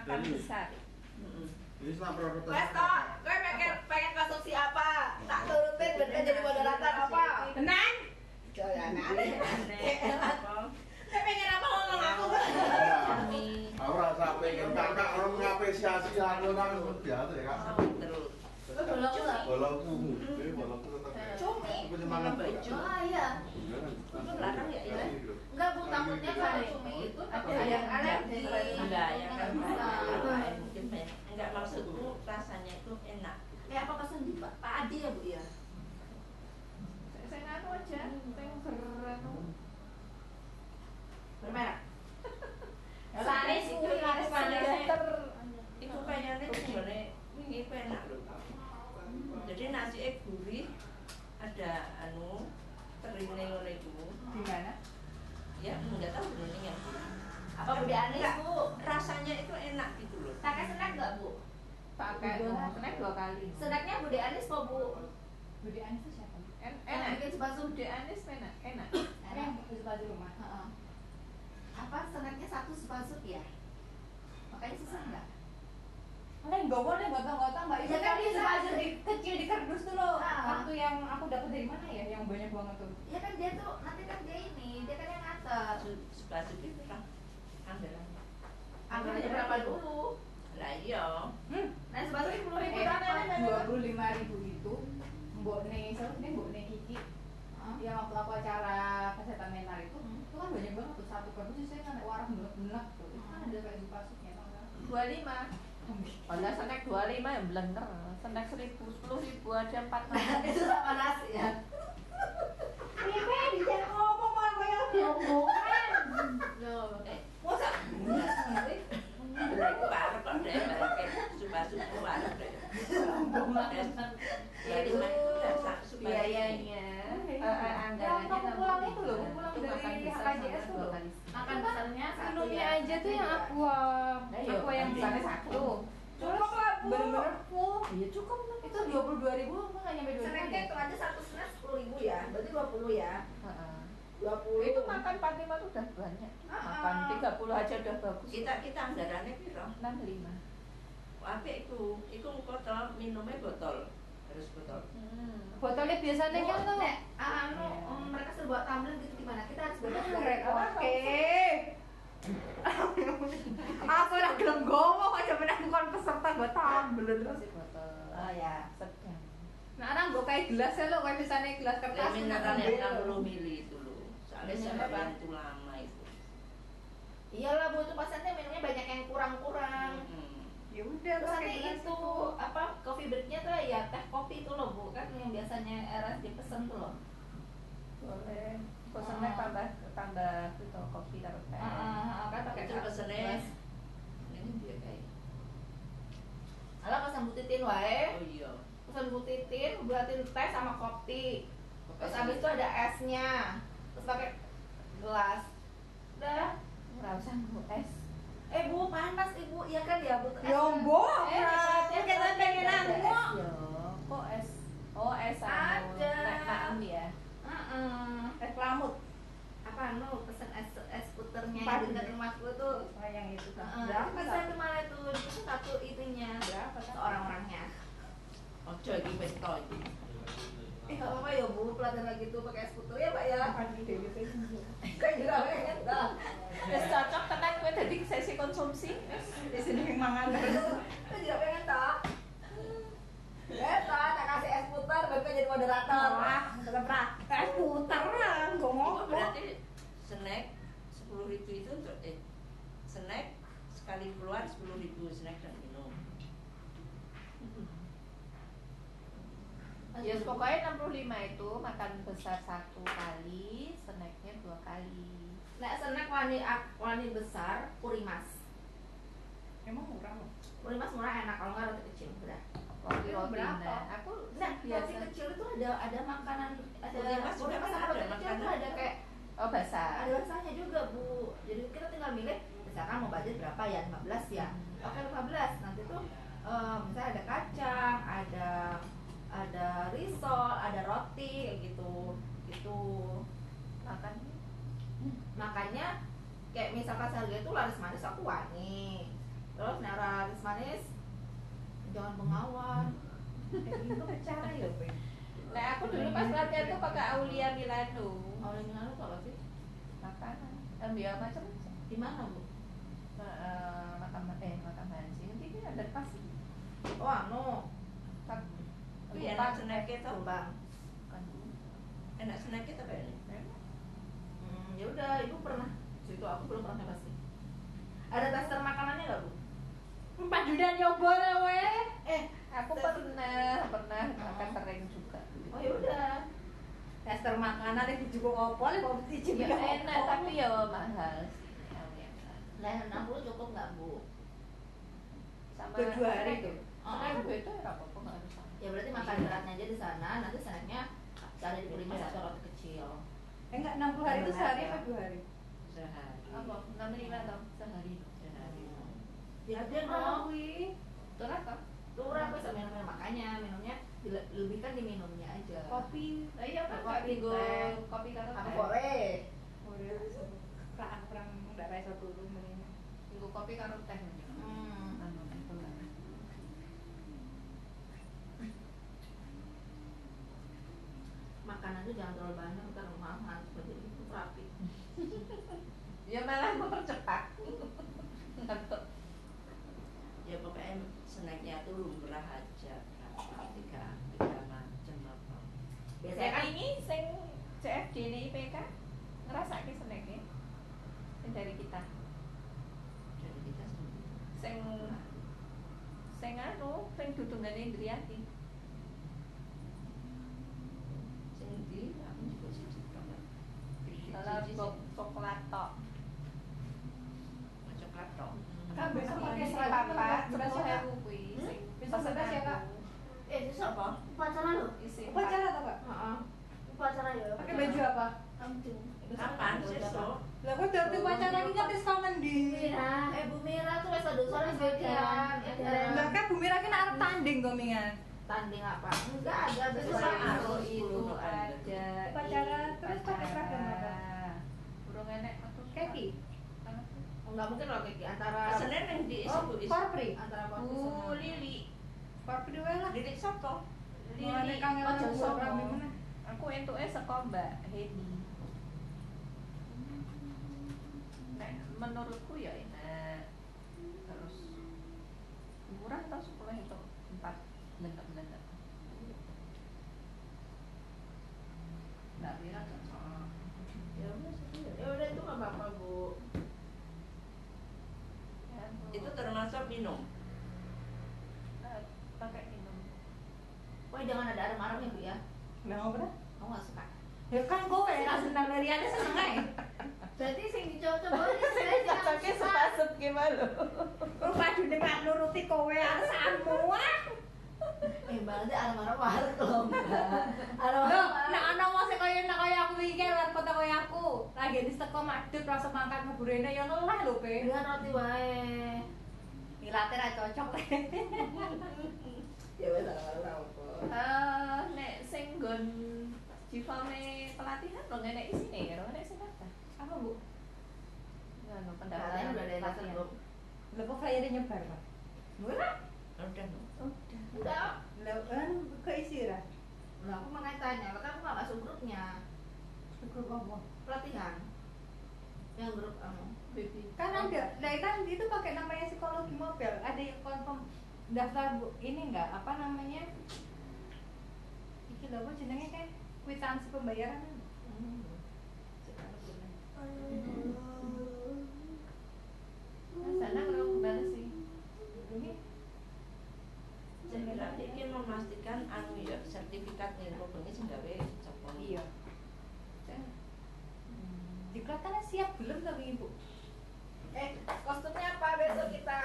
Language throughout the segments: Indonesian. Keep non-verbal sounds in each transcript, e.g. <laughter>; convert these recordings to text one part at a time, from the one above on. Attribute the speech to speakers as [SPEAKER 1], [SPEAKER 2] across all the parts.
[SPEAKER 1] makan
[SPEAKER 2] Jadi-
[SPEAKER 1] besar.
[SPEAKER 2] Sama produk
[SPEAKER 3] Wes toh, gue pengen pengen konsumsi apa? Tak turutin bener jadi moderator apa?
[SPEAKER 1] Tenan?
[SPEAKER 3] Jangan
[SPEAKER 1] Aneh?
[SPEAKER 3] Saya pengen apa ngomong aku?
[SPEAKER 1] Mie.
[SPEAKER 2] Aku rasa pengen kakak orang mengapresiasi anu nang biasa ya kak.
[SPEAKER 1] Terus.
[SPEAKER 3] Bolong lah.
[SPEAKER 2] Bolongku, ini bolongku tetap.
[SPEAKER 3] Cumi.
[SPEAKER 2] Aku cuma makan
[SPEAKER 1] Baju.
[SPEAKER 3] Oh iya.
[SPEAKER 1] Larang ya, ya?
[SPEAKER 3] Enggak bu, takutnya kalau cumi itu takut ada yang alergi.
[SPEAKER 1] Enggak ya kan? Enggak maksudku rasanya itu enak.
[SPEAKER 3] Kayak apa pesan di Pak Pak Adi ya bu ya?
[SPEAKER 4] Saya nganu aja, saya beranu.
[SPEAKER 3] Bermerek.
[SPEAKER 1] Laris itu laris
[SPEAKER 4] Standar.
[SPEAKER 1] panas. Itu kayaknya sebenarnya ini enak loh. Jadi nasi gurih ada anu teringnya ngono itu.
[SPEAKER 4] Di mana?
[SPEAKER 1] Ya enggak tahu ini yang
[SPEAKER 3] Apa Budi Anis
[SPEAKER 1] Enggak.
[SPEAKER 3] bu?
[SPEAKER 1] rasanya itu enak gitu loh.
[SPEAKER 3] Pakai snack nggak bu?
[SPEAKER 4] Pakai snack dua kali.
[SPEAKER 3] Snacknya Budi Anis kok bu?
[SPEAKER 4] Budi Anis itu siapa? En enak.
[SPEAKER 3] bikin sepatu.
[SPEAKER 4] Budi Anis enak. Enak.
[SPEAKER 3] Enak.
[SPEAKER 4] Yang suka di rumah.
[SPEAKER 3] Heeh. Apa snacknya satu sepasuk ya? Makanya susah nggak?
[SPEAKER 4] Neng bawa nih gotong-gotong mbak
[SPEAKER 3] Ya kan bisa.
[SPEAKER 4] aja di kecil di kardus tuh loh. Waktu yang aku dapat dari mana ya? Yang banyak banget tuh.
[SPEAKER 3] Ya kan dia tuh nanti kan dia ini, dia kan yang
[SPEAKER 1] Sebelah itu kan anggaran.
[SPEAKER 3] Anggarannya berapa dulu?
[SPEAKER 1] Lah iya.
[SPEAKER 4] Hmm.
[SPEAKER 3] Nah sepasuk sepuluh ribu
[SPEAKER 4] Eh,
[SPEAKER 3] berapa?
[SPEAKER 4] dua puluh lima ribu itu Mbok nih, sih Mbok nih Kiki
[SPEAKER 3] Hah?
[SPEAKER 4] yang waktu aku acara kesehatan mental itu
[SPEAKER 3] Hmm.
[SPEAKER 4] itu kan banyak banget tuh satu kardus saya kan warna benek-benek tuh itu kan ada kayak pasuknya
[SPEAKER 5] dua lima Padahal snack dua lima yang blender snack seribu sepuluh ribu ada empat <laughs>
[SPEAKER 3] itu sama nasi ya.
[SPEAKER 4] Iya kan, jangan
[SPEAKER 5] biayanya anggarannya
[SPEAKER 4] pulang itu loh, pulang
[SPEAKER 5] itu
[SPEAKER 4] dari HKJS tuh.
[SPEAKER 3] Makan besarnya
[SPEAKER 5] Minumnya
[SPEAKER 3] ya.
[SPEAKER 5] aja tuh yang aqua
[SPEAKER 4] yang besarnya satu.
[SPEAKER 3] Cukup lah bu.
[SPEAKER 4] Bener-bener full.
[SPEAKER 5] iya cukup lah
[SPEAKER 4] Itu dua puluh dua ribu, nggak nyampe dua
[SPEAKER 3] Snacknya itu aja satu snack sepuluh ribu ya, berarti dua puluh ya.
[SPEAKER 5] Heeh.
[SPEAKER 3] Dua puluh.
[SPEAKER 5] itu makan 45 tuh udah banyak
[SPEAKER 3] Ah,
[SPEAKER 5] makan
[SPEAKER 3] ah.
[SPEAKER 5] 30 aja udah bagus
[SPEAKER 1] Kita kita anggarannya piro?
[SPEAKER 5] 65
[SPEAKER 1] Apik iku, iku botol minumnya botol. Harus botol.
[SPEAKER 5] hmm. botolnya biasanya
[SPEAKER 3] Nek,
[SPEAKER 5] kan tuh
[SPEAKER 3] nek, anu, um, mereka bawa tumbler gitu gimana? Kita harus bebas
[SPEAKER 4] Oke.
[SPEAKER 3] dari <laughs>
[SPEAKER 4] Aku udah gelem gowo kok coba aku kon peserta gue tumbler.
[SPEAKER 5] masih botol
[SPEAKER 3] Oh ya.
[SPEAKER 5] sedang
[SPEAKER 4] Nah, orang gue kayak gelas ya lo, kayak misalnya gelas kertas.
[SPEAKER 1] Lah mineral
[SPEAKER 4] ambil.
[SPEAKER 1] yang 60 mili itu loh. Soalnya
[SPEAKER 3] Minum
[SPEAKER 1] saya
[SPEAKER 3] apa?
[SPEAKER 1] bantu lama itu.
[SPEAKER 3] Iyalah bu, itu pasiennya minumnya banyak yang kurang-kurang.
[SPEAKER 1] Hmm.
[SPEAKER 4] Ya udah,
[SPEAKER 3] Terus
[SPEAKER 4] pakai
[SPEAKER 3] nanti
[SPEAKER 4] gelas
[SPEAKER 3] itu apa coffee breaknya tuh ya teh kopi itu loh bu kan yang biasanya RSJ pesen tuh loh.
[SPEAKER 5] boleh pesannya
[SPEAKER 3] Ah.
[SPEAKER 5] tambah tambah itu kopi taruh teh
[SPEAKER 3] Ah, ah, ah, kan pakai
[SPEAKER 1] Itu pesennya ini dia kayak.
[SPEAKER 3] Alah pesan butitin wae.
[SPEAKER 1] Oh iya.
[SPEAKER 3] Pesan butitin, buatin teh sama kopi. Terus abis itu ada esnya. Terus pakai gelas. Udah.
[SPEAKER 5] nggak usah nunggu es
[SPEAKER 3] Eh bu panas ibu, iya kan ya bu. Es-
[SPEAKER 4] Yombo,
[SPEAKER 3] Eh,
[SPEAKER 4] ya kita pengen
[SPEAKER 5] Ada
[SPEAKER 4] nanggu.
[SPEAKER 5] es ya kok es oh es
[SPEAKER 3] Ada.
[SPEAKER 5] nek maem ya
[SPEAKER 3] Heeh.
[SPEAKER 4] Es lamut.
[SPEAKER 3] Apa anu pesen es es puternya
[SPEAKER 4] Empat.
[SPEAKER 3] yang dekat rumahku tuh.
[SPEAKER 4] Sayang itu kan.
[SPEAKER 3] Heeh.
[SPEAKER 4] Berapa
[SPEAKER 3] Bisa
[SPEAKER 4] satu?
[SPEAKER 3] tuh malah tuh itu satu itunya.
[SPEAKER 4] Berapa kan?
[SPEAKER 3] Orang-orangnya.
[SPEAKER 1] Ojo iki wis to iki.
[SPEAKER 3] Eh nggak apa-apa ya bu, pelatihan lagi tuh pakai es puter ya pak ya.
[SPEAKER 4] Kan ide gitu.
[SPEAKER 3] Kan juga pengen dah.
[SPEAKER 5] Wis cocok tenan kowe dadi sesi konsumsi wis
[SPEAKER 4] Di sini mangan.
[SPEAKER 3] Kan juga pengen tak. Eh tak, tak kasih es puter, baru kan jadi moderator.
[SPEAKER 4] Wah, tetap praktek putar lah, gue
[SPEAKER 1] Itu
[SPEAKER 4] ngomong.
[SPEAKER 1] berarti snack 10.000 itu untuk eh snack sekali keluar 10.000 snack dan minum.
[SPEAKER 5] Ya pokoknya 65 itu makan besar satu kali, snacknya dua kali.
[SPEAKER 3] Nek snack wani wani besar, kurimas.
[SPEAKER 4] Emang murah loh.
[SPEAKER 3] Kurimas murah enak kalau nggak roti kecil, udah.
[SPEAKER 5] Roti roti
[SPEAKER 4] berapa?
[SPEAKER 5] nah, aku
[SPEAKER 3] Nah, roti kecil itu ada ada makanan ada
[SPEAKER 1] Kurimas juga
[SPEAKER 3] kurimas
[SPEAKER 1] kan
[SPEAKER 3] sama
[SPEAKER 1] ada
[SPEAKER 3] roti kecil itu
[SPEAKER 1] makanan.
[SPEAKER 3] ada kayak
[SPEAKER 5] Oh basah.
[SPEAKER 3] ada rasanya juga bu. Jadi kita tinggal milih misalkan mau budget berapa ya 15 ya. Oke 15 nanti tuh eh, misalnya ada kacang, ada ada risol, ada roti kayak gitu gitu.
[SPEAKER 5] Makan
[SPEAKER 3] Makanya kayak misalkan harga itu laris manis aku wani. Terus nah manis jangan bengawan
[SPEAKER 4] Eh, itu <laughs> cara ya.
[SPEAKER 5] Nah aku dulu pas latihan tuh pakai Aulia Milano.
[SPEAKER 3] lalu tuh apa sih
[SPEAKER 5] Makanan, ambil macam-macam.
[SPEAKER 3] di mana bu
[SPEAKER 5] Ma- eh, makan eh makan nasi nanti ini ada pas
[SPEAKER 3] oh anu
[SPEAKER 5] tak
[SPEAKER 1] Kuwi enak snack itu.
[SPEAKER 3] bang
[SPEAKER 1] Enak snack itu kayaknya.
[SPEAKER 3] hmm, ya udah ibu pernah. Situ aku belum pernah nyoba sih. Ada tester makanannya nggak bu?
[SPEAKER 4] Empat juta nyoba lah, weh.
[SPEAKER 3] eh
[SPEAKER 5] aku pernah pernah makan sering juga.
[SPEAKER 3] Oh ya udah.
[SPEAKER 4] Tester makanan itu juga opo, lek mau
[SPEAKER 5] ya
[SPEAKER 4] cicip ya
[SPEAKER 5] enak
[SPEAKER 4] opo.
[SPEAKER 5] tapi ya mahal
[SPEAKER 3] lah enam puluh cukup nggak bu?
[SPEAKER 5] Sama
[SPEAKER 4] dua hari tuh.
[SPEAKER 5] Snack gue itu ya apa-apa nggak harus
[SPEAKER 3] ya berarti makan beratnya aja di sana nanti snacknya cari di kuliner atau roti kecil
[SPEAKER 4] Eh, enggak 60 hari itu sehari apa dua hari?
[SPEAKER 1] Sehari.
[SPEAKER 5] apa enam lima atau sehari
[SPEAKER 1] Sehari.
[SPEAKER 3] ya dia
[SPEAKER 4] Oh,
[SPEAKER 3] dong
[SPEAKER 4] wih.
[SPEAKER 5] turun apa
[SPEAKER 3] bisa minum makanya minumnya dile- lebihkan di minumnya aja
[SPEAKER 4] Kopi.
[SPEAKER 5] Lah iya kan
[SPEAKER 3] Kopi, teh.
[SPEAKER 5] kopi karo
[SPEAKER 3] aku
[SPEAKER 5] teh.
[SPEAKER 3] boleh
[SPEAKER 4] Udah, kurang kurang enggak rasa dulu mending.
[SPEAKER 5] Minggu kopi karo teh.
[SPEAKER 3] hmm.
[SPEAKER 5] Anu itu lah.
[SPEAKER 3] Makanan tuh jangan terlalu banyak ntar mahal seperti itu rapi <laughs>
[SPEAKER 5] Ya malah mempercepat.
[SPEAKER 1] Ya pokoknya snacknya tuh lumrah aja. Berapa? Tiga, tiga macam apa.
[SPEAKER 3] biasanya kan
[SPEAKER 5] ini sing CFD ini IPK ngerasake senenge sing dari kita.
[SPEAKER 1] Dari kita sendiri.
[SPEAKER 5] Sing sing anu sing dudungane Indriati.
[SPEAKER 1] Sing di aku juga sih kabar.
[SPEAKER 5] Kalau cok coklat tok.
[SPEAKER 1] coklat tok.
[SPEAKER 4] Kak, besok pakai seragam
[SPEAKER 5] papat
[SPEAKER 4] berapa?
[SPEAKER 5] sepuluh ewu kuwi
[SPEAKER 4] Besok berapa ya, Kak?
[SPEAKER 5] aku.
[SPEAKER 3] eh itu siapa
[SPEAKER 4] Upacara lo?
[SPEAKER 5] Isi
[SPEAKER 4] Upacara atau Kak?
[SPEAKER 3] Heeh.
[SPEAKER 4] Upacara ya. Pakai baju apa?
[SPEAKER 1] Kapan sesuk?
[SPEAKER 4] Lah kok dari upacara ini kan wis kangen di.
[SPEAKER 3] eh Bu Mira tuh wes ada sore
[SPEAKER 4] Edaran,
[SPEAKER 3] edaran
[SPEAKER 4] Lah kan Bu Mira kan arep tanding kok mingan.
[SPEAKER 3] tanding apa enggak ada besok
[SPEAKER 1] Besok aku
[SPEAKER 5] itu
[SPEAKER 1] sepuluh
[SPEAKER 5] ada
[SPEAKER 4] Upacara, terus pakai seragam apa? Keki.
[SPEAKER 3] enggak mungkin loh kayak antara
[SPEAKER 1] Senin yang di
[SPEAKER 4] Oh, korpri.
[SPEAKER 3] antara
[SPEAKER 5] Bu
[SPEAKER 3] kopi sama
[SPEAKER 5] Lili
[SPEAKER 4] Korpri dhewe lah. Mau ada
[SPEAKER 5] Lili ojo
[SPEAKER 4] rambi mana?
[SPEAKER 5] Aku entuke saka Mbak Hedi. Nek menurutku ya enak. Terus murah tau sekolah itu empat bener-bener. Mbak Mira cocok.
[SPEAKER 3] Ya udah itu nggak apa-apa Bu
[SPEAKER 5] Ya, Bu.
[SPEAKER 1] Itu termasuk minum.
[SPEAKER 5] Eh, pakai minum.
[SPEAKER 3] Wah jangan ada arem-arem ya Bu ya
[SPEAKER 4] Lah ngopo dah?
[SPEAKER 3] aku nggak suka
[SPEAKER 4] Ya kan kowe ra seneng Liriane seneng ae.
[SPEAKER 3] berarti sing dicoba-coba ini saya jangan
[SPEAKER 5] Cocoknya sepasut gimana?
[SPEAKER 4] Lu padune gak nuruti kowe alasanmu ah.
[SPEAKER 3] Eh berarti arem-arem warung loh Mbak
[SPEAKER 4] Loh, nek ana wong sing kaya nek kaya aku iki luar kota kaya aku, lagi di teko madhep rasa mangkat ngeburene ya neleh lho, Pe.
[SPEAKER 3] dengan roti wae
[SPEAKER 4] Ilate ra cocok.
[SPEAKER 3] ya wes arem-arem apa
[SPEAKER 5] Eh, nek sing nggon jifame pelatihan lo ngenek isine karo nek sing apa?
[SPEAKER 4] Apa, Bu?
[SPEAKER 3] Pelatihan
[SPEAKER 5] pendaftaran
[SPEAKER 3] udah ada
[SPEAKER 5] pelatihan.
[SPEAKER 4] kok flyer nyebar, Pak?
[SPEAKER 3] Udah,
[SPEAKER 1] Udah no.
[SPEAKER 5] Udah.
[SPEAKER 4] Lah kan keisi ra.
[SPEAKER 3] Nah, aku makanya tanya, maka aku nggak masuk grupnya
[SPEAKER 4] Grup apa?
[SPEAKER 3] pelatihan. Yang grup.
[SPEAKER 5] Baby.
[SPEAKER 4] Kan ada, nah kan itu pakai namanya psikologi mobil. Ada yang confirm daftar bu, ini enggak apa namanya? Iki lho apa jenenge kan kwitansi pembayaran.
[SPEAKER 3] Hmm.
[SPEAKER 5] Nah, sana kalau kembali sih.
[SPEAKER 1] Kira ini memastikan anu ya sertifikat ilmu bengi sing gawe cepon.
[SPEAKER 4] iya. Diklat kan siap belum tapi ibu?
[SPEAKER 3] Eh, kostumnya apa besok kita?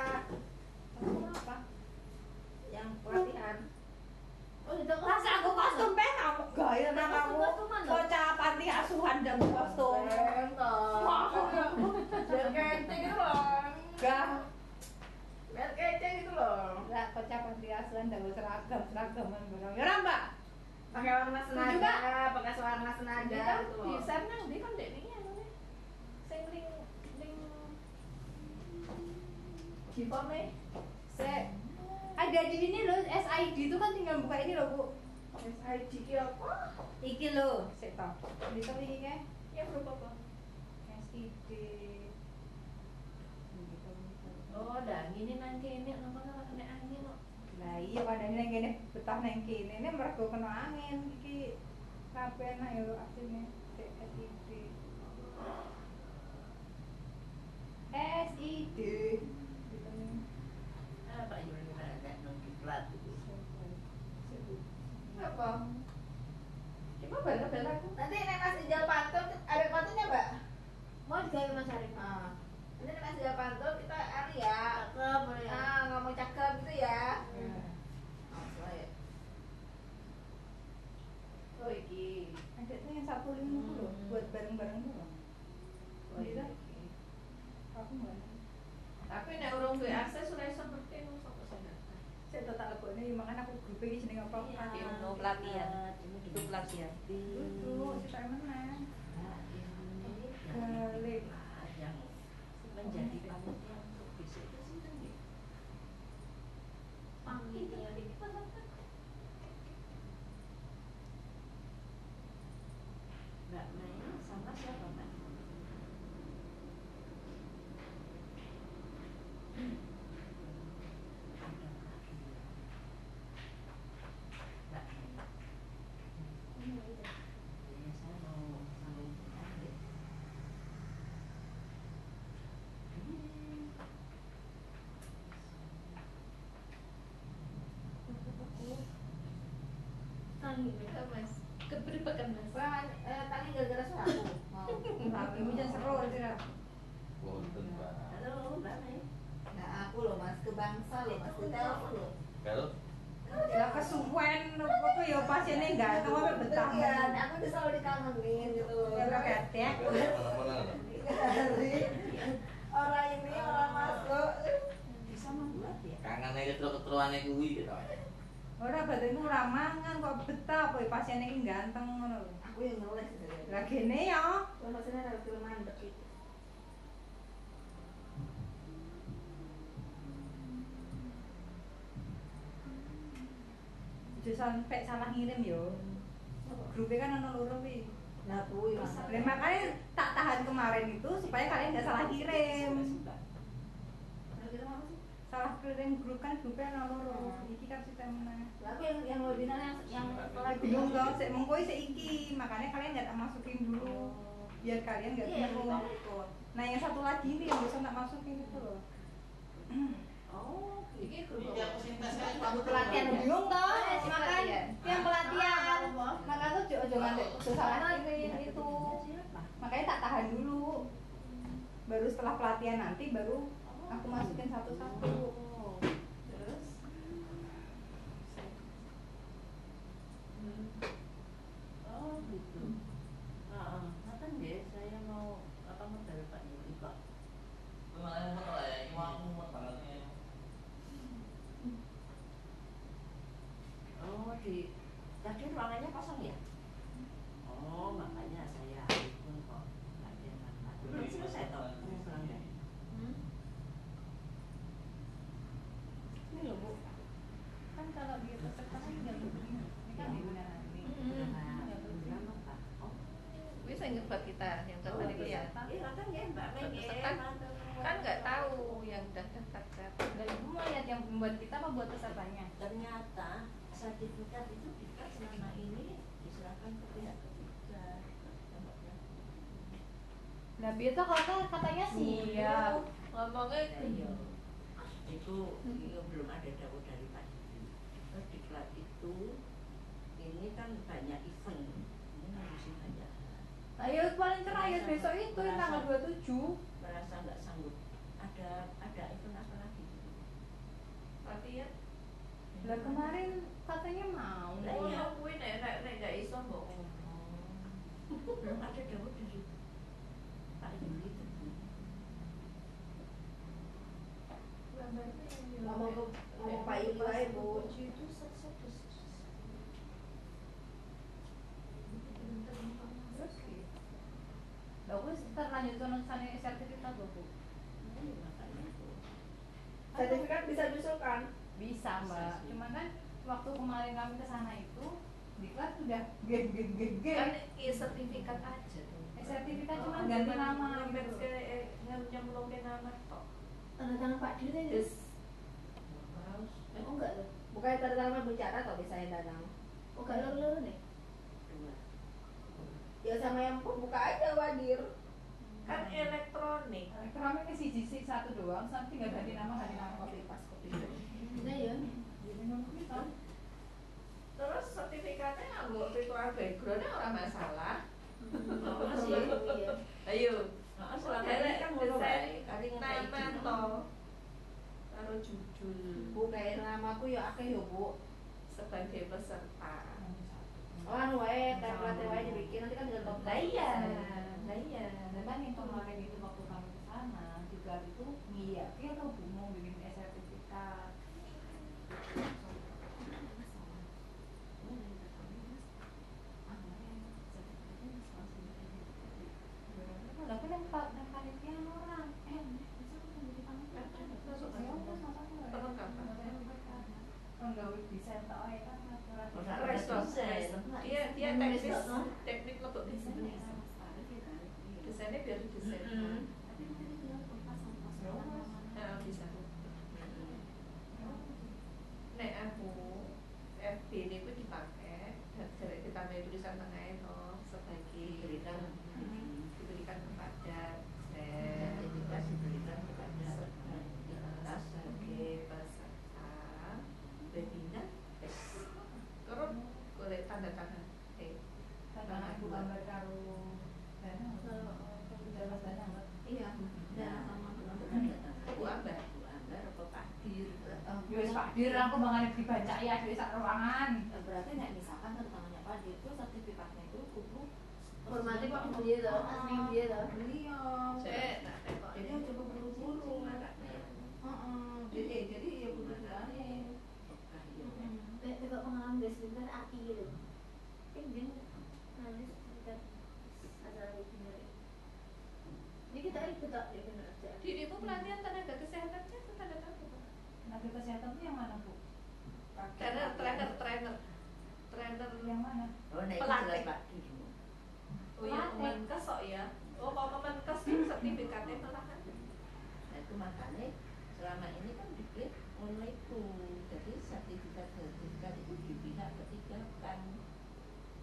[SPEAKER 4] Kostum apa?
[SPEAKER 3] Yang pelatihan. Oh, itu
[SPEAKER 4] Masa aku kostum pe kamu gaya nang kamu bocah panti asuhan dan kostum.
[SPEAKER 3] Kece gitu loh.
[SPEAKER 4] Gak.
[SPEAKER 3] Biar kece gitu loh.
[SPEAKER 4] Lah bocah panti asuhan dan seragam seragaman barang. Ya Mbak.
[SPEAKER 3] Pakai warna senada,
[SPEAKER 4] Juga.
[SPEAKER 3] pakai warna senada gitu loh.
[SPEAKER 5] bisa nang di kan dek ini anu. Sing ning ning Jifame
[SPEAKER 4] Se ada di ini loh SID itu kan tinggal buka ini loh bu
[SPEAKER 3] SID ki apa?
[SPEAKER 4] iki loh sik bisa iki kan
[SPEAKER 3] Ya berupa apa?
[SPEAKER 4] SID
[SPEAKER 1] Oh, nang kene kena angin kok.
[SPEAKER 4] lah iya pada ini gini betah neng kini ini mereka kena angin iki kabeh nah yo aslinya SID SID
[SPEAKER 1] Ah, Pak Yuli ada nang itu.
[SPEAKER 3] Apa?
[SPEAKER 1] Coba aku.
[SPEAKER 3] Nanti nek Mas Ijal Pantul ada kontennya, Mbak?
[SPEAKER 5] Mau digawe Mas Arif?
[SPEAKER 3] Ah. Nanti nek Mas Ijal Pantul kita anu ya.
[SPEAKER 1] Cakep, boleh.
[SPEAKER 3] Ah, ngomong cakep gitu ya.
[SPEAKER 1] Hmm.
[SPEAKER 3] Oh, ya. Oh, iki.
[SPEAKER 4] ada tuh yang satu lima puluh
[SPEAKER 1] Hmm.
[SPEAKER 4] buat bareng-bareng tuh
[SPEAKER 1] Oh, iya.
[SPEAKER 4] aku nggak
[SPEAKER 1] Tapi nek urung duwe akses ora iso ngerti nang sapa sing daftar.
[SPEAKER 4] saya tetap aku ini makanya aku grup ini jeneng apa
[SPEAKER 1] Iya,
[SPEAKER 5] pelatihan.
[SPEAKER 1] Itu pelatihan.
[SPEAKER 4] itu kita mana
[SPEAKER 1] Gale yang menjadi panitia untuk bisa itu sih kan ya.
[SPEAKER 5] Panitia.
[SPEAKER 1] Mbak Maya sama siapa Mbak? Ada lagi. Mbak Maya. Iya, saya mau mau ambil.
[SPEAKER 5] Tani mereka Mas. Kepribekan Mas.
[SPEAKER 3] Bang, eh, tadi gara-gara suara aku. Mau.
[SPEAKER 4] tapi hujan seru aja lah
[SPEAKER 6] Pak.
[SPEAKER 1] Halo, Mbak Maya.
[SPEAKER 3] Nah, aku loh Mas ke bangsa loh Mas ke telepon loh.
[SPEAKER 6] Kalau
[SPEAKER 4] ya kesuwen tuh ya pasiennya enggak tahu apa betah
[SPEAKER 3] Iya, aku tuh selalu dikangenin gitu.
[SPEAKER 4] ya udah ketek.
[SPEAKER 3] Dari orang ini orang masuk.
[SPEAKER 1] Bisa membuat ya?
[SPEAKER 6] Kangen aja ketru-ketruane kuwi gitu.
[SPEAKER 4] ora badanku ora ya pasiennya ini ganteng ngono lho.
[SPEAKER 3] Aku yang ngeles
[SPEAKER 4] lah gene ya.
[SPEAKER 3] Kalau maksudnya ada film mandek
[SPEAKER 4] aja sampai salah ngirim yo. Grupnya kan ono loro wi
[SPEAKER 3] Nah, kuwi
[SPEAKER 4] makanya tak tahan kemarin itu supaya kalian nggak salah kirim
[SPEAKER 3] Nah, kita apa sih?
[SPEAKER 4] Salah kirim grup kan grupnya ono loro iki kan sistemnya
[SPEAKER 3] Lalu yang yang webinar yang yang
[SPEAKER 4] bingung dong sik mengkoi seiki makanya kalian nggak tak masukin dulu. Biar kalian nggak
[SPEAKER 3] Iya, yang
[SPEAKER 4] bingung.
[SPEAKER 3] ikut.
[SPEAKER 4] nah yang satu lagi ini yang bisa tak masukin itu loh.
[SPEAKER 1] Oh,
[SPEAKER 5] Iki grup
[SPEAKER 2] Iya, aku
[SPEAKER 3] Kamu pelatihan. Bingung toh?
[SPEAKER 5] Oh, yang
[SPEAKER 3] Makan
[SPEAKER 5] pelatihan.
[SPEAKER 3] yang pelatihan.
[SPEAKER 4] maka tuh jangan kirim itu.
[SPEAKER 1] Siapa?
[SPEAKER 4] makanya tak tahan dulu. Baru setelah pelatihan nanti baru aku masukin satu-satu
[SPEAKER 1] terus? Hmm. Oh, gitu. Ah, ah. Ngaten nggih, saya mau apa modal Pak Yuli Pak. Oh, di tadi ruangannya kosong ya? Oh, makanya saya pun kok nggak ada yang manfaat. Belum selesai toh pengumpulannya.
[SPEAKER 5] Hmm?
[SPEAKER 4] ini loh bu kan kalau dia tetap kan tinggal begini ini kan di benar ini
[SPEAKER 5] Hmm.
[SPEAKER 1] Berapa, Pak? Oh,
[SPEAKER 5] Wis saya ngebat kita yang
[SPEAKER 1] Oh,
[SPEAKER 5] tadi
[SPEAKER 1] iya.
[SPEAKER 5] kelihatan.
[SPEAKER 1] Iya, kan ya Mbak Mei,
[SPEAKER 5] Kan-
[SPEAKER 1] ya,
[SPEAKER 5] Kan nggak tahu yang udah daftar berapa.
[SPEAKER 4] dan ibu mau lihat yang membuat kita apa buat pesertanya
[SPEAKER 1] Ternyata sertifikat itu kita selama ini diserahkan ke pihak ketiga.
[SPEAKER 4] Nah itu kalau katanya siap
[SPEAKER 5] Ngomongnya
[SPEAKER 1] Iya. Itu itu belum ada dawuh dari Pak. Terus diklat itu ini kan banyak event. Ini ngurusin banyak
[SPEAKER 4] ayo paling terakhir besok itu yang tanggal 27
[SPEAKER 1] merasa nggak sanggup. Ada ada event apa lagi?
[SPEAKER 5] latihan.
[SPEAKER 4] lah kemarin katanya mau
[SPEAKER 1] Lah, iya.
[SPEAKER 5] kuwi nek nek nek gak iso mbok
[SPEAKER 1] belum ada dawuh dari Pak Yudi itu.
[SPEAKER 3] Ngomong ke Pak Ibu
[SPEAKER 4] terlanjut sertifikat Bu.
[SPEAKER 3] Bisa diusulkan
[SPEAKER 4] bisa mbak. cuman kan waktu kemarin kami ke sana itu diklat udah geng geng geng
[SPEAKER 5] kan
[SPEAKER 4] geng
[SPEAKER 5] iya sertifikat aja tuh.
[SPEAKER 4] Eh, sertifikat cuma ganti nama gitu.
[SPEAKER 5] eh, nyemplung nama
[SPEAKER 3] tanda tangan Pak Dir
[SPEAKER 5] terus
[SPEAKER 3] oh enggak loh. Bukan tanda tangan bicara atau biasanya danang oh enggak lor lor nih ya sama yang pembuka aja wadir.
[SPEAKER 5] Kan elektronik.
[SPEAKER 4] Kami ke CGC satu doang sampai tinggal ganti nama ganti nama copy pas copy
[SPEAKER 3] nah ya
[SPEAKER 5] terus sertifikatnya nggak virtual backgroundnya orang masalah.
[SPEAKER 3] Masih iya
[SPEAKER 5] ayo
[SPEAKER 1] Nah, selama ini kan ngono wae, kali ngekei
[SPEAKER 5] nama to karo jujul
[SPEAKER 3] bu kayak namaku ya akeh yo bu.
[SPEAKER 5] Sebagai peserta.
[SPEAKER 3] Oh anu wae template wae dibikin nanti kan tinggal top
[SPEAKER 5] lah iya lah iya.
[SPEAKER 4] Memang itu kemarin itu waktu kami ke sana juga itu iya dia tuh bingung bikin sertifikat tapi yang panitia orang. Eh penggawe desain wae kan?
[SPEAKER 5] Respons
[SPEAKER 1] desain.
[SPEAKER 5] dia dia
[SPEAKER 3] Hmm,
[SPEAKER 5] teknis.
[SPEAKER 3] no?
[SPEAKER 5] teknik desain desainnya biar desain.
[SPEAKER 1] Mm-mm.
[SPEAKER 5] Nah, bisa. Nek aku FB ini dipakai dan dari ditambah tulisan tengah itu sebagai
[SPEAKER 1] Diberikan.
[SPEAKER 5] diberikan kepada
[SPEAKER 1] Dan
[SPEAKER 5] dan
[SPEAKER 1] juga diberikan kepada
[SPEAKER 5] kita sebagai peserta webinar tes terus boleh tanda tangan eh
[SPEAKER 4] karena aku gambar karo dana jelas dana Mbak.
[SPEAKER 3] iya dan sama
[SPEAKER 5] aku ambil
[SPEAKER 1] Bu Ambar apa Pak Dir?
[SPEAKER 4] Ya wis Pak Dir aku bangane dibaca ya di sak ruangan.
[SPEAKER 3] berarti nek misalkan tanda tangannya Pak Dir itu sertifikatnya itu kudu
[SPEAKER 7] Hormati Pak dia loh, asli dia loh.
[SPEAKER 3] beliau
[SPEAKER 5] cek
[SPEAKER 3] jadi coba buru-buru Heeh, jadi jadi ya kudu dilanin
[SPEAKER 7] Kayak coba pengalaman gue sebentar aki gitu. Kan dia nulis sebentar ada lagi bener. Ini kita ikut tak ya bener aja.
[SPEAKER 5] dirimu pelatihan tenaga kesehatannya itu tanda tangan
[SPEAKER 4] Tenaga kesehatan itu yang mana, Bu?
[SPEAKER 5] Trainer trainer trainer. Trainer.
[SPEAKER 4] Yang mana?
[SPEAKER 1] Oh, nah itu
[SPEAKER 5] Pelatih.
[SPEAKER 1] jelas
[SPEAKER 5] oh ya kemenkes kok ya oh kalau kemenkes itu sertifikatnya malahan
[SPEAKER 1] Nah itu makanya selama ini kan diklik ngono itu. Jadi sertifikat sertifikat itu di pihak ketiga kan.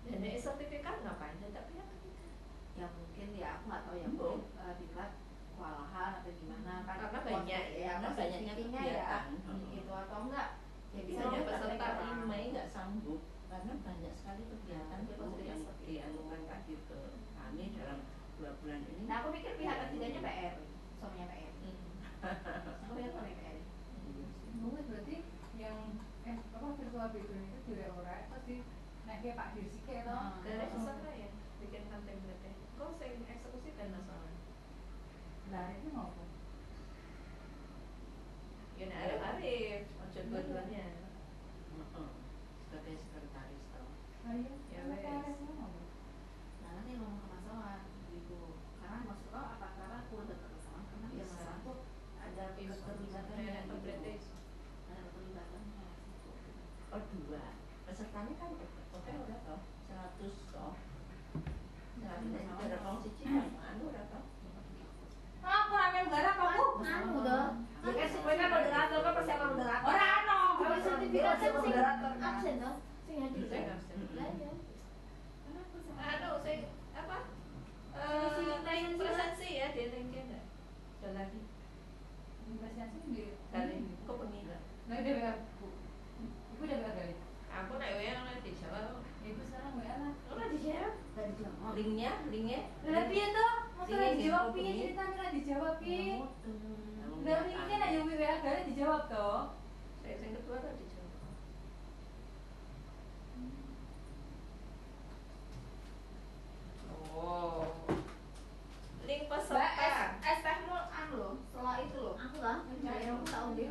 [SPEAKER 5] dan nek sertifikat ngapain? Ada pihak ketiga
[SPEAKER 3] ya mungkin ya aku nggak tahu ya
[SPEAKER 1] Hmm.
[SPEAKER 3] mungkin uh, diklat kewalahan atau gimana? Kan
[SPEAKER 5] Karena banyak ya,
[SPEAKER 3] ya
[SPEAKER 1] karena banyaknya
[SPEAKER 3] ya.
[SPEAKER 1] kegiatan.
[SPEAKER 3] gitu atau enggak ya jadi
[SPEAKER 5] peserta.
[SPEAKER 3] praktek orang.
[SPEAKER 1] Imai nggak sanggup karena banyak sekali kegiatan yang Pak Dir ke kami dalam dua bulan ini.
[SPEAKER 3] nah aku pikir pihak ketiganya PR suaminya PR
[SPEAKER 1] Hmm. <laughs>
[SPEAKER 3] aku pikir suami PR
[SPEAKER 4] Mungkin berarti yang eh apa virtual background itu juga ora terus di nek dia Pak Dir sih kayak
[SPEAKER 3] Hmm.
[SPEAKER 5] dari peserta ya bikin template kok saya eksekusi dan masalah?
[SPEAKER 4] Nah, itu mau apa?
[SPEAKER 5] ya nek ada Arif ojo dua-duanya
[SPEAKER 1] Heeh. Sebagai sekretaris toh.
[SPEAKER 4] Ayo,
[SPEAKER 5] Ya,
[SPEAKER 4] apa
[SPEAKER 5] wes.
[SPEAKER 4] Arifnya mau?
[SPEAKER 3] nah nanti ngomong ke masalah gitu karena maksud lo apa karena aku udah berkesan karena ya masalah tuh ada keterlibatan
[SPEAKER 5] Kayak
[SPEAKER 3] yang
[SPEAKER 5] template
[SPEAKER 3] gitu. ada keterlibatannya gitu.
[SPEAKER 1] Oh dua. Pesertanya kan oke udah toh. Seratus toh. Seratus itu ada kong siji kan anu udah toh.
[SPEAKER 4] Ah, aku ramen garap aku.
[SPEAKER 7] Anu dah.
[SPEAKER 3] ya kan sebenarnya moderator kan persiapan moderator
[SPEAKER 4] Ora ano.
[SPEAKER 7] Kalau sertifikat kan sing
[SPEAKER 3] moderator kan.
[SPEAKER 7] absen toh. Sing hadir.
[SPEAKER 5] Saya nggak absen.
[SPEAKER 7] Lah ya.
[SPEAKER 5] anu saya apa
[SPEAKER 7] Sesi
[SPEAKER 5] eh
[SPEAKER 7] lain sih,
[SPEAKER 5] presensi ya dia lagi ada ada lagi
[SPEAKER 4] Investasi di
[SPEAKER 5] kali kok pengen
[SPEAKER 4] Nah, dia WA, Bu. Ibu udah WA kali.
[SPEAKER 5] aku naik WA
[SPEAKER 4] Ya, sekarang WA lah.
[SPEAKER 1] Linknya, linknya.
[SPEAKER 4] Lah piye toh? Masa
[SPEAKER 1] Ini
[SPEAKER 4] lah dijawab
[SPEAKER 1] info
[SPEAKER 4] piye Lah kan aja WA dijawab toh.
[SPEAKER 5] saya yang kedua dijawab oh link peserta
[SPEAKER 3] es, tehmu anu loh, setelah itu loh
[SPEAKER 7] Aku lah, mencari aku tahu dia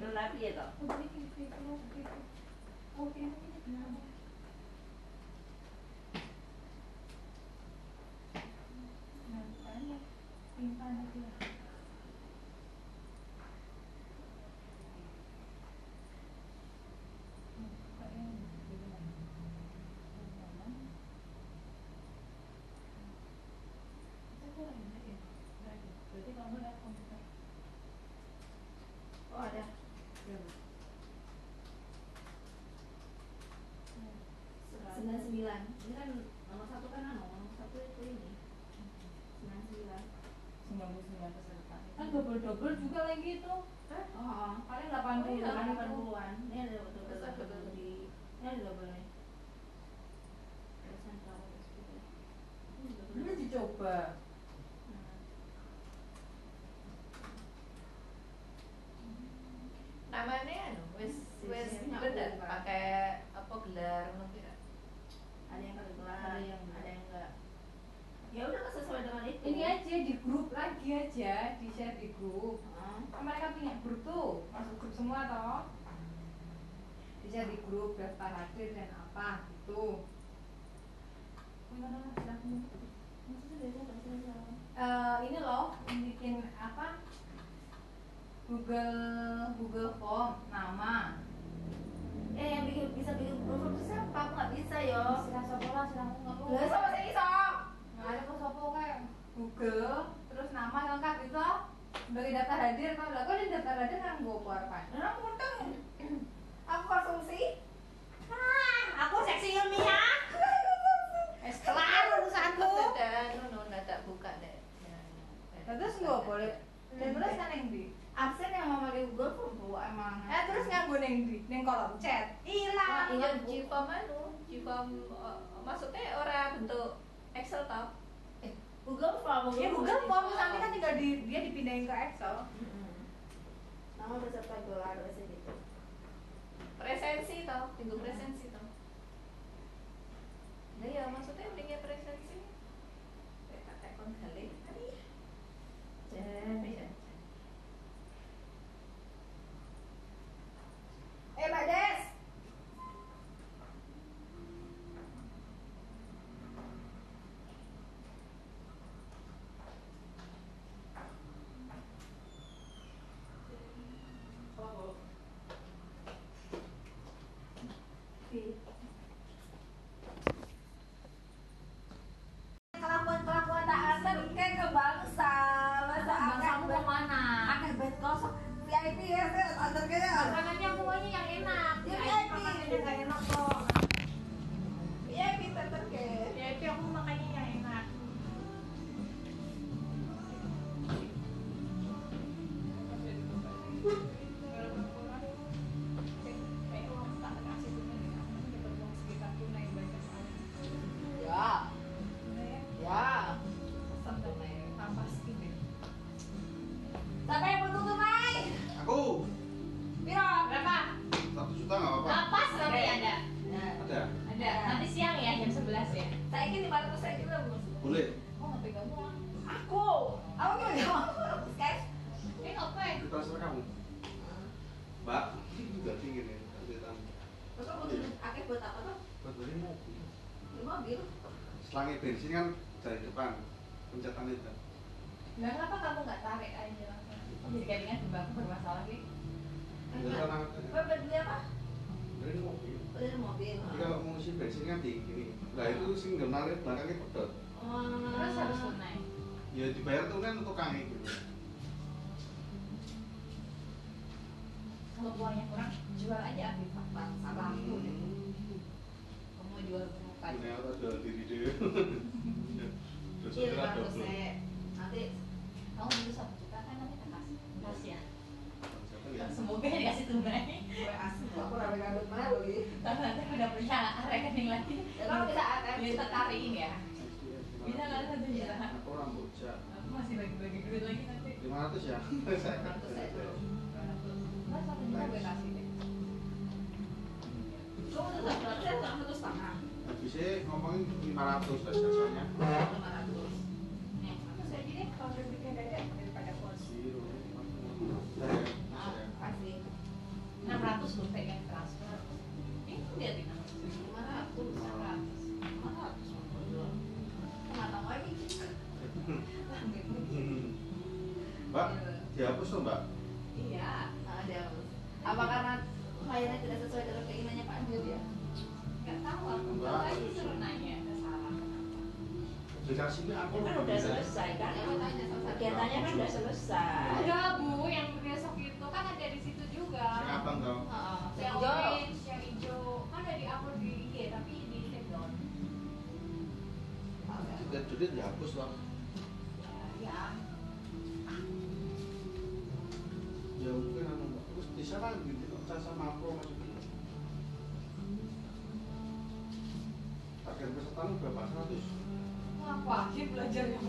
[SPEAKER 4] no la pierdo. Thank you. uh,
[SPEAKER 1] ini
[SPEAKER 4] loh bikin apa? Google Google Form nama.
[SPEAKER 3] Eh yang bikin bisa bikin Google Form itu siapa? Aku nggak bisa yo.
[SPEAKER 4] Siapa sopo lah siapa aku nggak
[SPEAKER 3] sama sih isok
[SPEAKER 4] nggak ada kok sopo kayak Google terus nama lengkap itu ah. bagi data hadir kalau aku di data hadir kan gue keluar
[SPEAKER 3] nah nggak untung aku konsumsi. Ah aku seksi ilmiah.
[SPEAKER 4] terus nggak boleh. Terus kan, kan yang di
[SPEAKER 3] absen yang mama di Google Form bu emang.
[SPEAKER 4] Eh terus nggak gue neng di neng kolom chat. Hilang.
[SPEAKER 5] Ah, iya jipam anu uh, maksudnya orang bentuk Excel tau.
[SPEAKER 3] Eh Google Form iya, Google
[SPEAKER 4] ya Google Form. Tapi kan tinggal di dia dipindahin ke Excel.
[SPEAKER 3] Nama peserta gelar biasa gitu.
[SPEAKER 5] Presensi tau minggu iya. presensi tau. Nah ya maksudnya mendingnya presensi. Kayak kata kon
[SPEAKER 2] E vai adesso! belakangnya pedot.
[SPEAKER 3] Oh.
[SPEAKER 4] Terus harus tunai.
[SPEAKER 2] Ya dibayar tuh kan
[SPEAKER 3] tukang
[SPEAKER 2] itu.
[SPEAKER 3] 500
[SPEAKER 4] ya.
[SPEAKER 2] ya.
[SPEAKER 3] Tetap
[SPEAKER 2] berarti. Habisnya ngomongin 500 lah biasanya.
[SPEAKER 4] Tapi di take down.
[SPEAKER 2] Dan jadi dihapus lah.
[SPEAKER 4] Ya,
[SPEAKER 2] Ya mungkin anu. Terus di sana gitu, saya sama aku maksudnya. Target peserta lu berapa? 100?
[SPEAKER 4] wah wajib belajar ya.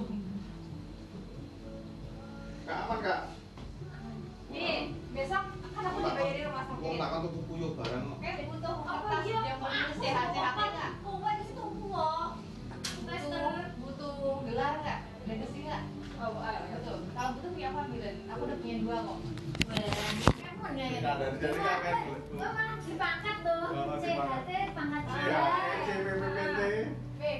[SPEAKER 2] Kak aman kak?
[SPEAKER 4] Nih besok kan aku dibayarin rumah sakit.
[SPEAKER 2] tak untuk kuyo barang.
[SPEAKER 4] Oke butuh
[SPEAKER 7] Apa iya?
[SPEAKER 4] yang
[SPEAKER 7] Pak?
[SPEAKER 4] mau sehat-sehatnya nggak?
[SPEAKER 7] Kok nggak di situ kok?
[SPEAKER 4] Butuh butuh gelar nggak? Legacy nggak? Oh, ah, betul. Kalau butuh punya apa ambilin? Aku udah punya dua kok.
[SPEAKER 7] Ya? Gua malah dipangkat tuh.
[SPEAKER 2] Oh.
[SPEAKER 7] CHT pangkat
[SPEAKER 2] Ya,
[SPEAKER 7] cilik.
[SPEAKER 2] CPPPT.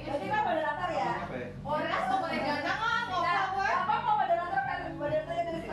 [SPEAKER 3] berarti kan moderator ya
[SPEAKER 2] ya?
[SPEAKER 4] Kok boleh ganteng ah, mau power.
[SPEAKER 3] apa kan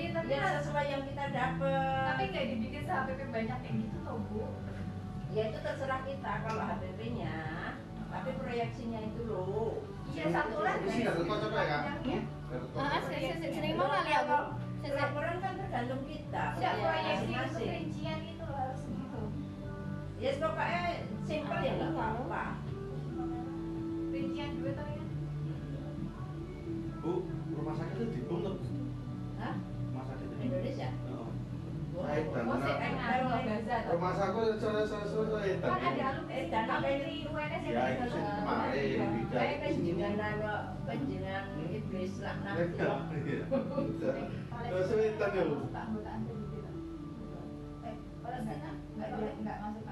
[SPEAKER 3] Lah
[SPEAKER 4] iya tapi
[SPEAKER 1] ya sesuai yang kita dapat
[SPEAKER 4] tapi kayak dibikin HPP banyak kayak gitu loh bu.
[SPEAKER 1] ya itu terserah kita kalau HPP-nya tapi proyeksinya itu loh
[SPEAKER 4] Iya satu lah.
[SPEAKER 2] Di sini ada kocok ya?
[SPEAKER 4] Panjangnya.
[SPEAKER 7] Ah, sering mau kali ya, Bu?
[SPEAKER 1] laporan kan tergantung kita
[SPEAKER 4] Siap
[SPEAKER 1] proyeksi
[SPEAKER 4] proyeksi untuk
[SPEAKER 1] masing-masing
[SPEAKER 4] rincian itu loh, harus gitu.
[SPEAKER 1] ya pokoknya simpel ya nggak apa-apa
[SPEAKER 4] Rincian duit atau ya?
[SPEAKER 2] Bu, rumah sakit itu ditutup.
[SPEAKER 4] Tuh.
[SPEAKER 2] Rumah sakit
[SPEAKER 4] Kan ada alumni
[SPEAKER 1] Eh, dan
[SPEAKER 4] alumni UNS yang
[SPEAKER 2] Ya, itu kemarin.
[SPEAKER 4] Saya
[SPEAKER 1] penjenengan iblis.
[SPEAKER 2] Terus
[SPEAKER 3] Palestina nggak masuk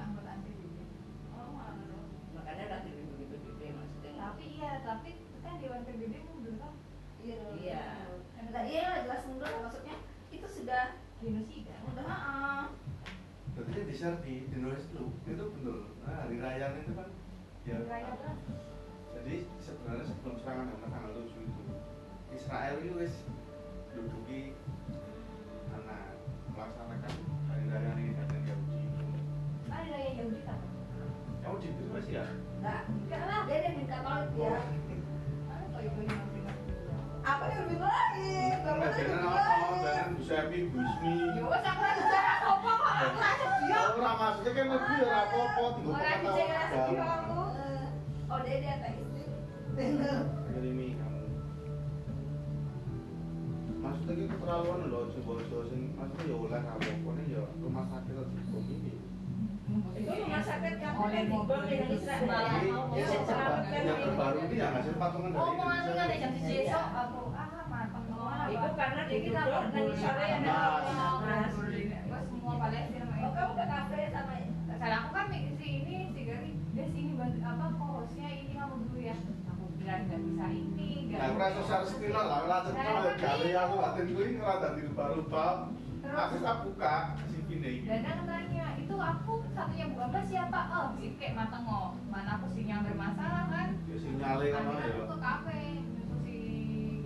[SPEAKER 3] PBB.
[SPEAKER 4] Oh,
[SPEAKER 1] makanya nanti begitu maksudnya
[SPEAKER 4] Tapi iya, tapi kan Dewan PBB mundur kan
[SPEAKER 3] Iya.
[SPEAKER 1] Iya.
[SPEAKER 3] Iya jelas mundur maksudnya sudah
[SPEAKER 4] genosida.
[SPEAKER 3] udah heeh.
[SPEAKER 2] Berarti kan di di nulis dulu. Itu bener. Nah, hari raya itu kan ya.
[SPEAKER 4] Raya?
[SPEAKER 2] Jadi sebenarnya sebelum serangan Hamas tanggal 7 itu Israel itu wis duduki anak melaksanakan hari raya ini dan Yahudi.
[SPEAKER 4] Ada raya Yahudi kan?
[SPEAKER 2] Kamu di itu masih ya?
[SPEAKER 3] Enggak, enggak lah dia ada di Katolik ya.
[SPEAKER 4] Ada kok itu
[SPEAKER 3] Apa yang lebih lain? Bapak
[SPEAKER 2] Nah,
[SPEAKER 3] tuh
[SPEAKER 2] jangan jangan bisa pi busmi.
[SPEAKER 4] Ya wes aku ora bicara apa kok aku ora sedia.
[SPEAKER 2] Ora maksudnya kan lebih ya ora apa-apa tiga
[SPEAKER 4] Ora bicara
[SPEAKER 2] agama.
[SPEAKER 4] aku.
[SPEAKER 3] Oh dia dia ateis.
[SPEAKER 2] Ngelimi kamu. Maksudnya itu keterlaluan loh, coba-coba sing maksudnya ya oleh apa-apa ya rumah sakit dibom ini.
[SPEAKER 1] Itu rumah sakit kan dengan Israel
[SPEAKER 2] yang terbaru, yang ini yang hasil patungan dari
[SPEAKER 4] Oh, mau anu kan jam
[SPEAKER 2] Indonesia.
[SPEAKER 4] 7 esok aku ah matang semua.
[SPEAKER 1] Itu karena
[SPEAKER 4] Jadi kita
[SPEAKER 1] ditutup
[SPEAKER 4] organisasi
[SPEAKER 1] dari
[SPEAKER 4] ada
[SPEAKER 2] Hamas.
[SPEAKER 4] Mas. Mas semua Palestina.
[SPEAKER 3] Oh kamu ke kafe sama
[SPEAKER 4] Saya aku kan si ini si Gari, dia ya.
[SPEAKER 2] Nah,
[SPEAKER 4] Nah,
[SPEAKER 2] tak buka si Vine ini.
[SPEAKER 4] Dan kan tanya, itu aku satunya Bu Amba siapa? Oh, si kayak mateng oh. Mana aku sih yang bermasalah kan?
[SPEAKER 2] Ya sinyale kan ya.
[SPEAKER 4] aku ke kafe, itu si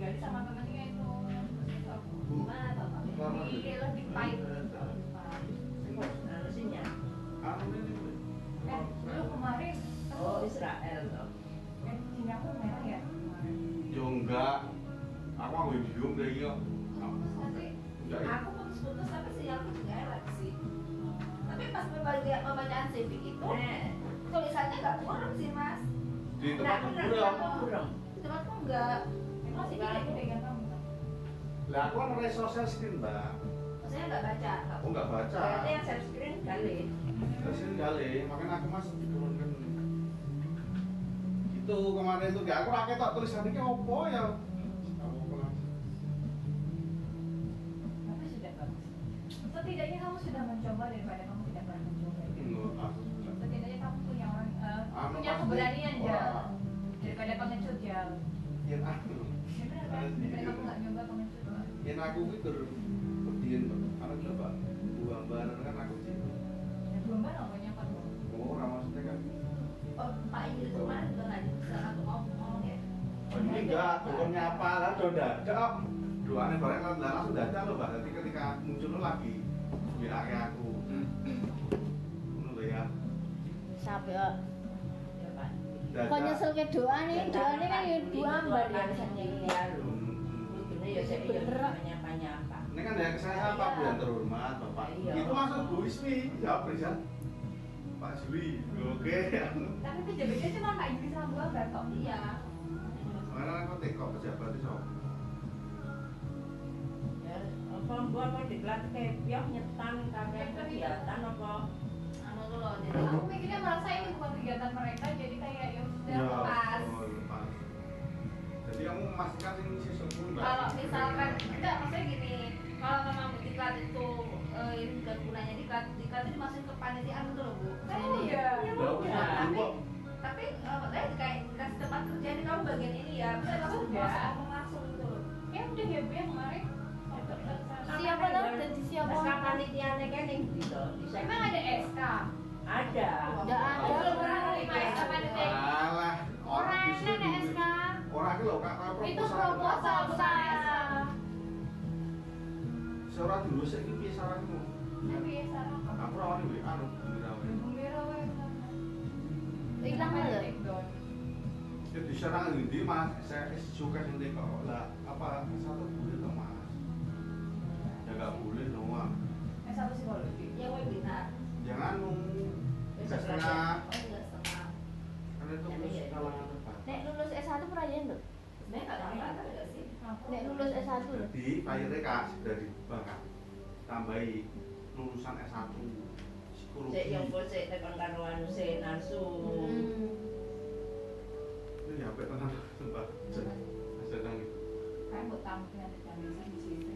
[SPEAKER 4] Gali sama temennya itu. Terus itu aku
[SPEAKER 3] gimana bapak?
[SPEAKER 4] di pipe.
[SPEAKER 1] anu sinya
[SPEAKER 2] Anu ini. Bu.
[SPEAKER 4] Eh, dulu kemarin
[SPEAKER 1] oh Israel toh
[SPEAKER 4] eh sini aku merah ya.
[SPEAKER 2] Ya enggak. Aku mau gitu.
[SPEAKER 4] Terus nanti
[SPEAKER 2] Enggak ya.
[SPEAKER 3] Aku putus-putus tapi sih aku juga elek. Tapi pas membaca pembacaan CV itu
[SPEAKER 1] Nah,
[SPEAKER 3] tulisannya nggak kurang sih mas.
[SPEAKER 2] di
[SPEAKER 1] Nah,
[SPEAKER 2] tempat
[SPEAKER 1] bener,
[SPEAKER 2] burung
[SPEAKER 1] aku burung.
[SPEAKER 3] Tempatku enggak.
[SPEAKER 4] Emang sih kayak kan kamu?
[SPEAKER 2] lah aku kan mulai sosial screen mbak
[SPEAKER 3] Maksudnya enggak baca.
[SPEAKER 2] aku nggak baca
[SPEAKER 1] Berarti yang saya screen kali.
[SPEAKER 2] Hasil kali, makanya aku mas diturunkan Itu kemarin tuh, gak aku rakyat tak tulisan ini apa ya
[SPEAKER 4] Tapi. Setidaknya kamu sudah mencoba daripada punya
[SPEAKER 2] pasti.
[SPEAKER 4] keberanian jal. Daripada pengecut
[SPEAKER 2] aku
[SPEAKER 4] Ya benar kan? Daripada kamu nggak nyoba pengecut.
[SPEAKER 2] Yen aku itu berdian Karena coba Buang bareng kan aku sih.
[SPEAKER 4] Ya banget apa nyapa tuh.
[SPEAKER 2] Oh, orang maksudnya kan?
[SPEAKER 3] Oh, Pak Ingrid kemarin juga nggak bisa aku ngomong ya.
[SPEAKER 2] Oh ini enggak, bukan nyapa lah, udah dadak Doanya bareng kan lah langsung dadak loh mbak Nanti ketika muncul lo lagi ke aku. Ngono lho ya.
[SPEAKER 7] Siapa Kok nyesel ke doa nih? Doa nih kan ya dua mbak ya.
[SPEAKER 1] ya. Bener ya saya
[SPEAKER 7] Bener.
[SPEAKER 1] nyapa-nyapa.
[SPEAKER 2] Ini kan dari saya Pak Bu yang terhormat Bapak.
[SPEAKER 1] Iya.
[SPEAKER 2] Itu maksud Bu Ismi. Jawab Rizal. Pak Juli. Oke.
[SPEAKER 4] Tapi pejabatnya cuma Kak Yuri sama Bu Ambar kok.
[SPEAKER 3] Iya.
[SPEAKER 2] Mana aku tekok pejabat itu.
[SPEAKER 1] Ya, apa gua apa diklat kayak piok nyetan kabeh kegiatan apa
[SPEAKER 3] Tuh loh, jadi
[SPEAKER 4] Aku mikirnya merasa ini bukan kegiatan mereka, jadi kayak ya udah
[SPEAKER 2] Ya,
[SPEAKER 4] lepas.
[SPEAKER 2] oh, lepas. Jadi kamu memastikan ini Mbak?
[SPEAKER 3] kalau misalkan enggak maksudnya gini kalau memang diklat itu eh, ini bukan gunanya diklat diklat itu dimasukin ke panitiaan itu loh bu
[SPEAKER 4] Kan iya.
[SPEAKER 2] Udah, udah,
[SPEAKER 3] tapi tapi eh, makanya kayak dikasih tempat kerja ini kamu bagian ini ya bisa kamu ngomong langsung gitu loh
[SPEAKER 4] Ya udah ya Bu ya kemarin.
[SPEAKER 7] Siapa tau jadi siapa?
[SPEAKER 1] Sekarang panitiane kan yang gitu.
[SPEAKER 4] Emang ada SK?
[SPEAKER 1] Ada.
[SPEAKER 7] Ada.
[SPEAKER 2] Alah,
[SPEAKER 4] Orang. SK.
[SPEAKER 2] Itu loh, kak, kak,
[SPEAKER 4] Itu
[SPEAKER 2] proposal. Seorang dulu saya piye saranmu?
[SPEAKER 4] Ya
[SPEAKER 2] anu gembira wae.
[SPEAKER 4] Gembira wae.
[SPEAKER 2] Ya diserang ini mas, saya suka yang kok lah apa satu boleh dong mas? Ya nggak boleh Jadi bayarnya kak sudah dibangkat tambahi lulusan S1 psikologi.
[SPEAKER 1] Cek yang bos cek tekan karo anu.
[SPEAKER 7] Hmm.
[SPEAKER 2] Ini ya sampai tengah sumpah. Sedang itu.
[SPEAKER 4] Kayak buat tamu ada jam di sini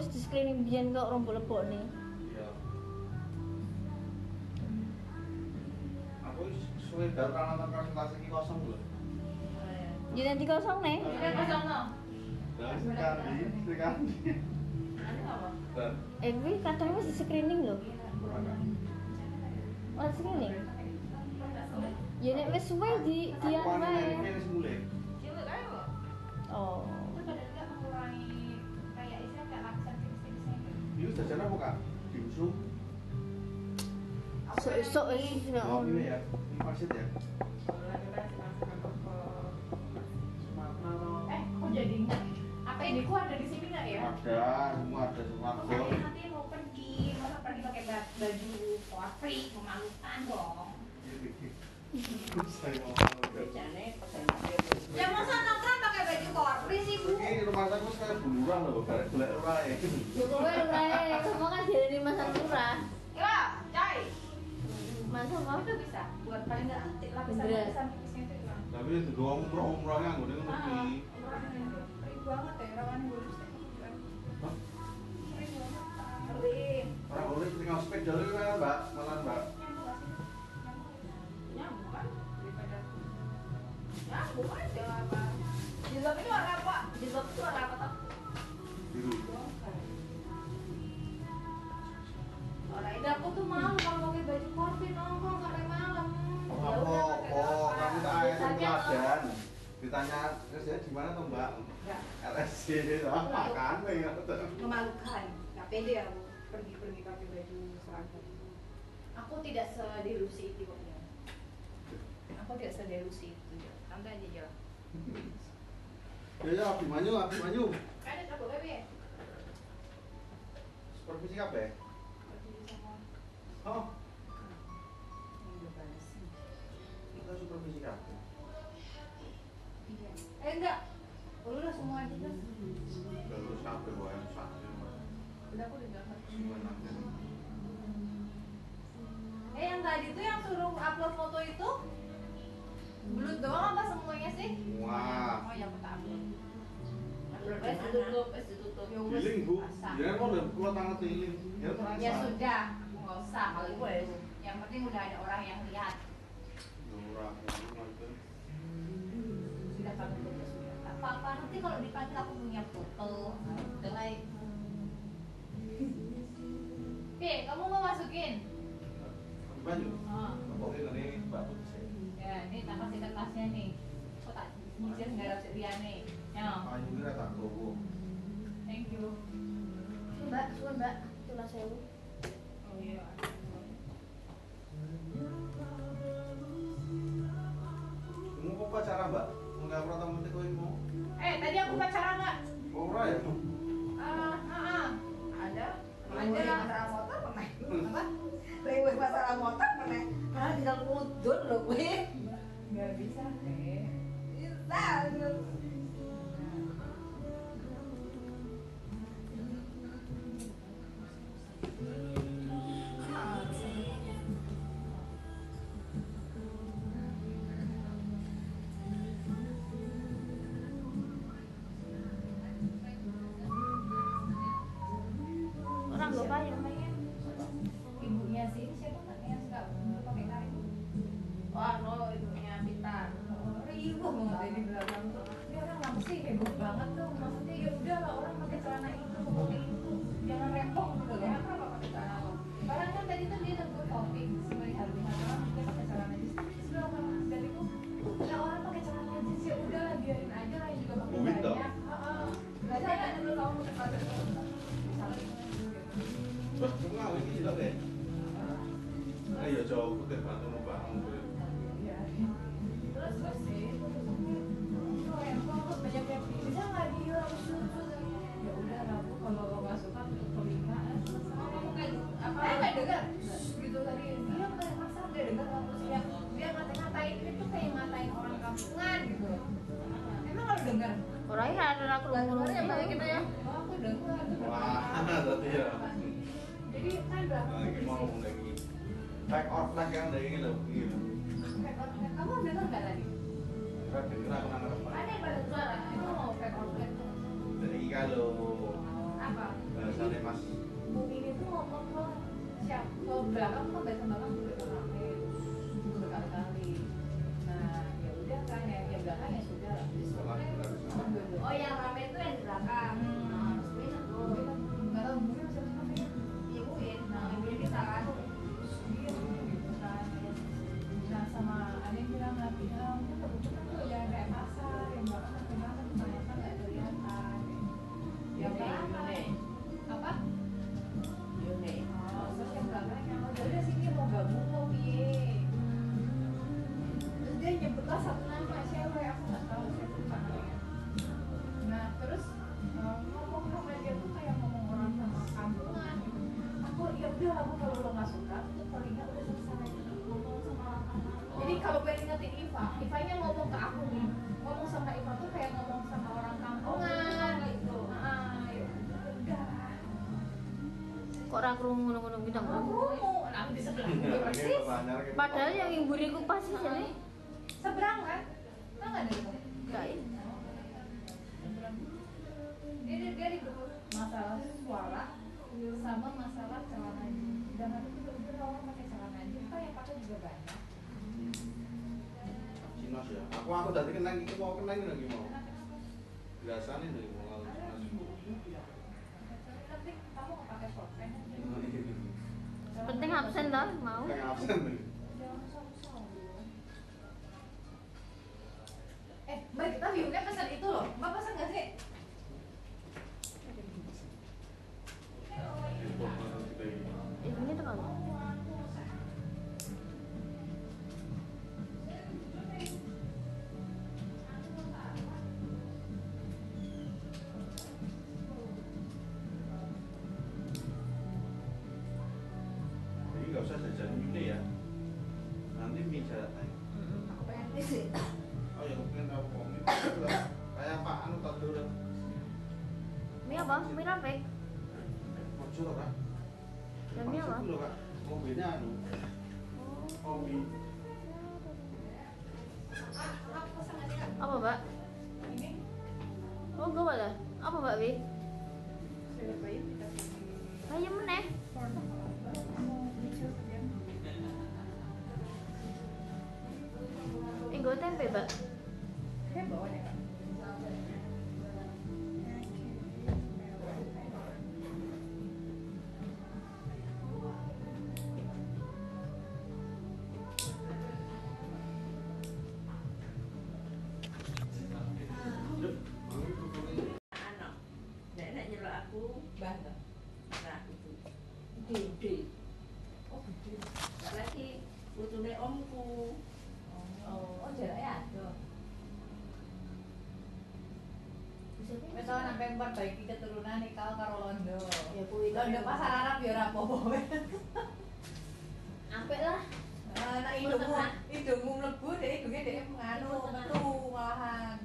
[SPEAKER 7] wis diskleni biyen kok rombo lebokne. nih.
[SPEAKER 2] Iya. Aku suwe baru kan nonton kosong loh.
[SPEAKER 7] jadi nanti kosong nih.
[SPEAKER 4] Ya kosong no.
[SPEAKER 2] Sekali, sekali.
[SPEAKER 7] Eh, gue katanya masih screening loh.
[SPEAKER 2] Kan?
[SPEAKER 7] Oh, screening. Ya nek wis suwe di
[SPEAKER 2] dian
[SPEAKER 7] anu wae. Oh.
[SPEAKER 2] Ini jajan apa kak? Dimsum.
[SPEAKER 7] Sok-sok wis nek
[SPEAKER 2] Oh, ini ya. Ini pangsit ya.
[SPEAKER 4] Eh, kok jadi ingat? Apa ini ku ada di sini nggak ya?
[SPEAKER 2] Ada, semua ada semua.
[SPEAKER 4] Nanti mau pergi, masa pergi pakai ba- baju korpri, memalukan dong. Ya masa nongkrong pakai baju korpri sih bu?
[SPEAKER 2] Ini rumah saya kok sekali buluran loh, barek golek ora ya.
[SPEAKER 7] Kowe ora kamu kan jadi masa murah.
[SPEAKER 4] Ya, cai.
[SPEAKER 7] Masa mau
[SPEAKER 4] Itu bisa buat paling nggak titik itu hilang.
[SPEAKER 2] Tapi itu doang umroh-umrohnya gue ngono
[SPEAKER 4] Ah,
[SPEAKER 2] iki.
[SPEAKER 4] Kering banget ya, rawan gue
[SPEAKER 2] Hah?
[SPEAKER 4] Kering banget. Kering.
[SPEAKER 2] Ora boleh tinggal sepeda lho kan, Mbak. Malah, Ditanya kerja di mana tuh, Mbak? LSC ah, makan ya.
[SPEAKER 4] memalukan nggak pede aku pergi-pergi pakai baju seragam aku tidak sedelusi itu pokoknya aku tidak sedelusi itu ya santai aja jalan
[SPEAKER 2] Ya ya, Abi Manyu, Abi Manyu.
[SPEAKER 4] ada coba bebe
[SPEAKER 2] Supervisi. Oh, kita supervisi.
[SPEAKER 4] Eh enggak Oh, udah semua aja kan
[SPEAKER 2] Terus kabeh wae sakit.
[SPEAKER 4] udah aku udah gambar
[SPEAKER 2] Gimana?
[SPEAKER 4] eh yang tadi tuh yang suruh upload foto itu belut doang apa semuanya sih
[SPEAKER 2] Wah.
[SPEAKER 4] oh ya aku tak upload
[SPEAKER 3] Wes ditutup, wes ditutup.
[SPEAKER 4] Ya
[SPEAKER 2] Giling, Bu. mau lho kula tangan tiling. Ya
[SPEAKER 4] ya sudah nggak usah kalau itu
[SPEAKER 3] Wes.
[SPEAKER 4] yang penting udah ada orang yang lihat
[SPEAKER 2] Ya ora ngono
[SPEAKER 4] kamu foto sudah tak apa-apa nanti kalau dipanggil aku punya foto udah lah Oke, kamu mau masukin?
[SPEAKER 2] Manyu.
[SPEAKER 4] Oh,
[SPEAKER 2] Oke, ini Mbak Putri.
[SPEAKER 4] ya ini tak kasih kertasnya nih. Kok tak dapat dia nih? Ya,
[SPEAKER 2] Ayo kira tak gowo.
[SPEAKER 4] thank you.
[SPEAKER 7] Mbak, suwe Mbak, tulah sewu.
[SPEAKER 4] Oh iya.
[SPEAKER 2] Kamu kok pacaran, Mbak? Enggak pernah tamu teko mau.
[SPEAKER 4] Eh, tadi aku pacaran nggak?
[SPEAKER 2] Ora ya.
[SPEAKER 4] Ah, ah, ah.
[SPEAKER 3] Ada.
[SPEAKER 4] Ada.
[SPEAKER 3] masalah motor pernah. Apa? Rewel masalah motor pernah. Ah, tinggal mudun loh gue.
[SPEAKER 4] Nggak bisa deh.
[SPEAKER 3] Bisa.
[SPEAKER 7] Orangnya ada aku
[SPEAKER 4] dengar ya kita ya? Oh aku dengar
[SPEAKER 2] Wah, <laughs> berarti ya.
[SPEAKER 4] jadi kan berapa
[SPEAKER 2] Nah, ini mau lagi. Back or flag yang dari ini loh. Iya.
[SPEAKER 4] kamu dengar nggak tadi? Ada yang pada suara itu mau back
[SPEAKER 2] Dari iki kalau
[SPEAKER 4] apa?
[SPEAKER 2] Bahasane Mas.
[SPEAKER 4] Bu ini tuh ngomong ke siapa ke belakang ke belakang belakang juga rame berkali-kali. Ya masalah suara sama masalah celana dan aku juga udah orang pakai celana jeans kan yang pakai juga banyak.
[SPEAKER 2] Cinos ya. Aku aku tadi kena iki mau kena lagi mau. Biasane dari mau lalu Cinos.
[SPEAKER 4] tapi kamu nggak pakai short pants
[SPEAKER 8] Penting absen toh, mau.
[SPEAKER 2] Kayak absen
[SPEAKER 4] eh mbak kita biungnya pesan itu loh. Mbak pesan nggak sih
[SPEAKER 3] Thank
[SPEAKER 4] you. Memperbaiki keturunan nih kau karo Londo.
[SPEAKER 3] Ya kuwi
[SPEAKER 4] Londo pasar Arab ya ora apa-apa.
[SPEAKER 7] Ampek lah.
[SPEAKER 4] Nah, hidungmu, hidungmu mlebu deh, hidungnya deh nganu, metu malahan.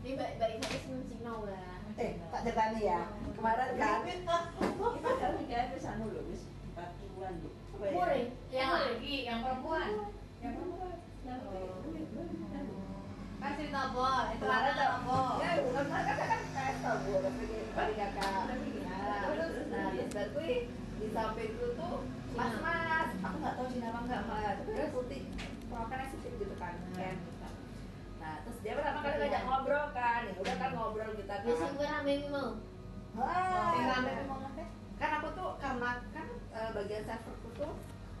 [SPEAKER 7] Ini mbak mbak Ina seneng Cina lah.
[SPEAKER 3] Eh, tak ceritani ya. Kemarin kan
[SPEAKER 1] Kita kalau nikah wis anu lho wis 40-an lho. Apa?
[SPEAKER 7] Umur ya?
[SPEAKER 4] Yang laki, yang perempuan. Yang perempuan. Cerita apa? Itu ada apa?
[SPEAKER 3] Ya, bukan kan kan kan pesta bu, tapi kali kakak. Nah, terus nah terus baru kuwi di sampingku tuh mas mas, aku nggak tahu Cina apa enggak mas, tapi dia putih, perawakannya sipit gitu kan, Ken. Nah, terus dia pertama kali ngajak ngobrol kan, ya udah kan ngobrol kita kan.
[SPEAKER 7] Biasa gue rame mau.
[SPEAKER 3] Ah,
[SPEAKER 4] Sing rame teh.
[SPEAKER 3] kan aku tuh karena kan eh, bagian serverku tuh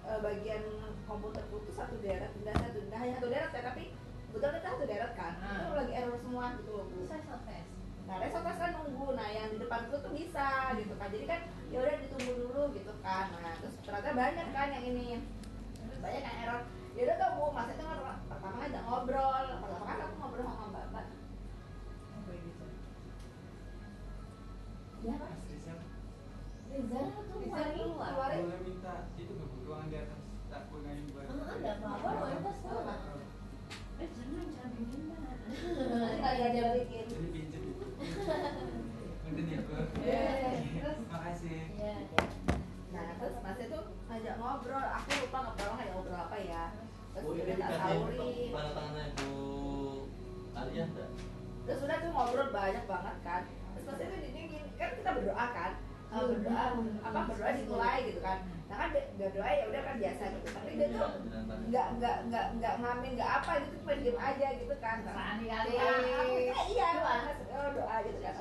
[SPEAKER 3] eh, bagian komputerku tuh satu deret pindah satu pindah hanya satu deret ya tapi kebetulan kita satu deret kan
[SPEAKER 4] Ah.
[SPEAKER 3] itu lagi error semua gitu loh Bu.
[SPEAKER 4] Saya selesai.
[SPEAKER 3] nah resort kan nunggu nah yang di depanku tuh bisa gitu kan jadi kan ya udah ditunggu dulu gitu kan nah terus ternyata banyak kan yang ini banyak yang error ya udah tuh bu mas itu kan pertama ngajak ngobrol pertama kan aku ngobrol sama mbak mbak ya mas
[SPEAKER 7] Rizal tuh
[SPEAKER 4] Rizal
[SPEAKER 3] keluarin
[SPEAKER 9] Boleh minta itu ke ruangan di atas tak barang.
[SPEAKER 7] Ah, ada apa-apa, mau itu sama.
[SPEAKER 1] Eh jangan
[SPEAKER 3] bikin
[SPEAKER 9] pinjam. Mungkin ya, Bu. Makasih.
[SPEAKER 7] Iya.
[SPEAKER 3] Nah, terus Mas itu ngajak ngobrol, aku lupa ngobrol ngajak ngobrol apa ya. Terus
[SPEAKER 10] Oh ini tanda tangannya Bu Alia enggak?
[SPEAKER 3] Terus udah tuh ngobrol banyak banget kan. Terus Mas itu dingin, kan kita berdoa kan. Eh, berdoa apa berdoa dimulai gitu kan. Nah kan be- berdoa ya udah kan biasa gitu. Tapi dia tuh nggak nggak nggak nggak ngamen nggak apa gitu cuma diem aja gitu kan.
[SPEAKER 4] Kali.
[SPEAKER 3] Iya, aku kira iya
[SPEAKER 7] Doa.
[SPEAKER 3] Mas, oh, doa gitu kan.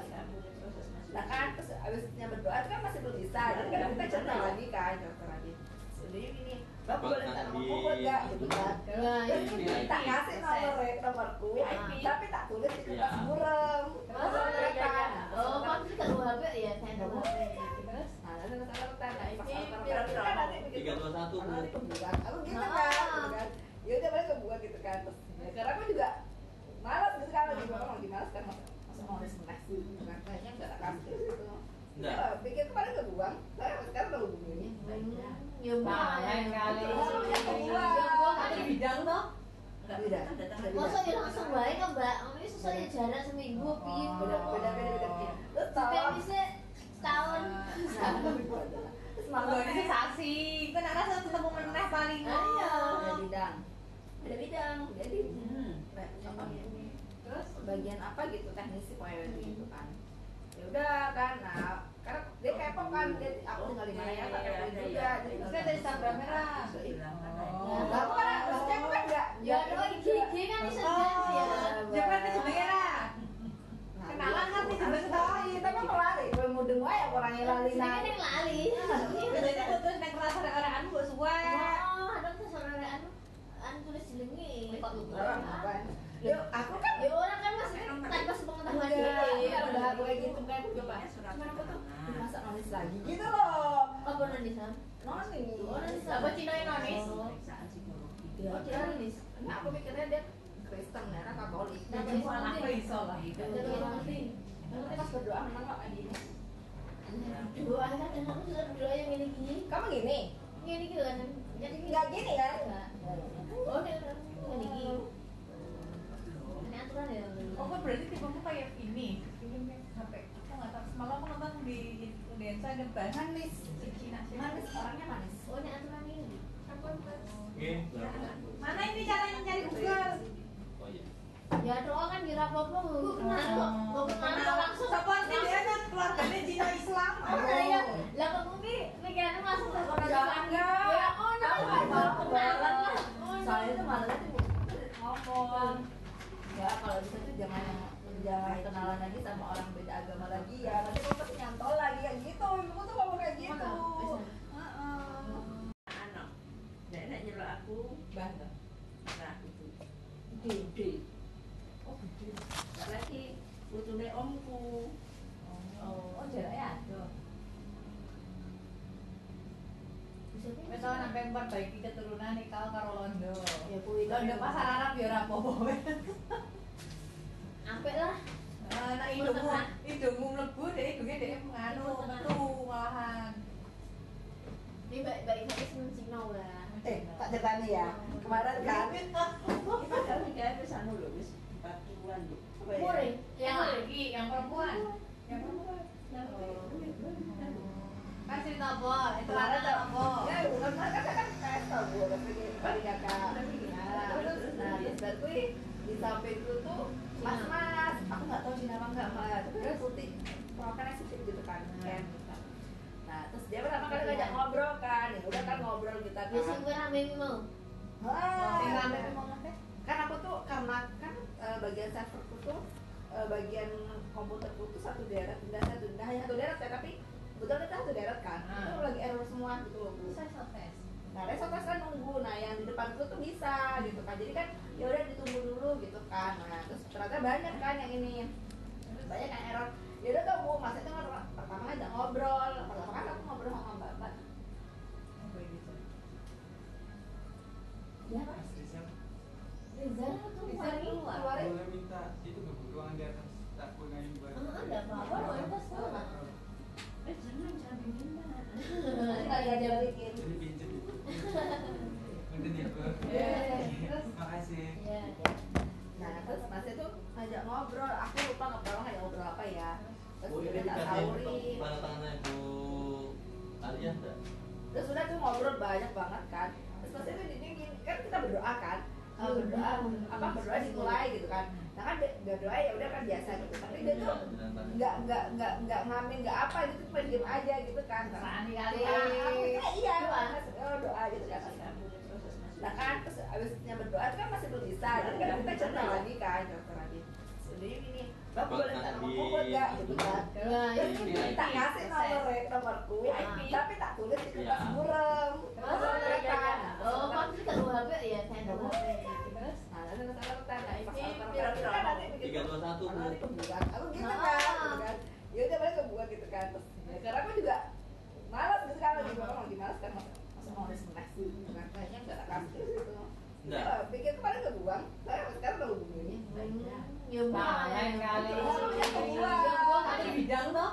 [SPEAKER 3] Nah kan terus abisnya berdoa itu kan masih belum bisa. Jadi kan kita cerita lagi kan, cerita lagi. Jadi gini, bapak boleh minta nomor kumpul gak gitu kan.
[SPEAKER 7] Nah,
[SPEAKER 3] terus
[SPEAKER 7] ini
[SPEAKER 3] tak kasih nomor nomorku tapi tak tulis di kertas
[SPEAKER 10] Iya.
[SPEAKER 3] burem
[SPEAKER 7] Oh, iya, iya, iya. Oh, kan kita HP ya, saya. HP. Terus?
[SPEAKER 3] nah nah kan
[SPEAKER 10] Tiga dua satu
[SPEAKER 3] aku gitu
[SPEAKER 7] Ah.
[SPEAKER 3] kan gitu kan. Ya udah balik kebuka gitu kan. Terus ya, karena aku juga malas gitu kan. Lagi ngomong lagi malas kan. Masa masa nulis menes gitu kan. Kayaknya nggak tak kasih gitu.
[SPEAKER 10] Nggak.
[SPEAKER 3] Ya, pikir kemarin kebuang saya sekarang udah hubungi
[SPEAKER 7] Ya,
[SPEAKER 4] kali.
[SPEAKER 3] Ya.
[SPEAKER 7] Ya, ada bidang toh.
[SPEAKER 1] Enggak
[SPEAKER 3] Beda.
[SPEAKER 1] kan.
[SPEAKER 7] Masa ya langsung baik kan, Mbak? Ini sesuai jarak seminggu, piye?
[SPEAKER 3] beda beda beda terus
[SPEAKER 4] nak rasa ketemu meneh paling.
[SPEAKER 3] Bidang bidang jadi
[SPEAKER 1] Hmm.
[SPEAKER 4] Terus?
[SPEAKER 3] bagian apa gitu teknisi pokoknya gitu kan ya udah kan nah karena dia kepo kan dia aku tinggal di mana ya tak kepoin juga jadi
[SPEAKER 4] Terus ada Instagram merah.
[SPEAKER 1] Hilang kan
[SPEAKER 4] Oh.
[SPEAKER 3] Nah, aku kan maksudnya aku kan enggak
[SPEAKER 7] Ya, ada IG kan bisa jadi ya.
[SPEAKER 4] Jangan di jenenge lah. Kenalan kan di sekali.
[SPEAKER 3] tapi mau lari gue mudeng wae orangnya lali nah
[SPEAKER 7] kan yang lali.
[SPEAKER 4] Jadi putus nek rasa rekan mbok suwe.
[SPEAKER 7] Oh, ada tuh saudaraan anu tulis jenenge.
[SPEAKER 3] orang apa yuk aku kan
[SPEAKER 7] Ya orang kan masih tanpa sepengetahuan dia.
[SPEAKER 3] iya, udah gue gitu kan aku coba
[SPEAKER 1] Surat
[SPEAKER 3] cuman aku tuh
[SPEAKER 1] keterangan.
[SPEAKER 3] masa nonis lagi gitu loh
[SPEAKER 7] Apa
[SPEAKER 3] nonis
[SPEAKER 7] Oh, nanti apa Cina nonis?
[SPEAKER 1] Psikologi.
[SPEAKER 3] Iya, dia nonis nah aku pikirnya dia Kristen ya Katolik
[SPEAKER 7] jadi
[SPEAKER 3] cuma
[SPEAKER 7] nanti.
[SPEAKER 4] Aku iso lah.
[SPEAKER 7] Jadi nanti.
[SPEAKER 3] pas berdoa memang nggak kayak gini
[SPEAKER 7] Doa kan dan aku juga berdoa yang ini gini.
[SPEAKER 3] kamu gini
[SPEAKER 7] Ini gitu kan. Jadi
[SPEAKER 3] nggak gini kan.
[SPEAKER 7] Oh, dia ini gini. Ini aturan ya.
[SPEAKER 4] Oh, kok berarti tipemu kayak ini. Ini sampai aku nggak tahu. Semalam aku nonton di Instagram ada
[SPEAKER 3] manis
[SPEAKER 4] Cina
[SPEAKER 3] manis orangnya manis
[SPEAKER 7] Oh, ini aturan ini. Apa
[SPEAKER 10] Oke. berapa?
[SPEAKER 4] Mana ini caranya nyari Google?
[SPEAKER 10] Oh iya.
[SPEAKER 7] Ya doa kan di rapopo gue kenal kok. Gue kenal langsung.
[SPEAKER 4] Sih dia kan keluarganya Cina Islam?
[SPEAKER 7] Oh, ya. Lah kok mungkin pikirannya langsung ke orang
[SPEAKER 3] Ya,
[SPEAKER 7] Islam.
[SPEAKER 3] enggak.
[SPEAKER 7] Ya, oh, no.
[SPEAKER 3] Mau
[SPEAKER 7] kenalan lah. Oh,
[SPEAKER 3] soalnya tuh malah tuh ngomong ya kalau bisa tuh jangan jangan kenalan lagi sama orang beda agama lagi ya nanti kamu pasti nyantol lagi kayak gitu ibu tuh ngomong kayak gitu.
[SPEAKER 1] Anak. Nek nek nyelok aku
[SPEAKER 4] Bangga.
[SPEAKER 1] nah itu. Gede. Oh, gede. Lagi putune omku.
[SPEAKER 4] Oh, jaraknya ada. Tau sampai memperbaiki keturunan nih kau karo Londo.
[SPEAKER 3] ya kuwi
[SPEAKER 4] Londo pasar Arab ya ora apa-apa.
[SPEAKER 7] Ampe lah.
[SPEAKER 4] Nek hidungmu, hidungmu mlebu deh, hidungnya deh nganu metu malahan.
[SPEAKER 7] Ini baik-baik saya seneng Cina lah.
[SPEAKER 3] eh tak ceritani ya kemarin kan
[SPEAKER 1] Kita kan kayak wis anu wis 40-an lho.
[SPEAKER 3] apa ya?
[SPEAKER 4] Yang lagi, yang perempuan. Yang perempuan. Kan cerita apa? Itu ada apa?
[SPEAKER 3] ya bukan kan kan kan kayak tau gue tapi balik kakak nah terus nah di sampingku tuh mas mas aku nggak tahu Cina apa enggak mas tapi dia putih perawakannya sih gitu kan gitu. nah terus dia pertama kali ngajak ngobrol kan ya udah kan ngobrol kita kan
[SPEAKER 7] Biasa gue rame mau.
[SPEAKER 3] Ah.
[SPEAKER 4] Sing rame mau ngapa?
[SPEAKER 3] kan aku tuh karena kan eh, bagian serverku tuh eh, bagian komputerku tuh satu deret pindah satu pindah hanya satu deret ya tapi betul kita satu deret kan
[SPEAKER 4] Ah.
[SPEAKER 3] itu lagi error semua gitu loh bu
[SPEAKER 4] Saya sotes.
[SPEAKER 3] Nah resotes kan nunggu. Nah yang di depanku tuh bisa gitu kan. Jadi kan ya udah ditunggu dulu gitu kan. Nah terus ternyata banyak kan yang ini. Banyak yang error. Ya udah tuh bu mas itu kan pertama ngajak ngobrol. Pertama kan aku ngobrol sama mbak mbak.
[SPEAKER 4] Gitu?
[SPEAKER 3] ya mas
[SPEAKER 9] Rizal,
[SPEAKER 7] Rizal tuh
[SPEAKER 4] Rizal keluar.
[SPEAKER 3] keluarin.
[SPEAKER 9] Boleh minta itu ke ruangan di atas tak ngayu bareng.
[SPEAKER 7] Ah, ada apa-apa, lo itu sekolah.
[SPEAKER 1] Eh jangan jangan minta.
[SPEAKER 3] nggak ada balikin.
[SPEAKER 9] Jadi pinjam itu. Nanti dia ke.
[SPEAKER 4] Eh, terus
[SPEAKER 9] Makasih.
[SPEAKER 7] Iya.
[SPEAKER 3] Nah, terus Mas itu ngajak ngobrol, aku lupa ngobrol ngajak ngobrol apa ya. Terus dia
[SPEAKER 10] ini dikasih
[SPEAKER 3] sauri.
[SPEAKER 10] tanda tangannya Bu Alia enggak?
[SPEAKER 3] Terus udah tuh ngobrol banyak banget kan. Terus Mas itu gini, gini kan kita berdoa kan. Eh, berdoa apa berdoa dimulai gitu kan. Nah kan dia- berdoa ya udah kan biasa gitu. Tapi dia tuh nggak nggak nggak nggak ngamin nggak apa gitu cuma diem aja gitu kan.
[SPEAKER 4] Sani kali.
[SPEAKER 3] Nah, aku kira iya
[SPEAKER 7] Doa.
[SPEAKER 3] Mas, oh, doa gitu kan. Nah kan terus abisnya berdoa itu kan masih belum bisa. Jadi kan kita cerita lagi kan, cerita lagi. Jadi gini, Bapak boleh minta nomor nggak gitu kan? Terus
[SPEAKER 7] ini.
[SPEAKER 3] tak kasih nomor nomorku, tapi tak tulis di kertas
[SPEAKER 10] Iya.
[SPEAKER 3] burem.
[SPEAKER 7] Oh, iya, iya, iya.
[SPEAKER 3] nggak boleh kan
[SPEAKER 4] Terus?
[SPEAKER 3] nah
[SPEAKER 1] Ini
[SPEAKER 10] Tiga, dua, satu,
[SPEAKER 3] aku gitu kan. Ya udah balik ke gua gitu kan. Terus ya, karena aku juga malas gitu kan. Lagi orang lagi malas kan. Masa masa mau nulis menes gitu kan. Kayaknya nggak tak kasih gitu.
[SPEAKER 10] Nggak.
[SPEAKER 3] Ya, pikir kemarin ke gua. Saya sekarang udah hubungin
[SPEAKER 4] Ya lain kali.
[SPEAKER 3] Oh, ya, kebuka.
[SPEAKER 4] Ya, gua ada bidang toh.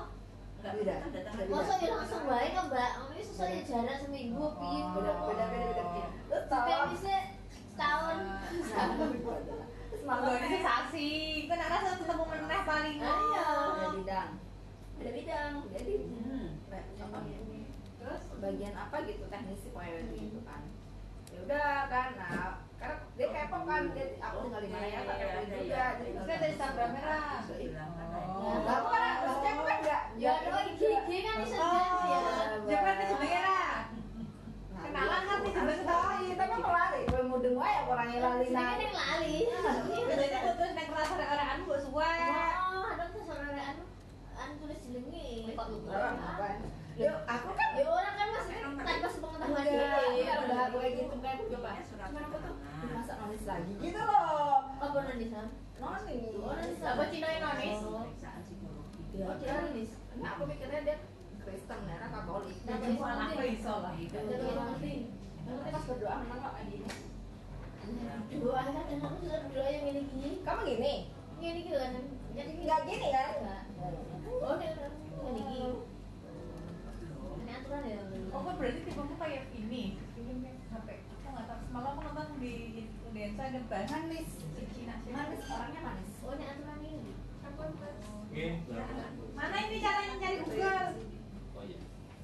[SPEAKER 1] Enggak,
[SPEAKER 3] Beda.
[SPEAKER 1] kan datang
[SPEAKER 3] Beda.
[SPEAKER 7] Masa ya langsung baik kan mbak? Ini susah ya jarak seminggu piye
[SPEAKER 3] beda beda beda beda terus
[SPEAKER 7] Kita
[SPEAKER 3] tolong.
[SPEAKER 7] bisa
[SPEAKER 3] malah
[SPEAKER 4] ini sasi. Kau nak rasa ketemu meneh paling.
[SPEAKER 3] Iya. Beda bidang. Beda bidang. Jadi
[SPEAKER 1] Hmm.
[SPEAKER 3] apa
[SPEAKER 4] Terus?
[SPEAKER 3] bagian apa gitu teknisi pokoknya gitu kan. Ya udah kan. Nah, karena dia kepo kan dia aku tinggal di mana ya, tak kepoin juga. Jadi
[SPEAKER 4] kan ada Instagram merah.
[SPEAKER 1] Kan
[SPEAKER 4] Oh.
[SPEAKER 3] Nah, aku kan maksudnya aku kan enggak
[SPEAKER 7] Ya ada IG IG kan bisa jadi ya
[SPEAKER 4] Jangan jenenge ra. Kenalan kan
[SPEAKER 3] Harus tahu, tapi lari. Gue lali nah.
[SPEAKER 7] kan lali
[SPEAKER 4] Jadi nek rasa orang-orang kok suwe.
[SPEAKER 7] Oh, ada tuh saudara anu anu tulis
[SPEAKER 3] Kok orang apa? Yuk, aku kan
[SPEAKER 7] Ya orang kan masih tanpa sepengetahuan
[SPEAKER 3] Iya,
[SPEAKER 7] dia
[SPEAKER 3] iya, udah aku kayak gitu kan aku coba.
[SPEAKER 1] surat
[SPEAKER 3] Cuman aku tuh masa nonis lagi gitu loh.
[SPEAKER 7] Apa?
[SPEAKER 3] Nonis.
[SPEAKER 7] Oh, nonis.
[SPEAKER 4] Apa Cina yang nonis?
[SPEAKER 1] Psikologi.
[SPEAKER 3] Iya, dia nonis. Nah, aku mikirnya dia Kristen, ya, kan Katolik.
[SPEAKER 7] Nah,
[SPEAKER 4] Jadi aku iso lah.
[SPEAKER 3] Pas berdoa menang kok kayak gini.
[SPEAKER 7] Doa kan dan aku juga berdoa yang ini gini.
[SPEAKER 3] Kamu gini?
[SPEAKER 7] Ini gitu kan. Jadi
[SPEAKER 3] Enggak gini kan?
[SPEAKER 7] Enggak. Oh, ini ini gini. Ini aturan ya.
[SPEAKER 4] Oh, kok berarti tipemu kayak ini. Ini sampai aku nggak tahu. Semalam aku nonton di Indonesia ada bahasa
[SPEAKER 3] Manis.
[SPEAKER 4] Cina.
[SPEAKER 3] Manis, orangnya manis.
[SPEAKER 7] Oh, ini aturan ini.
[SPEAKER 4] Mana ini caranya nyari Google?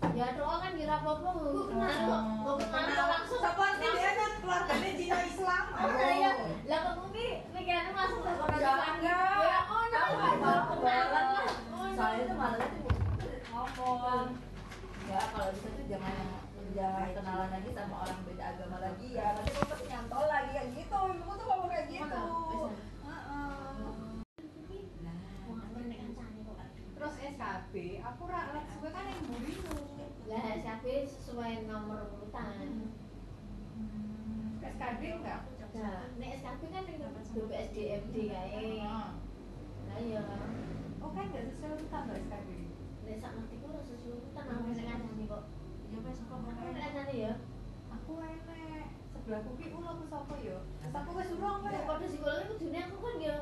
[SPEAKER 10] Oh iya.
[SPEAKER 7] Ya doa kan di rapopo gue kenal kok. Gue kenal langsung.
[SPEAKER 4] Sih dia kan keluarganya Cina Islam?
[SPEAKER 7] Oh, ya. Lah kok mungkin pikirannya langsung ke orang
[SPEAKER 3] Ya,
[SPEAKER 7] Islam.
[SPEAKER 3] enggak.
[SPEAKER 7] Ya, oh,
[SPEAKER 3] nggak?
[SPEAKER 7] Baru kenalan lah. Oh.
[SPEAKER 3] Soalnya itu malah tuh
[SPEAKER 4] Ngomong.
[SPEAKER 3] ya kalau bisa tuh jangan jangan kenalan lagi sama orang beda agama lagi ya nanti kamu pasti nyantol lagi kayak gitu ibuku tuh ngomong kayak gitu
[SPEAKER 4] Terus SKB, aku ra ra suka kan yang burimu.
[SPEAKER 7] Lah, siapa sesuai nomor urutan.
[SPEAKER 4] SKB enggak?
[SPEAKER 7] Nah, nek SKP kan itu BPSDMD kae.
[SPEAKER 4] Ah.
[SPEAKER 7] Lah iya.
[SPEAKER 4] Oh kan enggak sesuai urutan loh SKB.
[SPEAKER 7] Nek sak ngerti ku ora sesuai urutan aku nek kancane kok.
[SPEAKER 1] Ya wes kok
[SPEAKER 7] nek kancane ya.
[SPEAKER 4] Aku enek. Sebelahku ki ulo aku sapa ya? Aku wis urung
[SPEAKER 7] nek. kode psikologi kudune aku kan ya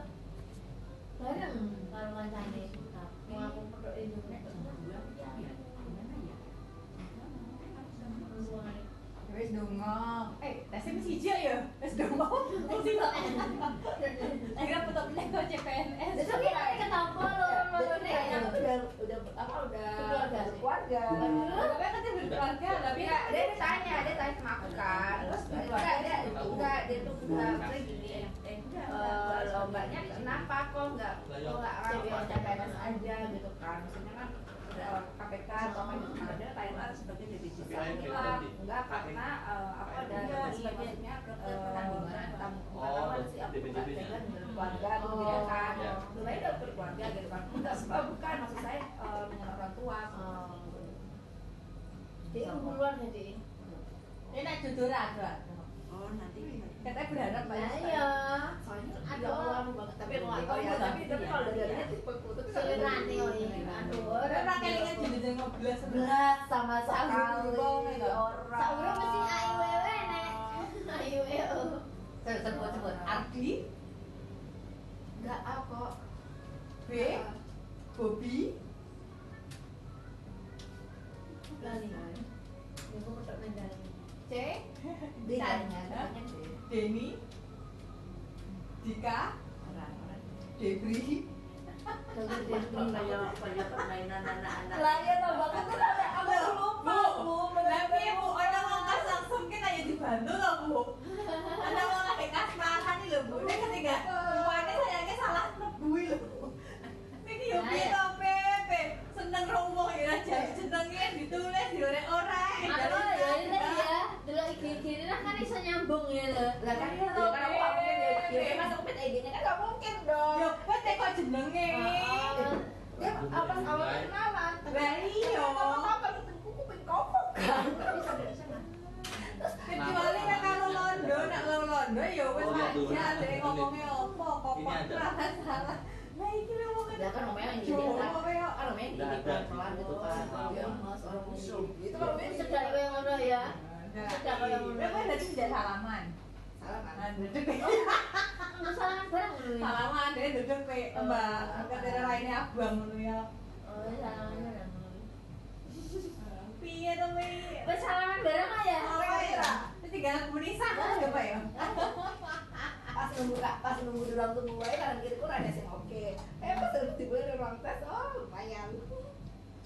[SPEAKER 7] bareng karo kancane. Tapi aku pedok Indonesia.
[SPEAKER 4] Wis dongo. Eh, tesnya mesti hijau ya? Wis dongo. Mesti kok. Akhirnya putar belah kok CPNS.
[SPEAKER 7] Aku nanti kenapa lo
[SPEAKER 3] aku udah udah apa udah
[SPEAKER 7] Berkeluarga.
[SPEAKER 3] berkeluarga
[SPEAKER 4] Tapi kan dia berkeluarga, tapi
[SPEAKER 3] dia ditanya, dia tanya sama aku kan Terus enggak, dia enggak, dia tuh enggak gini
[SPEAKER 1] eh udah
[SPEAKER 3] eh, lombanya kenapa kok enggak kok enggak orang CPNS aja gitu kan maksudnya kan KPK atau apa kan dia tanya
[SPEAKER 1] Keluar sebagai
[SPEAKER 10] BPN,
[SPEAKER 3] enggak karena eh, apa ada
[SPEAKER 1] Iya,
[SPEAKER 3] ini
[SPEAKER 1] sebagai
[SPEAKER 3] maksudnya
[SPEAKER 1] dokter
[SPEAKER 3] eh,
[SPEAKER 1] penanggungan.
[SPEAKER 10] Oh,
[SPEAKER 3] bukan apa sih aku jalan dengan gitu kan
[SPEAKER 10] Iya.
[SPEAKER 3] sebenarnya dokter keluarga gitu kan enggak enggak bukan maksud saya eh, dengan orang tua
[SPEAKER 7] Oh. Jadi keluar jadi.
[SPEAKER 4] ini nak jujur ada.
[SPEAKER 1] oh nanti
[SPEAKER 4] Katanya berharap banyak.
[SPEAKER 7] iya.
[SPEAKER 3] soalnya kan
[SPEAKER 7] Aduh.
[SPEAKER 3] ada orang banget tapi aku nggak tahu ya tapi tapi kalau dari dia tipe tapi
[SPEAKER 7] Selirane oh ini. Aduh.
[SPEAKER 4] Orang ra kelingan sebelah.
[SPEAKER 3] berat sama sekali. orang.
[SPEAKER 7] Saurung mesti AIWW nek. AIWW.
[SPEAKER 4] Sebut sebut sebut. Ardi,
[SPEAKER 3] enggak A kok.
[SPEAKER 4] B, Bobby,
[SPEAKER 7] Lali. Ya aku pedok nang
[SPEAKER 4] C,
[SPEAKER 3] D kayaknya namanya D
[SPEAKER 4] Denny, Dika, Debri.
[SPEAKER 1] Kok
[SPEAKER 7] Devi.
[SPEAKER 1] kayak kayak permainan anak-anak
[SPEAKER 3] lah ya sampai aku lupa bu
[SPEAKER 4] Tapi bu, ada mau kas langsung kita ya dibantu loh bu. Ada mau ada kasmaran nih loh bu. Ini ketika semuanya sayangnya salah nebui loh. Ini yo piye to Pepe? Seneng romo ya jadi jenenge ditulis di orang-orang.
[SPEAKER 7] Aku ya ini ya. Dulu IG ini lah kan iso nyambung ya lho.
[SPEAKER 3] lah kan ya kan aku ya mas aku pet ID-nya kan nggak mungkin dong
[SPEAKER 4] Yo, kok teko jenenge.
[SPEAKER 3] dia apa awalnya kenalan
[SPEAKER 4] Lah iya.
[SPEAKER 3] apa kuku pin kopok kan
[SPEAKER 1] bisa
[SPEAKER 3] terus
[SPEAKER 4] Kecuali nek karo londo, nek lo londo Nah ya wis
[SPEAKER 10] Oh, iya,
[SPEAKER 4] aja ada ngomongnya apa kok
[SPEAKER 10] Ini ada.
[SPEAKER 4] salah salah. Nah iki lho ngomongnya.
[SPEAKER 3] Ya kan yang gini kan. Kan pelan-pelan
[SPEAKER 10] gitu.
[SPEAKER 3] kan.
[SPEAKER 10] Oh, <laughs>
[SPEAKER 3] Dia
[SPEAKER 10] iya.
[SPEAKER 3] mas orang
[SPEAKER 1] Musuh.
[SPEAKER 3] Itu kalau
[SPEAKER 7] sedang ngono ya. Sudah kalau ngono.
[SPEAKER 4] Memang tadi tidak salaman.
[SPEAKER 3] kan.
[SPEAKER 4] Duduk
[SPEAKER 7] Enggak salah barang ngono ya.
[SPEAKER 4] salaman dia duduk pe Mbak. Katanya lainnya abang ngono ya.
[SPEAKER 7] Oh, ya salaman.
[SPEAKER 4] Piye to wi?
[SPEAKER 7] Wes salaman barang aja.
[SPEAKER 4] Ora tinggal Munisa kan ya Pak ya.
[SPEAKER 3] Pas nunggu kak, pas nunggu di ruang tunggu aja kanan kiri pun ada yang oke. Eh pas tiba di ruang tes, oh lumayan.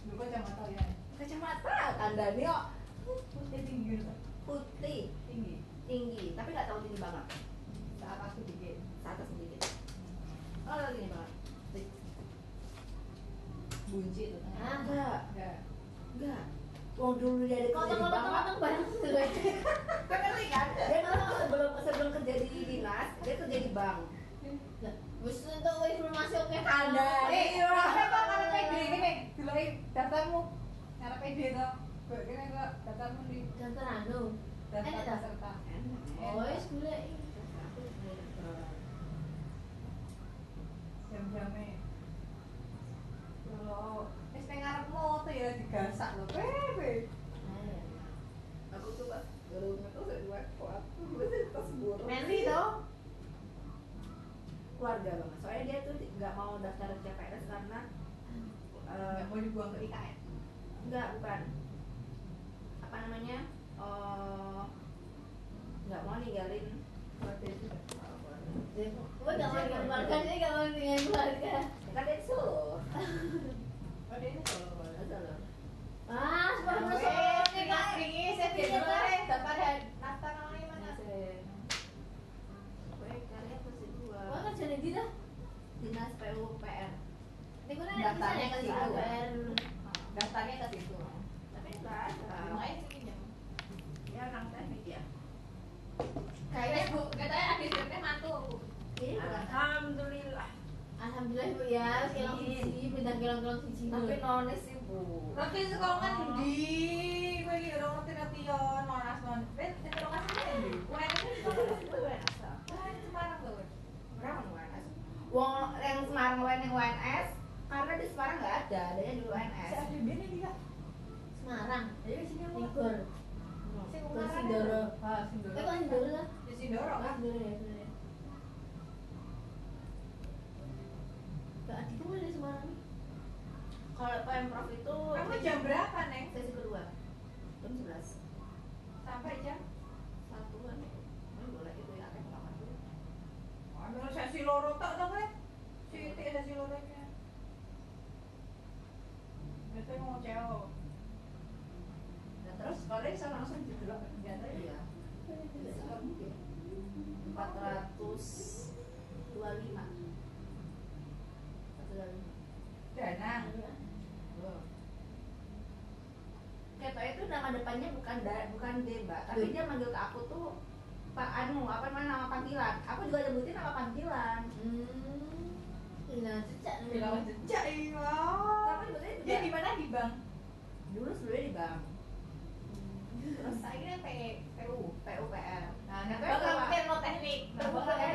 [SPEAKER 4] Lu kacamata ya.
[SPEAKER 3] Kacamata kandani kok
[SPEAKER 4] Putih tinggi gitu.
[SPEAKER 3] putih
[SPEAKER 4] Tinggi.
[SPEAKER 3] tinggi, tapi nggak terlalu tinggi banget.
[SPEAKER 4] Saat aku dikit.
[SPEAKER 3] Atas sedikit. Oh tinggi banget.
[SPEAKER 4] Bunci itu.
[SPEAKER 7] Ah,
[SPEAKER 3] Enggak,
[SPEAKER 4] Enggak.
[SPEAKER 3] enggak. Wong dulu di
[SPEAKER 7] Kotong-kotong sesuai.
[SPEAKER 3] Kan ngerti kan? Dia dulu sebelum sebelum kerja di dinas, dia kerja di bank.
[SPEAKER 7] Wes untuk informasi oke.
[SPEAKER 4] Anda, eh, apa kok karena PD gini? Diloi daftarmu. Karena PD to. Kok kene kok daftarmu di
[SPEAKER 7] Daftar anu.
[SPEAKER 4] daftar peserta.
[SPEAKER 7] Oh, wes golek.
[SPEAKER 4] Jam-jame. Kalau wis ning ngarepmu tuh ya digasak lho. Pepe.
[SPEAKER 3] Aku tuh pas itu saya dua kuat, gue tas buruk.
[SPEAKER 4] Meli to.
[SPEAKER 3] keluarga banget. Soalnya dia tuh nggak mau daftar CPNS karena eh,
[SPEAKER 4] Enggak mau dibuang ke IKN.
[SPEAKER 3] Enggak, bukan. Apa namanya? Oh, nggak mau ninggalin keluarga itu.
[SPEAKER 7] Gue gak mau dengan keluarga, dia gak mau dengan keluarga.
[SPEAKER 3] Kan dia <laughs>
[SPEAKER 4] saya mana?
[SPEAKER 3] Karya dua.
[SPEAKER 7] Wah, kerja di.
[SPEAKER 3] Dinas PUPR.
[SPEAKER 7] Ini gue
[SPEAKER 4] Daftarnya ke situ. Daftarnya ke situ.
[SPEAKER 3] Tapi ada.
[SPEAKER 4] Makanya sih pinjam.
[SPEAKER 3] Ya orang teknik ya.
[SPEAKER 4] Kayaknya Bu, katanya mantu.
[SPEAKER 1] Alhamdulillah.
[SPEAKER 7] Alhamdulillah ibu ya, kilang siji, bintang kilang-kilang siji.
[SPEAKER 3] Tapi nonis sih bu.
[SPEAKER 4] Nanti sekolah di gue iki ora ngerti ngerti yo nonas non. Kuwi itu. Semarang lho.
[SPEAKER 3] Berapa UNS? Wong yang Semarang lain yang UNS karena di Semarang nggak ada, adanya 425
[SPEAKER 4] danang
[SPEAKER 3] Keto itu nama depannya bukan da, bukan deba, tapi iya. dia manggil ke aku tuh Pak Anu, apa namanya nama panggilan? Aku juga nyebutin nama panggilan.
[SPEAKER 7] Hmm. Hilang jejak nih.
[SPEAKER 4] Hilang. Iya.
[SPEAKER 3] Tapi
[SPEAKER 4] dia di mana di bank?
[SPEAKER 3] Dulu sebenarnya di bank. Hmm.
[SPEAKER 4] Terus akhirnya P, PU,
[SPEAKER 3] PUPR.
[SPEAKER 4] Nah, bang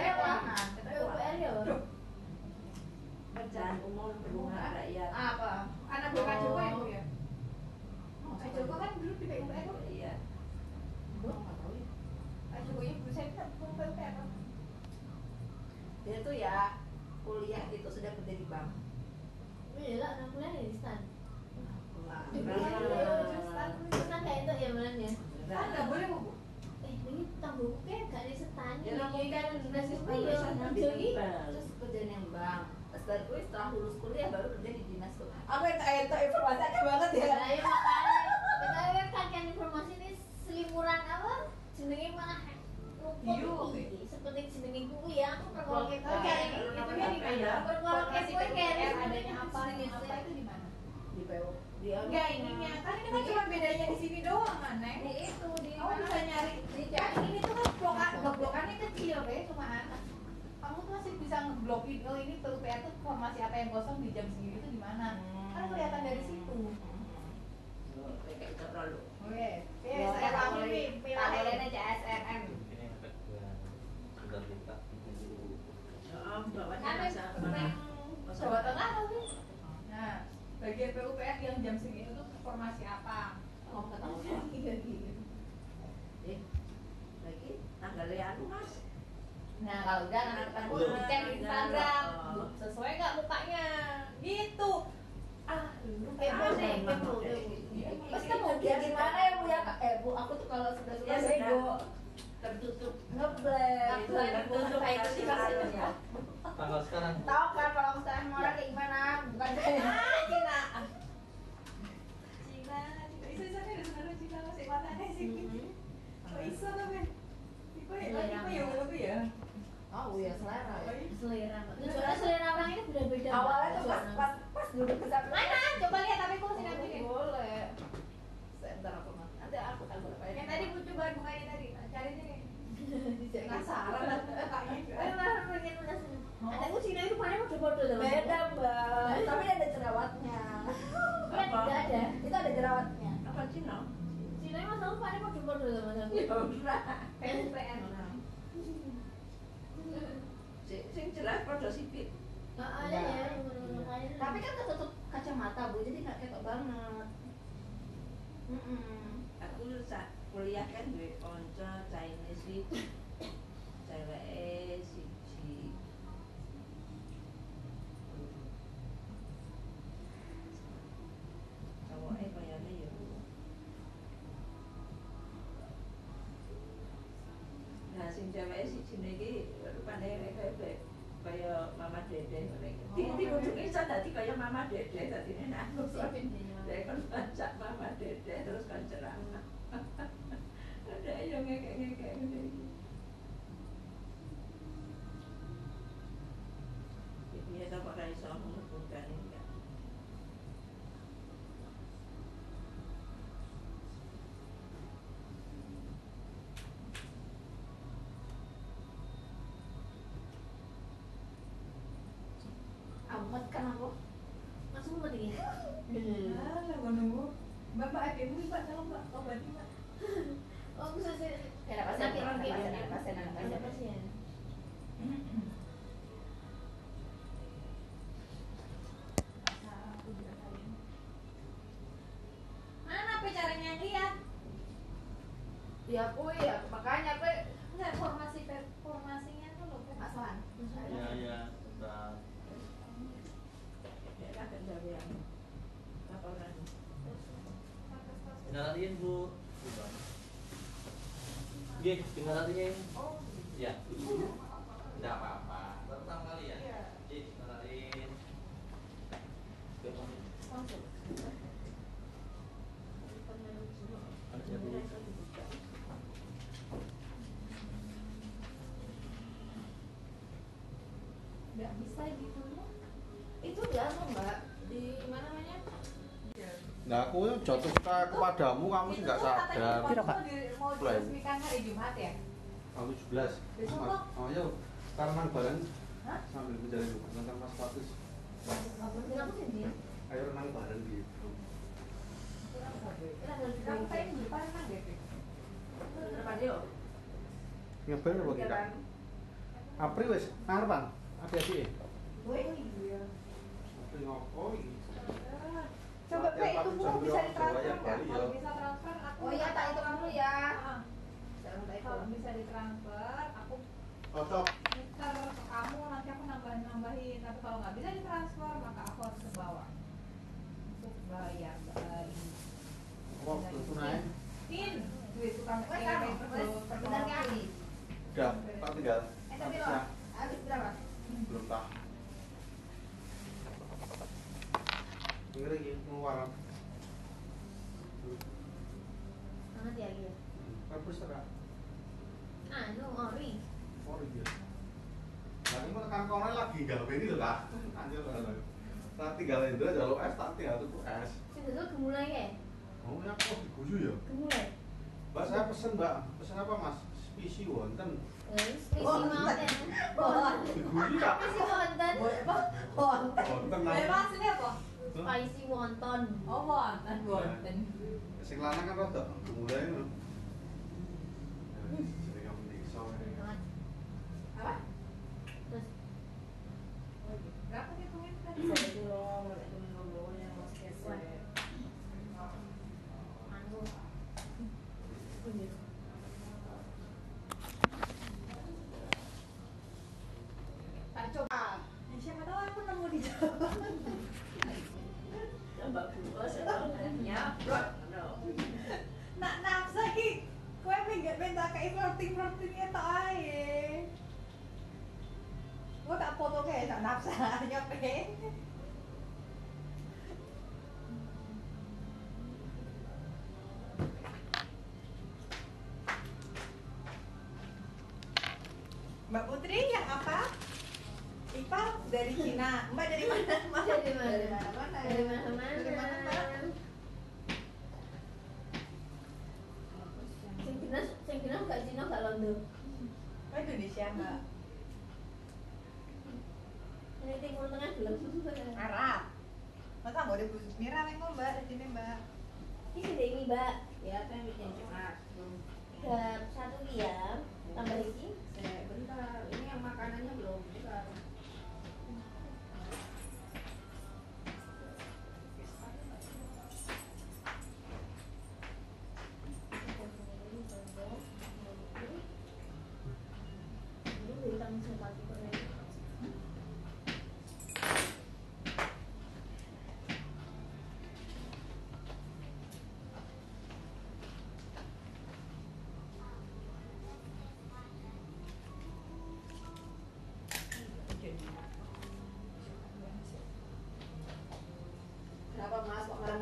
[SPEAKER 4] enggak ininya. Kan kita cuma bedanya di sini doang kan neng
[SPEAKER 3] di itu di
[SPEAKER 4] kamu mana? bisa nyari. Di kan cari ini tuh kan blokan blokannya kecil be cuma anak. Kamu tuh masih bisa ngeblokin oh ini PUPR tuh formasi apa yang kosong di jam segini tuh di mana? Hmm. kan kelihatan dari situ.
[SPEAKER 1] Kayak itu terlalu
[SPEAKER 4] oke
[SPEAKER 3] ya
[SPEAKER 4] saya paham nih
[SPEAKER 3] pilihan aja
[SPEAKER 10] SNM sudah minta. Jawa Tengah tapi bagian PUPR yang jam
[SPEAKER 4] segini itu formasi apa?
[SPEAKER 3] Oh ketahuan eh <laughs> iya, iya.
[SPEAKER 1] lagi tanggalnya anu mas?
[SPEAKER 3] Nah kalau udah nanti
[SPEAKER 1] ketemu
[SPEAKER 3] cek Instagram.
[SPEAKER 1] Oh.
[SPEAKER 3] Sesuai nggak mukanya? Gitu. Ah lu
[SPEAKER 7] kayak
[SPEAKER 3] ah,
[SPEAKER 7] nih
[SPEAKER 3] gitu terus kamu gimana ya bu? Ya eh bu aku tuh kalau sebelah
[SPEAKER 1] ya, sebelah
[SPEAKER 3] bego
[SPEAKER 1] tertutup
[SPEAKER 3] ngeblend,
[SPEAKER 1] Ngeblend,
[SPEAKER 3] tertutup kayak itu sih maksudnya.
[SPEAKER 10] Tanggal sekarang
[SPEAKER 3] Tahu kan kalau aku sekarang mau kayak gimana? Bukan kayak
[SPEAKER 4] Ah, Cina. Cina, kan sebenarnya Cina masih mana sih? Kok iso tuh men? Iku ya, ya lebih ya.
[SPEAKER 3] Oh iya selera ya.
[SPEAKER 7] selera Soalnya selera orang ini beda-beda
[SPEAKER 3] Awalnya tuh pas pas pas duduk ke
[SPEAKER 4] Mana? Coba lihat tapi aku masih
[SPEAKER 3] Oh,
[SPEAKER 4] nanti.
[SPEAKER 3] Boleh. Sebentar aku. Nanti aku berapa
[SPEAKER 4] Yang tadi bu coba bukanya tadi. Cari nih.
[SPEAKER 3] Penasaran.
[SPEAKER 7] Malah pengen penasaran. Ada aku Cina itu mana mau bodoh loh.
[SPEAKER 3] Beda mbak. Tapi ada jerawatnya.
[SPEAKER 7] Kan tidak ada.
[SPEAKER 3] Itu ada jerawatnya.
[SPEAKER 1] apa Cina?
[SPEAKER 7] Cina itu masalah mana mau bodoh loh mas.
[SPEAKER 3] Ya udah.
[SPEAKER 4] PUPN.
[SPEAKER 1] Sing sing jelas pada sipit.
[SPEAKER 7] Nggak ada ya. yang ngono-ngono.
[SPEAKER 3] Tapi kan ketutup kacamata bu, jadi nggak ketok banget. Mm-mm.
[SPEAKER 1] Aku sak kuliah kan duwe kanca Chinese iki. Ceweke siji. Cowoknya kayaknya ya Nah, sing cewek siji niki rupane kaya kaya Mama Dede ngene. Di di ujung iso dadi kaya Mama Dede dadi nek aku Saya kan baca Mama Dede terus kan ceramah. Ada yang ngekek-ngekek ngene iki. Jadi ya tak ora iso menghubungkan enggak.
[SPEAKER 3] Amat kan aku.
[SPEAKER 7] Langsung mau
[SPEAKER 4] lah gua nunggu. Mbak, mbak, adikmu mbak, tolong mbak, obat mbak.
[SPEAKER 7] Oh bisa sih.
[SPEAKER 3] Ya, ada pasien,
[SPEAKER 7] Sakit,
[SPEAKER 3] ada
[SPEAKER 7] sakit.
[SPEAKER 3] pasien, ada pasien, ada pasien.
[SPEAKER 7] Ada pasien.
[SPEAKER 4] Mana apa caranya lihat?
[SPEAKER 3] Ya aku ya, makanya aku
[SPEAKER 4] Enggak, formasi formasinya tuh loh.
[SPEAKER 3] Aslan.
[SPEAKER 10] Ya ya Bentar.
[SPEAKER 1] Ya kan gawe yang laporan.
[SPEAKER 10] Tinggal latihan bu Bukan. Gih, tinggal latihan
[SPEAKER 4] Oh,
[SPEAKER 10] Ya Tidak apa-apa pertama kali ya
[SPEAKER 4] Iya.
[SPEAKER 10] Ada siapa bu?
[SPEAKER 4] Enggak bisa gitu loh.
[SPEAKER 3] Itu biasa mbak. Di mana namanya?
[SPEAKER 2] Nah aku jatuh ke kepadamu kamu sih nggak sadar.
[SPEAKER 4] Katanya mau diresmikan hari Jumat ya?
[SPEAKER 2] Aku 17.
[SPEAKER 4] Besok kok?
[SPEAKER 2] Oh iya, karena nang bareng
[SPEAKER 4] Hah?
[SPEAKER 2] sambil menjalin hubungan.
[SPEAKER 7] Kenapa sih dia?
[SPEAKER 2] Ayo renang bareng gitu.
[SPEAKER 4] Kamu kayak di depan kan deh.
[SPEAKER 1] Berapa dia?
[SPEAKER 2] Ngebel apa kita? April wes, ngarepan. Hati-hati.
[SPEAKER 4] Gue iya.
[SPEAKER 2] April ngopo iki?
[SPEAKER 4] Coba
[SPEAKER 2] Latihan
[SPEAKER 4] Pe, itu
[SPEAKER 2] pakai
[SPEAKER 4] bu
[SPEAKER 2] jam
[SPEAKER 4] bisa
[SPEAKER 2] berapa?
[SPEAKER 4] ditransfer
[SPEAKER 2] Ya,
[SPEAKER 4] nggak?
[SPEAKER 2] Bali,
[SPEAKER 4] Kalau
[SPEAKER 2] ya.
[SPEAKER 4] bisa transfer aku.
[SPEAKER 3] Oh iya, tak itu kamu ya.
[SPEAKER 4] Ah,
[SPEAKER 3] Jangan tak itu.
[SPEAKER 4] Kalau bisa ditransfer, aku
[SPEAKER 2] Cocok.
[SPEAKER 4] ke kamu nanti aku nambahin nambahin. Tapi kalau nggak bisa ditransfer, maka aku harus ke bawah untuk bayar Bali.
[SPEAKER 2] Kok belum tunai?
[SPEAKER 4] In, duit tukang
[SPEAKER 3] Wes
[SPEAKER 4] kirim
[SPEAKER 3] kamu,
[SPEAKER 4] itu
[SPEAKER 3] wes sebenarnya habis.
[SPEAKER 2] Udah, tak tinggal.
[SPEAKER 3] Eh tapi
[SPEAKER 2] Habis
[SPEAKER 3] loh,
[SPEAKER 2] ya?
[SPEAKER 3] habis berapa?
[SPEAKER 2] Belum tak. Ini lagi pengeluaran.
[SPEAKER 7] Sangat ya gitu.
[SPEAKER 2] Kapus tak?
[SPEAKER 7] Anu, ori.
[SPEAKER 2] Oh iya. Nah, kamu tekan kono lagi gawe ini loh kak. Anjir loh. Tak tinggal itu aja lo es, tak tinggal tuh es.
[SPEAKER 7] Dulu gemulai ya?
[SPEAKER 2] Oh ya kok diguyu ya?
[SPEAKER 7] Gemulai.
[SPEAKER 2] Mbak saya pesen mbak, pesen apa mas? Spisi wonten.
[SPEAKER 7] Eh, spesi
[SPEAKER 3] Wonten.
[SPEAKER 7] mountain.
[SPEAKER 2] Diguyu tak?
[SPEAKER 7] Spesi wonten.
[SPEAKER 2] Wonten
[SPEAKER 4] Bayar
[SPEAKER 2] nah.
[SPEAKER 4] aslinya apa?
[SPEAKER 7] Spicy wonton.
[SPEAKER 4] Oh, wonten, wonten.
[SPEAKER 2] Sing lanang kan rada mulai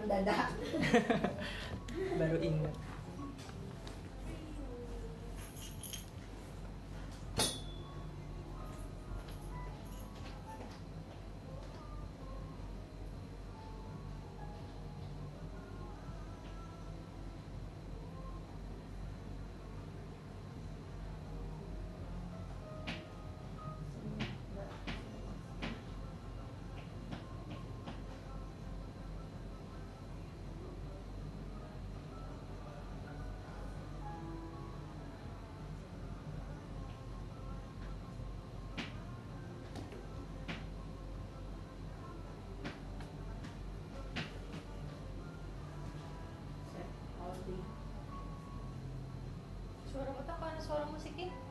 [SPEAKER 1] mas <laughs>
[SPEAKER 7] suara musiknya?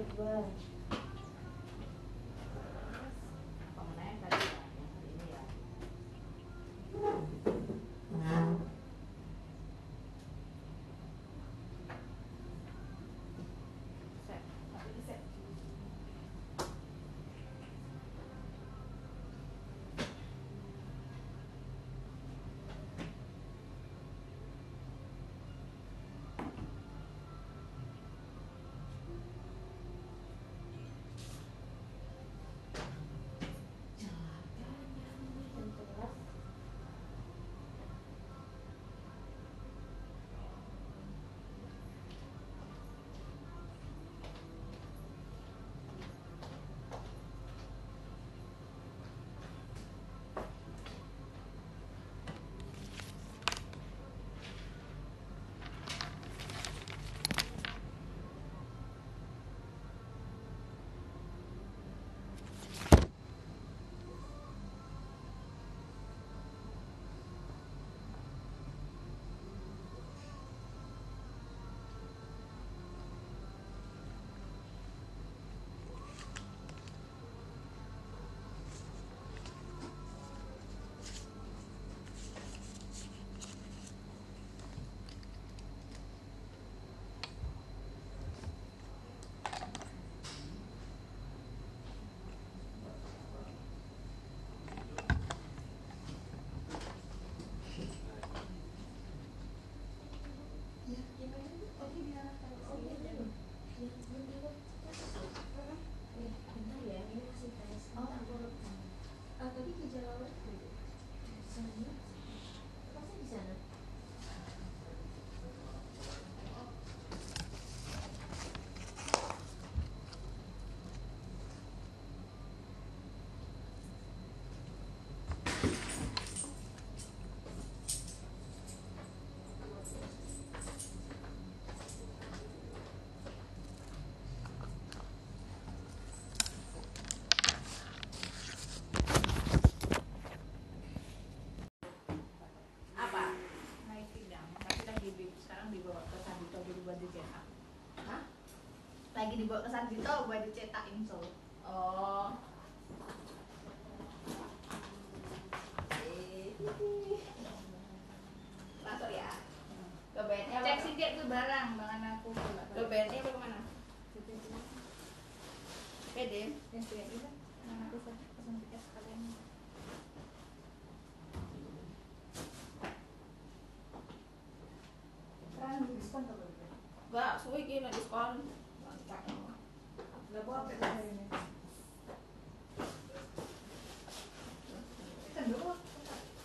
[SPEAKER 11] Dua-dua.
[SPEAKER 3] apa
[SPEAKER 4] lagi dibawa ke Sandito buat dicetak insol
[SPEAKER 3] Oh. Masuk ya. Ke BNI
[SPEAKER 4] cek sidik tuh barang bangan aku
[SPEAKER 3] Ke BNI apa ke mana? PD.
[SPEAKER 4] yang itu kan aku pesan tiket sekalian sekarang diskon tuh
[SPEAKER 3] Enggak, suwi gini diskon.
[SPEAKER 4] Lah buat apa saya ini? Kan dulu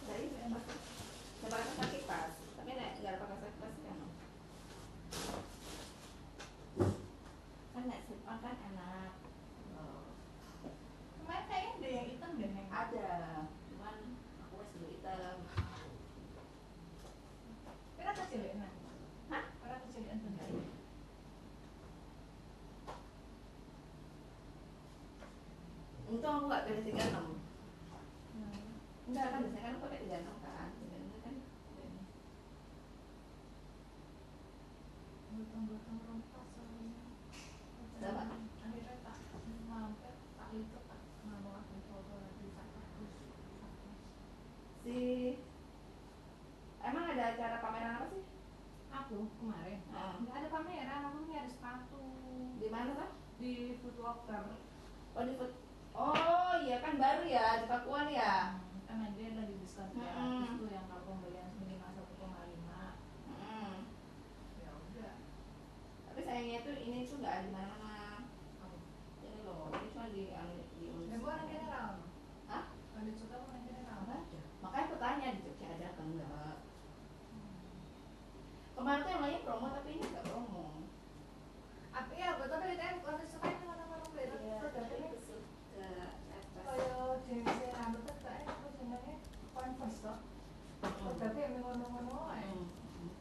[SPEAKER 3] Dari saya pakai sakit pas, tapi nek enggak pakai sakit pas kan. Kan nek sip kan enak. Oh.
[SPEAKER 4] kemarin kayaknya ada yang hitam deh yang
[SPEAKER 3] Ada, cuman aku wes dulu hitam.
[SPEAKER 4] Kira kecil ya nah.
[SPEAKER 3] Hah?
[SPEAKER 4] Kira kecil ya bener.
[SPEAKER 3] Aku nggak pilih 36
[SPEAKER 4] Hmm.
[SPEAKER 3] Enggak kan biasanya kan aku pakai 36 kan 36 kan ini.
[SPEAKER 4] Gotong-gotong rompas soalnya.
[SPEAKER 3] Sama.
[SPEAKER 4] Akhirnya tak mampir, tak itu tak mau aku foto lagi tak hapus.
[SPEAKER 3] Si Emang ada acara pameran apa sih?
[SPEAKER 4] Aku kemarin
[SPEAKER 3] Ah.
[SPEAKER 4] nggak ada pameran, aku nyari sepatu
[SPEAKER 3] Di mana tuh?
[SPEAKER 4] di Foot Locker.
[SPEAKER 3] Oh di food. Iya kan baru ya di Pakuan ya.
[SPEAKER 4] Karena dia lagi diskon tiga
[SPEAKER 3] Mm-mm.
[SPEAKER 4] ratus tuh yang kalau pembelian minimal satu koma lima.
[SPEAKER 3] Hmm.
[SPEAKER 4] Ya udah.
[SPEAKER 3] Tapi sayangnya tuh ini tuh nggak ada di mana-mana.
[SPEAKER 4] Aku.
[SPEAKER 3] Ini loh, ini cuma di di
[SPEAKER 4] Ya gua orang general.
[SPEAKER 3] Hah?
[SPEAKER 4] Ada suka orang general.
[SPEAKER 3] Nggak ada. Makanya aku tanya di Jogja ada apa enggak? Kemarin tuh yang lainnya promo tapi ini nggak promo.
[SPEAKER 4] Apa ya? Betul tadi kan kalau suka itu mana-mana beda.
[SPEAKER 3] Iya,
[SPEAKER 4] Produknya
[SPEAKER 3] tapi sudah atas.
[SPEAKER 4] kayak jenis rambut tuh kayak aku jenenge Converse toh. Tapi yang ngono-ngono ae.
[SPEAKER 3] Hmm.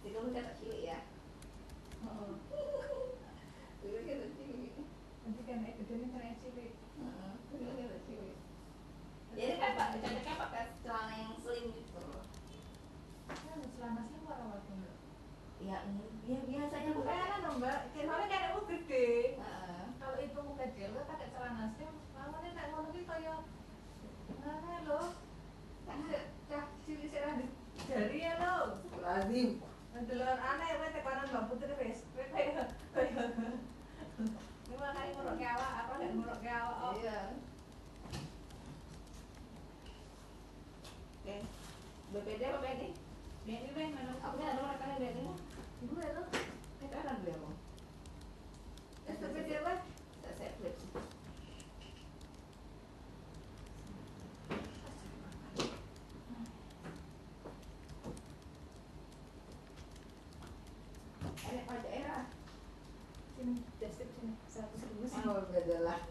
[SPEAKER 3] Jadi kamu kata cilik ya?
[SPEAKER 4] Heeh.
[SPEAKER 3] Dulu kata cilik.
[SPEAKER 4] Nanti kan eh gede nih kena cilik.
[SPEAKER 3] Heeh, dulu kata cilik. Jadi kan pak, cocoknya pakai celana yang slim gitu.
[SPEAKER 4] Kan selama sih warna waktu enggak.
[SPEAKER 3] Ya, ini ya biasanya aku
[SPEAKER 4] Bukan
[SPEAKER 3] pakai.
[SPEAKER 4] kan mbak, soalnya kan aku gede.
[SPEAKER 3] Heeh.
[SPEAKER 4] Kalau itu kecil, lo pakai celana slim, lawannya nek ngono ki kaya ngene lho. Cah cah cilik sik rambut jari ya lho.
[SPEAKER 3] Lazim.
[SPEAKER 4] Ndelok aneh kowe tekanan Mbak Putri wis. Kowe kaya kaya Ini makanya nguruk ke awak, apa nek nguruk ke awak. oh.
[SPEAKER 3] Iya. Oke. BPD apa BNI?
[SPEAKER 4] Ini weh mana
[SPEAKER 3] Aku punya nomor rekening BNI.
[SPEAKER 4] Gue lo.
[SPEAKER 3] Kita kan beli apa?
[SPEAKER 4] Eh tapi dia weh.
[SPEAKER 3] Saya saya flip. Enak pajak era.
[SPEAKER 4] Sini, deskrip sini. Seratus ribu sih.
[SPEAKER 3] Oh, beda lah.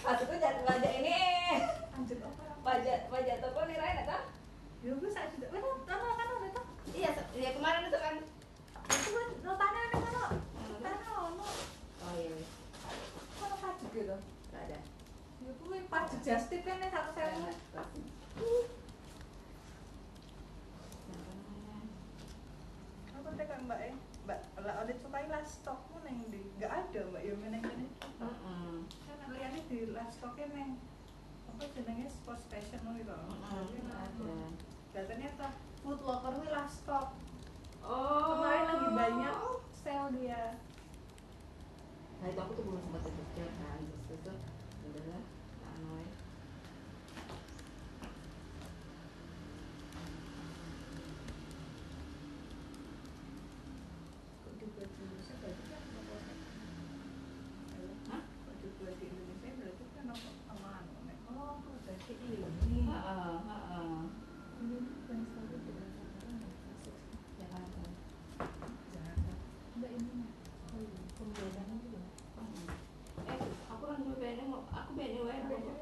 [SPEAKER 3] Maksudku jangan pajak ini.
[SPEAKER 4] Apa?
[SPEAKER 3] Pajak pajak toko nih Rai, kan?
[SPEAKER 4] Ya gue saat itu. Tanah kan ada tuh.
[SPEAKER 3] Iya, iya kemarin itu kan.
[SPEAKER 4] Itu gue lo tanah ada mana? Tanah ono.
[SPEAKER 3] Oh iya.
[SPEAKER 4] Mana pajak gitu?
[SPEAKER 3] Nggak ada.
[SPEAKER 4] Ya gue pajak just tip kan satu sewu. Aku tekan mbak eh. Mbak, lah ada cukai last stokmu neng di. Gak ada mbak ya neng ini.
[SPEAKER 3] Heeh.
[SPEAKER 4] kan lihatnya di last stoknya neng. Apa jenenge sports fashion gitu
[SPEAKER 3] Heeh,
[SPEAKER 4] dan ternyata food locker ini last stock
[SPEAKER 3] Oh.
[SPEAKER 4] kemarin lagi banyak sale dia.
[SPEAKER 3] Nah itu aku tuh belum sempat ke Jogja kan, terus itu udahlah, anu ya.
[SPEAKER 4] kok juga di Indonesia berarti kan apa
[SPEAKER 3] Hah?
[SPEAKER 4] kok juga di Indonesia berarti kan apa sama anu Nek. oh aku berarti ini
[SPEAKER 3] Heeh, heeh.
[SPEAKER 4] ini bukan selalu di Jakarta
[SPEAKER 3] Jakarta.
[SPEAKER 4] Jakarta enggak ini Nek. oh iya pembedaannya juga
[SPEAKER 3] Heeh. Eh, aku kan dulu BNI, mau- aku BNI wae. aku-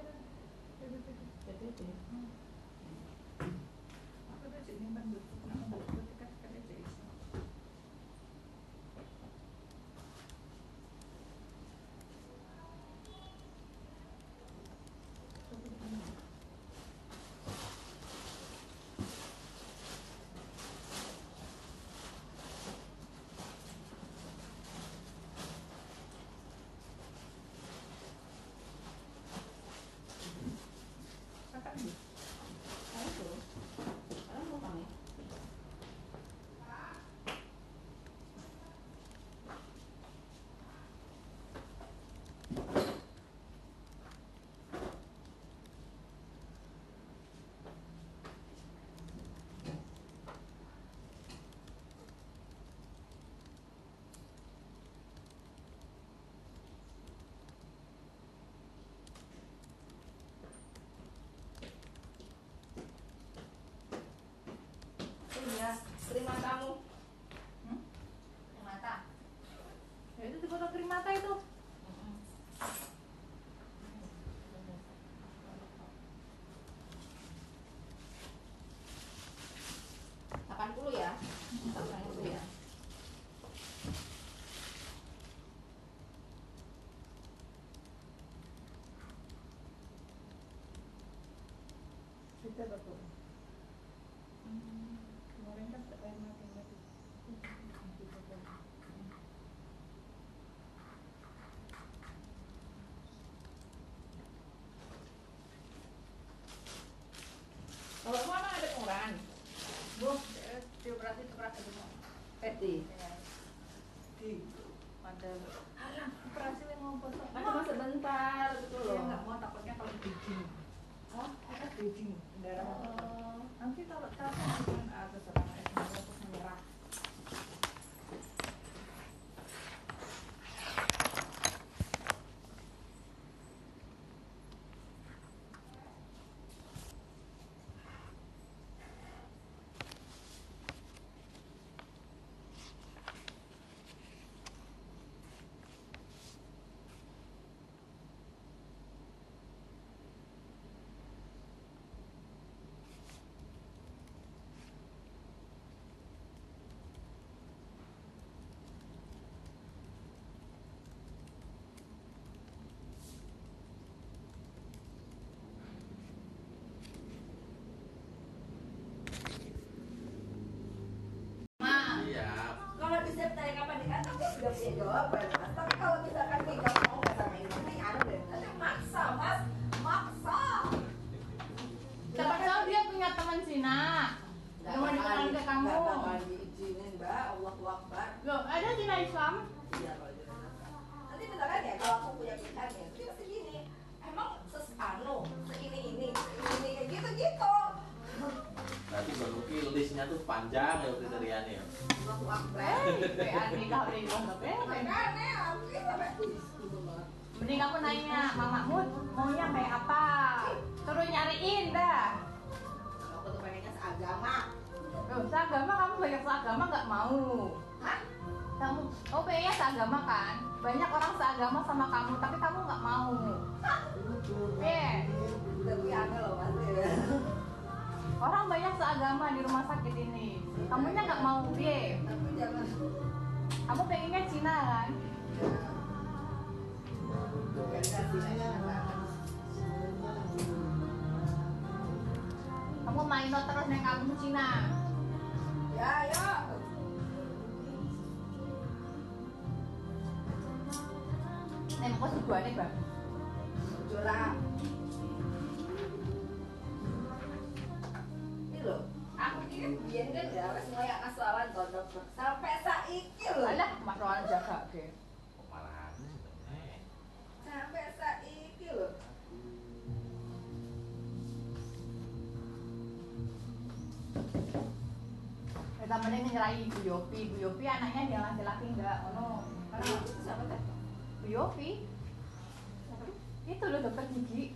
[SPEAKER 3] krim matamu
[SPEAKER 4] Hmm?
[SPEAKER 3] krim mata
[SPEAKER 4] Ya itu foto krim mata itu.
[SPEAKER 3] delapan puluh ya delapan puluh ya
[SPEAKER 4] Kita betul. Kemarin kan air mati mati.
[SPEAKER 3] Kalau mana ada pengurangan
[SPEAKER 4] Bu, dioperasi operasi dulu.
[SPEAKER 3] Peti
[SPEAKER 4] Di? Ada alah operasi yang mau
[SPEAKER 3] kan cuma sebentar gitu
[SPEAKER 4] Dia
[SPEAKER 3] loh.
[SPEAKER 4] nggak mau takutnya kalau bleeding. Oh, kita bleeding darah mau potong.
[SPEAKER 3] Oh.
[SPEAKER 4] Nanti kalau tahu kan ada serangan esma terus menyerah.
[SPEAKER 10] Iya.
[SPEAKER 3] kalau bisa tanya kapan nikah aku sudah punya jawaban mas tapi kalau misalkan gue nggak mau nggak sama ini ini anu deh nanti maksa mas maksa
[SPEAKER 4] Siapa tahu dia punya teman Cina.
[SPEAKER 3] Nggak
[SPEAKER 4] Yang mau
[SPEAKER 3] bakal
[SPEAKER 4] dikenalin
[SPEAKER 3] di-
[SPEAKER 4] ke kamu.
[SPEAKER 3] nggak bakal diizinin mbak Allah Akbar
[SPEAKER 4] Loh, ada Cina Islam?
[SPEAKER 3] iya kalau di sana. nanti misalkan ya kalau aku punya pilihan ya dia pasti gini emang ses anu seini ini seini ini kayak gitu gitu
[SPEAKER 10] Berarti Mbak Nuki listnya tuh panjang ya kriterianya ya.
[SPEAKER 4] Eh, eh.
[SPEAKER 3] aku gitu.
[SPEAKER 4] Mending kamu nanya, mamamu maunya kayak apa? Suruh nyariin dah.
[SPEAKER 3] aku tuh pengennya seagama
[SPEAKER 4] Loh, seagama kamu banyak seagama nggak mau.
[SPEAKER 3] Hah?
[SPEAKER 4] Kamu, oh pengennya seagama kan? Banyak orang seagama sama kamu, tapi kamu nggak mau. Eh,
[SPEAKER 3] udah gue aneh loh ya.
[SPEAKER 4] Orang banyak seagama di rumah sakit ini. Kamunya nggak mau,
[SPEAKER 3] jangan
[SPEAKER 4] Kamu pengennya Cina kan? Kamu main lo terus neng kamu Cina.
[SPEAKER 3] ya ya
[SPEAKER 4] Neng kok tujuannya bang?
[SPEAKER 3] curang ya wes mulai asalan kodok sampai saiki loh
[SPEAKER 4] Alah, mas jaga
[SPEAKER 10] sebenarnya.
[SPEAKER 3] sampai saiki loh
[SPEAKER 4] Kita mending nyerahi Bu Yopi. Bu Yopi anaknya dia laki-laki enggak, ono. Karena
[SPEAKER 3] itu siapa teh
[SPEAKER 4] Bu Yopi itu loh dokter gigi.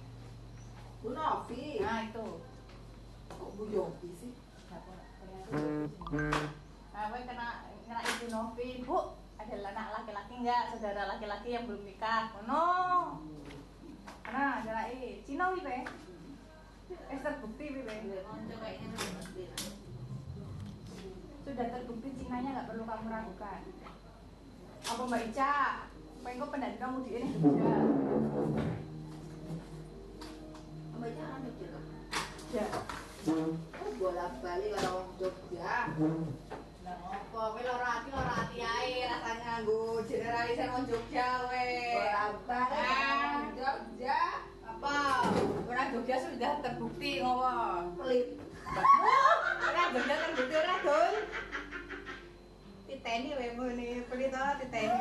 [SPEAKER 3] Bu Novi
[SPEAKER 4] Nah itu.
[SPEAKER 3] kok Bu Yopi sih
[SPEAKER 4] Nah, kena kena ibu Novi, Bu. Ada anak laki-laki enggak? Saudara laki-laki yang belum nikah. Ono. Nah, nyerahi. Cina wi be. Eh terbukti wi be.
[SPEAKER 3] coba ini tuh Mas Dina.
[SPEAKER 4] Sudah terbukti Cinanya nggak perlu kamu ragukan. Apa Mbak Ica? Pengen pendanaan kamu di ini juga.
[SPEAKER 3] Mbaknya anu gitu
[SPEAKER 4] Ya.
[SPEAKER 3] Oh bolak balik orang Jogja
[SPEAKER 4] Lah ngopo? Kowe loro ati loro ati ae rasanya nganggo generalisan wong Jogja kowe.
[SPEAKER 3] bolak balik
[SPEAKER 4] Ah.
[SPEAKER 3] Jogja
[SPEAKER 4] Apa? Orang Jogja sudah terbukti ngopo?
[SPEAKER 3] pelit <laughs>
[SPEAKER 4] Ora Jogja terbukti ora, Dul. Titeni wae ngene, pelit to titeni.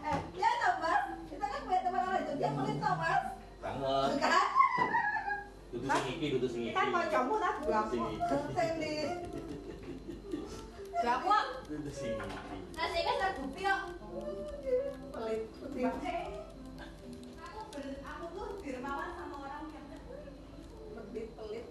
[SPEAKER 3] eh ya toh mas kita kan punya teman orang Jogja pelit toh mas
[SPEAKER 10] Banget.
[SPEAKER 3] kan
[SPEAKER 10] Dudu sing iki, dudu sing iki.
[SPEAKER 4] Kan kancamu ta
[SPEAKER 10] buang. Sing. Dudu sing iki.
[SPEAKER 4] Nah, sing kan kok.
[SPEAKER 3] Pelit.
[SPEAKER 4] Aku ber, aku tuh dermawan sama orang yang
[SPEAKER 3] pelit pelit.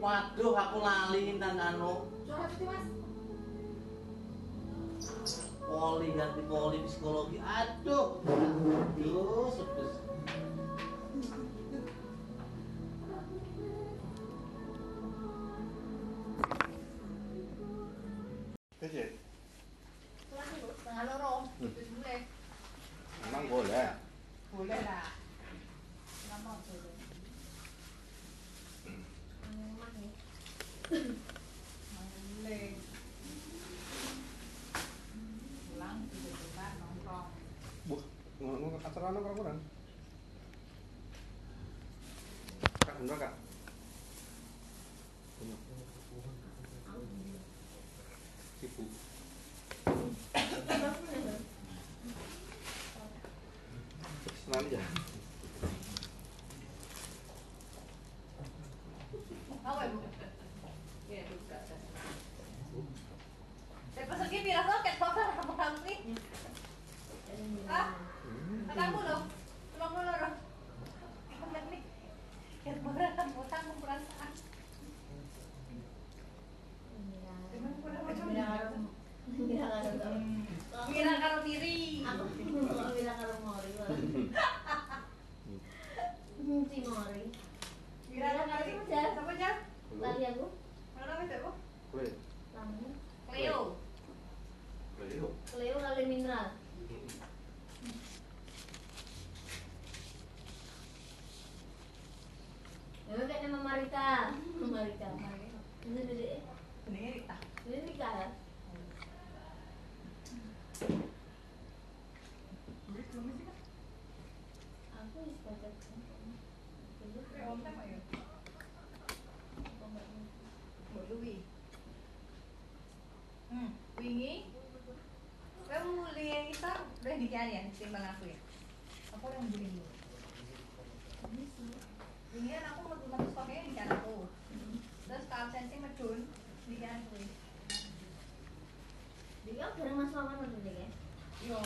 [SPEAKER 10] Waduh, aku lali Intan Anu.
[SPEAKER 4] Curhat sih, Mas
[SPEAKER 10] poli ganti poli psikologi. Aduh, aduh, sebes.
[SPEAKER 2] Kece,
[SPEAKER 4] Setengah loro. Terus boleh.
[SPEAKER 2] emang boleh.
[SPEAKER 4] Boleh lah. Kenapa boleh? Boleh. Pulang tiba-tiba nongkrong.
[SPEAKER 2] Buh, ngomong acara anak kurang. Kak, enggak kak. Ibu. Senang aja.
[SPEAKER 4] Apa ibu?
[SPEAKER 5] Ya, buka dah.
[SPEAKER 4] Eh pas lagi bilang soket kok kamu kamu nih. Ah, kamu loh. Tolong dulu loh. Bener nih. Kayak beneran kamu tanggung perasaan. Emang kurang macam mana? Kira karo diri.
[SPEAKER 7] Aku mau bilang kalau mori. Si mori.
[SPEAKER 4] Kira karo diri. Apa aja?
[SPEAKER 7] Lagi aku.
[SPEAKER 4] Mana namanya Bu?
[SPEAKER 2] Boleh.
[SPEAKER 7] Lamu.
[SPEAKER 4] Cleo.
[SPEAKER 2] Boleh yuk.
[SPEAKER 7] Cleo kali mineral. Ya kayak nama Marika. Marika. Ini dede.
[SPEAKER 4] Ini Rita.
[SPEAKER 7] Ini Rika ya. Aku wis baca.
[SPEAKER 4] Om teh ayo. Mbok Luwi. Hmm, wingi. Kamu mulai nikah ya, timbang aku ya. Aku yang beli dulu. Wingi kan aku metu metu stoknya nikah aku. Terus ke absensi medun nikah aku.
[SPEAKER 7] Dia bareng Mas Wawan udah deh kan.
[SPEAKER 4] Yo,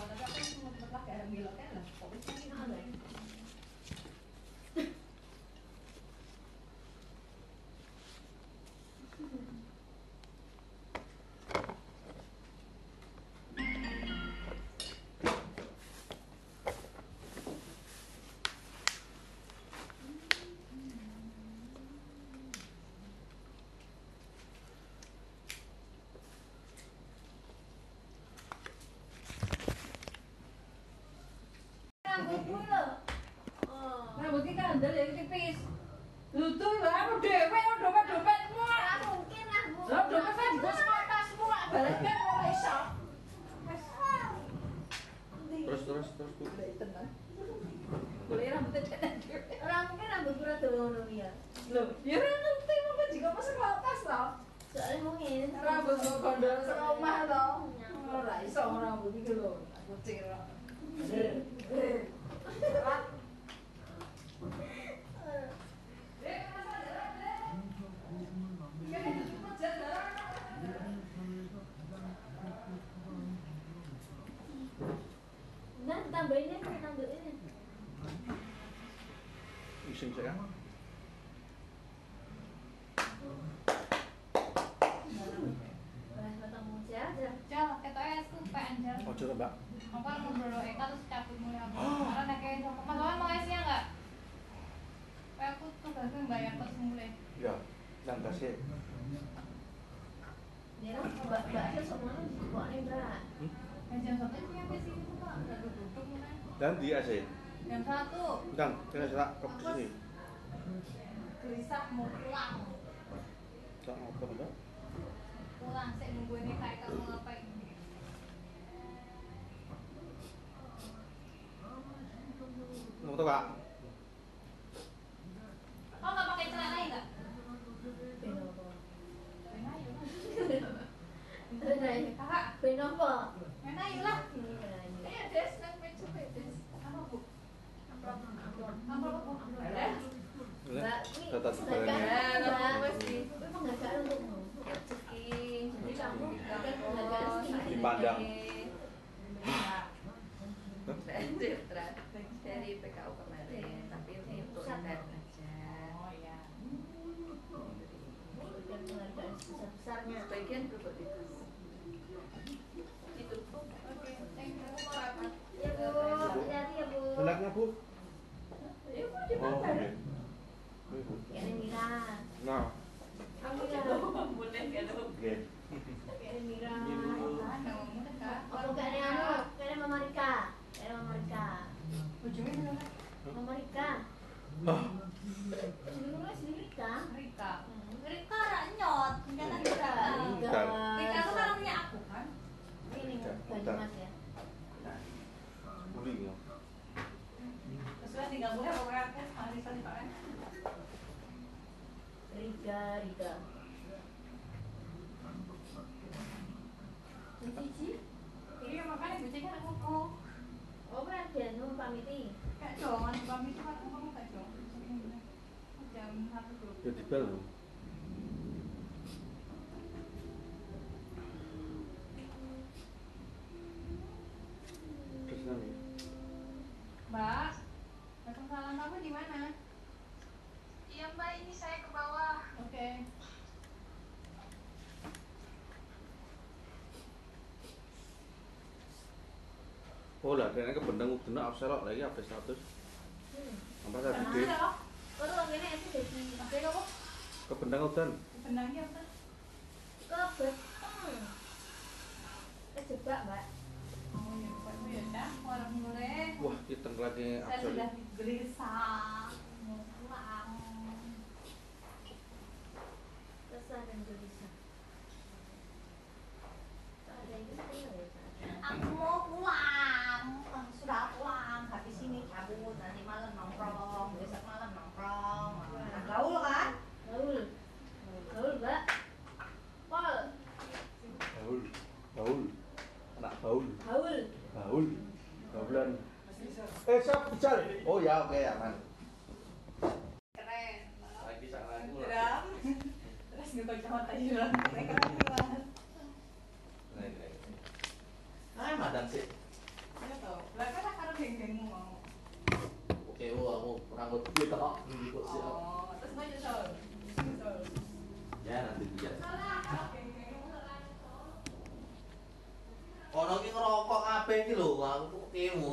[SPEAKER 4] Rambut iki kandel ya tipis. Lutu lho aku dhewe dompet-dompetmu.
[SPEAKER 7] Ora mungkin aku.
[SPEAKER 4] Lah dompet kan digo semua tasmu lak balik kan ora iso.
[SPEAKER 2] Terus terus terus bu.
[SPEAKER 4] tenan. Boleh rambutnya tenan dhewe.
[SPEAKER 7] Ora mungkin rambut ora dawa ngono ya.
[SPEAKER 4] Loh, ya ora ngerti mau juga masuk kelas loh.
[SPEAKER 7] Soalnya mungkin
[SPEAKER 4] Rambut mau kondol seromah loh. Ora iso rambut iki lho. Aku cira.
[SPEAKER 7] Nah, tambahinnya kan tambahinnya.
[SPEAKER 2] Iseng saya.
[SPEAKER 7] Wah, ketemu aja.
[SPEAKER 12] Jal, ketoknya aku pengen jal.
[SPEAKER 2] Oh coba mbak.
[SPEAKER 12] Aku kan ngobrol Eka terus cabut mulai aku. Karena nek kayak sama Mas Wawan mau isinya enggak? Kayak aku tuh gak bayar terus mulai.
[SPEAKER 2] Ya, dan kasih.
[SPEAKER 7] Dia kan mbak mbak semua kok nih berat.
[SPEAKER 12] Dan jam satu sih sampai sini tuh kak, udah duduk mulai.
[SPEAKER 2] Dan di AC.
[SPEAKER 12] Jam satu,
[SPEAKER 2] Dan kita cerak ke sini.
[SPEAKER 12] gelisah mau pulang.
[SPEAKER 2] Tak apa mbak.
[SPEAKER 12] Pulang, saya nunggu ini kayak kamu ngapain.
[SPEAKER 2] Mau tahu kak?
[SPEAKER 12] Oh nggak pakai celana ya nggak?
[SPEAKER 7] Kakak, benopo.
[SPEAKER 12] Main ayo lah.
[SPEAKER 7] Iya,
[SPEAKER 12] Ayo Des, nang meja Des. Apa bu? Amplop, amplop, amplop, amplop.
[SPEAKER 7] Mbak, ini
[SPEAKER 2] Tetap
[SPEAKER 7] penghargaan,
[SPEAKER 2] sebenarnya.
[SPEAKER 7] Mbak.
[SPEAKER 4] wes di
[SPEAKER 7] Ini penghargaan untukmu.
[SPEAKER 4] rezeki.
[SPEAKER 7] Jadi kamu dapat penghargaan segini.
[SPEAKER 2] Dipandang.
[SPEAKER 5] Dari dari PKU kemarin, tapi ini untuk intern aja.
[SPEAKER 12] Oh iya.
[SPEAKER 7] Mama Rika.
[SPEAKER 13] Oh,
[SPEAKER 7] Jenengnya jeneng Rika.
[SPEAKER 4] Rika
[SPEAKER 7] Hmm.
[SPEAKER 4] Rika rak nyot kan Rika
[SPEAKER 7] Rika.
[SPEAKER 4] Rika itu kan punya aku kan
[SPEAKER 7] Ini
[SPEAKER 2] Rika.
[SPEAKER 7] Banyumas ya.
[SPEAKER 2] Guling ya.
[SPEAKER 4] terus kan tinggal gue orang kan hari tadi pak kan
[SPEAKER 7] Rika, Rika. Cici,
[SPEAKER 4] iya makanya gue cek aku
[SPEAKER 7] oh kan dia nu pamiti.
[SPEAKER 4] kayak dong kan kami itu kan kamu kayak dong. Jam satu dulu
[SPEAKER 2] Ya di bel nanti.
[SPEAKER 4] mbak Waalaikumsalam kamu di mana
[SPEAKER 14] Iya mbak, ini saya ke bawah.
[SPEAKER 4] oke
[SPEAKER 2] Oh lah, kayaknya kebendang udena upselok lagi apa status?
[SPEAKER 7] Hmm.
[SPEAKER 2] Apa tadi deh?
[SPEAKER 4] ada kok
[SPEAKER 7] Kau tuh ini itu jadi
[SPEAKER 4] oke kok
[SPEAKER 2] Kebendang udan.
[SPEAKER 4] benangnya apa
[SPEAKER 7] kebet. Kejebak mbak.
[SPEAKER 4] ya
[SPEAKER 2] Wah, kita lagi
[SPEAKER 4] saya
[SPEAKER 2] upsel.
[SPEAKER 4] sudah gelisah mau pulang
[SPEAKER 7] Kesah dan gelisah. Tak ada yang kesel ya. Pak?
[SPEAKER 4] aku mau pulang Ah, sudah pulang habis ini cabut nanti malam nongkrong besok malam nongkrong nah, gaul kan
[SPEAKER 7] Gaul. Gaul mbak. Pol.
[SPEAKER 2] Baul. Baul. Anak baul.
[SPEAKER 7] Gaul.
[SPEAKER 2] Baul. Baulan. Eh, siap bicara. Oh ya, oke aman.
[SPEAKER 4] keren
[SPEAKER 10] Lagi sak lagu
[SPEAKER 4] terus keren banget
[SPEAKER 10] Nah. Ah, sih.
[SPEAKER 4] ya lah kan geng-gengmu mau
[SPEAKER 10] Oke, aku rambut tak di
[SPEAKER 4] oh
[SPEAKER 10] Ya nanti dia. Ono ki ngerokok kabeh iki lho, aku kok kemu.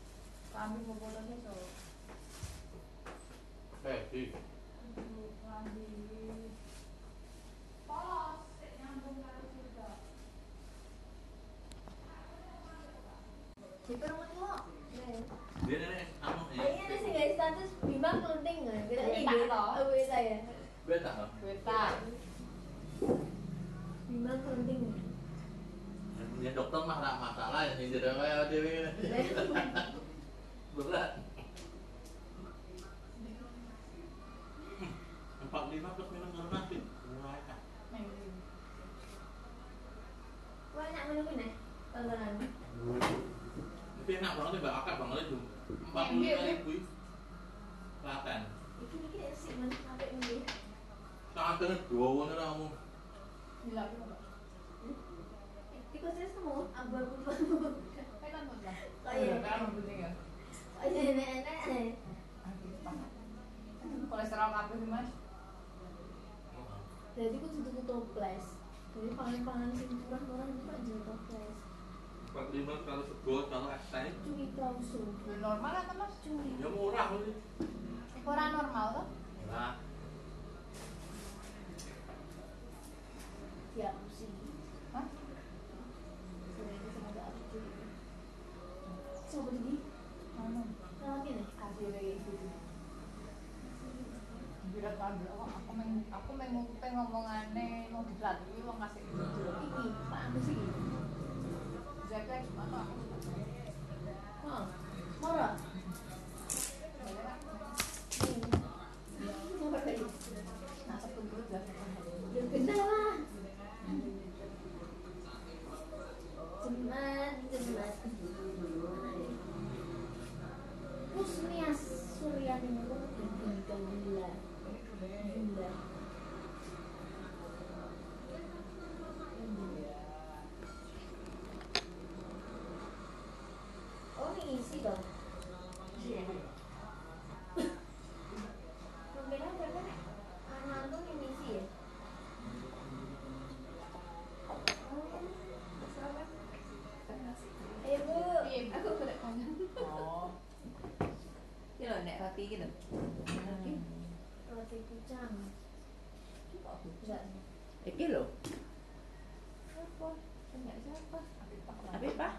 [SPEAKER 4] Klambi mau foto itu.
[SPEAKER 10] Eh, di.
[SPEAKER 4] Aduh, klambi. Polos, sik nyambung karo surga.
[SPEAKER 7] Di rumah kok.
[SPEAKER 10] Dia nenek anu
[SPEAKER 7] Kayaknya ada sih guys status bimbang kelunting nggak? Kita
[SPEAKER 4] Beta
[SPEAKER 7] ini
[SPEAKER 4] toh.
[SPEAKER 7] Oh beta ya.
[SPEAKER 10] Beta.
[SPEAKER 4] Beta.
[SPEAKER 7] Bimbang kelunting.
[SPEAKER 10] Ya dokter mah ora masalah ya nyindir wae dhewe. Berat. Empat lima plus minum karena nasi. Mulai kan.
[SPEAKER 7] Banyak menunggu
[SPEAKER 10] Tapi enak banget ya, mbak akad banget itu. Empat puluh lima ribu.
[SPEAKER 7] Iki iki sih men sampai
[SPEAKER 10] dua kamu.
[SPEAKER 4] Gila.
[SPEAKER 7] Iku sih semua
[SPEAKER 4] kan.
[SPEAKER 7] Oh iya.
[SPEAKER 4] Kan penting ya.
[SPEAKER 7] Oh iya enak enak.
[SPEAKER 4] Kolesterol kabeh sih, Mas.
[SPEAKER 7] Jadi aku tutup toples. Jadi pangan-pangan sing kurang orang itu jadi toples.
[SPEAKER 10] Empat lima kalau sego kalau es teh.
[SPEAKER 7] Cumi klausul.
[SPEAKER 4] Normal atau Mas?
[SPEAKER 7] Cumi.
[SPEAKER 10] Ya murah sih.
[SPEAKER 4] Orang normal. Hah?
[SPEAKER 7] Sebenarnya sama gak aku?
[SPEAKER 4] Mana?
[SPEAKER 7] Nih kasih lagi
[SPEAKER 4] aku meng aku meng pengen ngomongane mau dilatih roti
[SPEAKER 7] gitu hmm. roti iki
[SPEAKER 1] lho
[SPEAKER 5] apa banyak siapa
[SPEAKER 1] tapi pak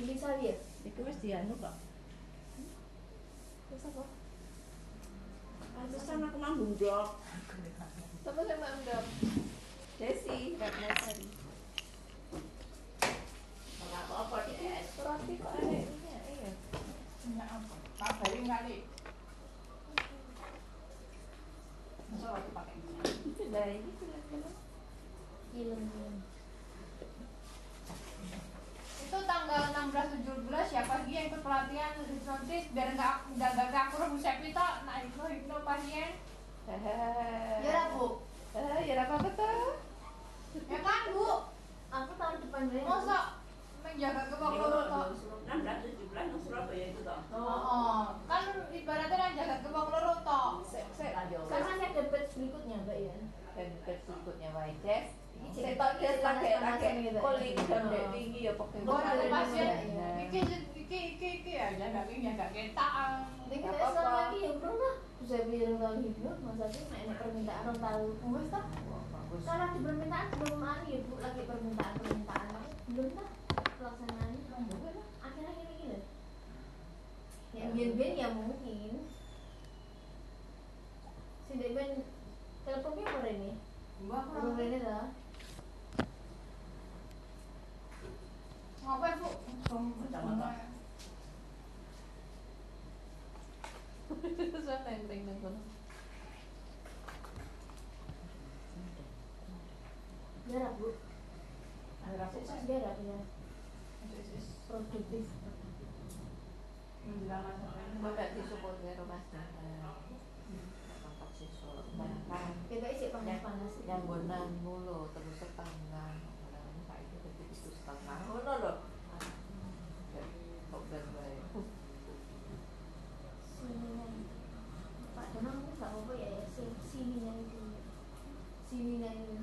[SPEAKER 7] ini
[SPEAKER 1] ya? dianu kok
[SPEAKER 5] wis apa
[SPEAKER 1] Pantesan aku. Tapi
[SPEAKER 5] saya mang bundok.
[SPEAKER 1] Desi,
[SPEAKER 5] Ratnasari.
[SPEAKER 1] Enggak apa-apa,
[SPEAKER 5] Roti kok ada ini ya? Iya.
[SPEAKER 4] Enggak apa. Tak kali.
[SPEAKER 5] Ini film-film.
[SPEAKER 7] Film-film.
[SPEAKER 4] Itu tanggal 16 17 ya pagi yang ikut pelatihan hipnotis biar enggak enggak enggak aku rebus nah itu hipno pasien.
[SPEAKER 5] Hahaha.
[SPEAKER 7] Ya lah, Bu.
[SPEAKER 5] Eh, ya apa apa tuh?
[SPEAKER 4] Ya kan, Bu?
[SPEAKER 7] Aku tahun depan deh.
[SPEAKER 4] Masa menjaga kebak
[SPEAKER 1] Niku
[SPEAKER 4] loro tok.
[SPEAKER 1] 16 17 nang Surabaya itu toh.
[SPEAKER 4] Oh, oh. kan ibaratnya kan jaga kebak loro tok.
[SPEAKER 5] Sek sek lanjut.
[SPEAKER 7] Karena saya dapat berikutnya, Mbak ya.
[SPEAKER 5] Dan berikutnya White Jazz.
[SPEAKER 7] Ini
[SPEAKER 5] Saya
[SPEAKER 7] jadi
[SPEAKER 5] tahu dia pakai pakai
[SPEAKER 7] gitu.
[SPEAKER 5] kulit dan
[SPEAKER 7] Oh.
[SPEAKER 5] tinggi ya pakai.
[SPEAKER 4] Gua ada
[SPEAKER 7] Boleh,
[SPEAKER 4] pasien. Iki iki iki iki ya jaga iki jaga ketak.
[SPEAKER 7] Ini
[SPEAKER 5] Nggak
[SPEAKER 7] kita lagi ya bro lah. Saya bilang tahun hibur, masa sih nek permintaan orang tahu.
[SPEAKER 4] Wes tak?
[SPEAKER 5] Bagus.
[SPEAKER 7] Kalau di permintaan belum anu ya bu, lagi permintaan permintaan belum tak pelaksanaan. Akhir-akhir ini loh. Yang biar ya mungkin. Si Ben teleponnya apa ini?
[SPEAKER 4] Mbak
[SPEAKER 7] Belum ini lah.
[SPEAKER 4] Ngapain, Bu?
[SPEAKER 1] Kacamata.
[SPEAKER 5] Saya nenteng
[SPEAKER 7] ya. Produktif.
[SPEAKER 4] Menjelang masa
[SPEAKER 5] disupport Mas
[SPEAKER 7] Kita isi panas-panas.
[SPEAKER 5] yang bonan mulu terus setengah. Orang saiki dadi itu setengah. Ngono lho. Kok ben bae.
[SPEAKER 7] Sininya. Pak Donang itu nggak apa-apa ya ya. Si- Sininya itu. Sininya itu.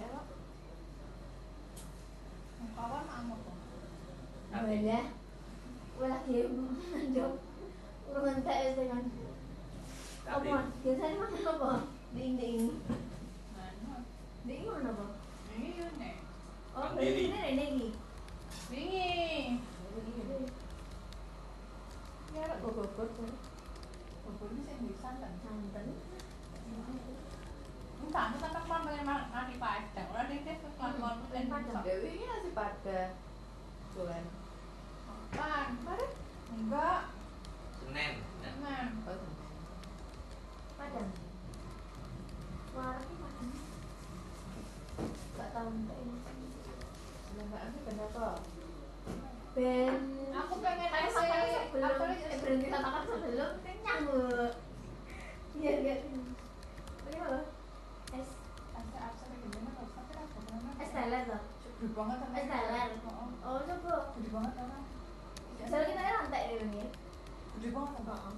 [SPEAKER 5] Ya, Pak.
[SPEAKER 4] kawan amo kok.
[SPEAKER 7] Boleh. Wah lagi manjok. Urungan TS dengan
[SPEAKER 1] Tapi
[SPEAKER 7] apa? Biasanya makan apa? Ding-ding.
[SPEAKER 4] Mana?
[SPEAKER 7] Ding mana apa?
[SPEAKER 4] Iya nek.
[SPEAKER 7] Oh, ini ini.
[SPEAKER 4] Wingi.
[SPEAKER 5] Ya.
[SPEAKER 4] Bubur ini sing bisa.
[SPEAKER 7] Santan.
[SPEAKER 4] Entah, itu kan pengen ma- nasi padang. Ora dek dek kelakuan
[SPEAKER 7] Hmm,
[SPEAKER 4] pengen
[SPEAKER 7] padang.
[SPEAKER 4] masak.
[SPEAKER 5] Dewi ini nasi padang. Jualan.
[SPEAKER 4] Kan, kemarin enggak.
[SPEAKER 10] Senin. Nah,
[SPEAKER 5] Oh, Senin.
[SPEAKER 7] Padang. Warnanya padang. Tahu ini. Ben.
[SPEAKER 4] Aku pengen
[SPEAKER 7] sebelum.
[SPEAKER 4] aku lagi-
[SPEAKER 7] eh, berhenti makan sebelum kenyang bu. Iya iya. Es es teler loh.
[SPEAKER 4] Gede banget kan.
[SPEAKER 7] Es teler.
[SPEAKER 4] Oh,
[SPEAKER 7] coba.
[SPEAKER 4] Gede banget kan.
[SPEAKER 7] Kita lantai.
[SPEAKER 4] Gede banget kan.
[SPEAKER 7] Oh.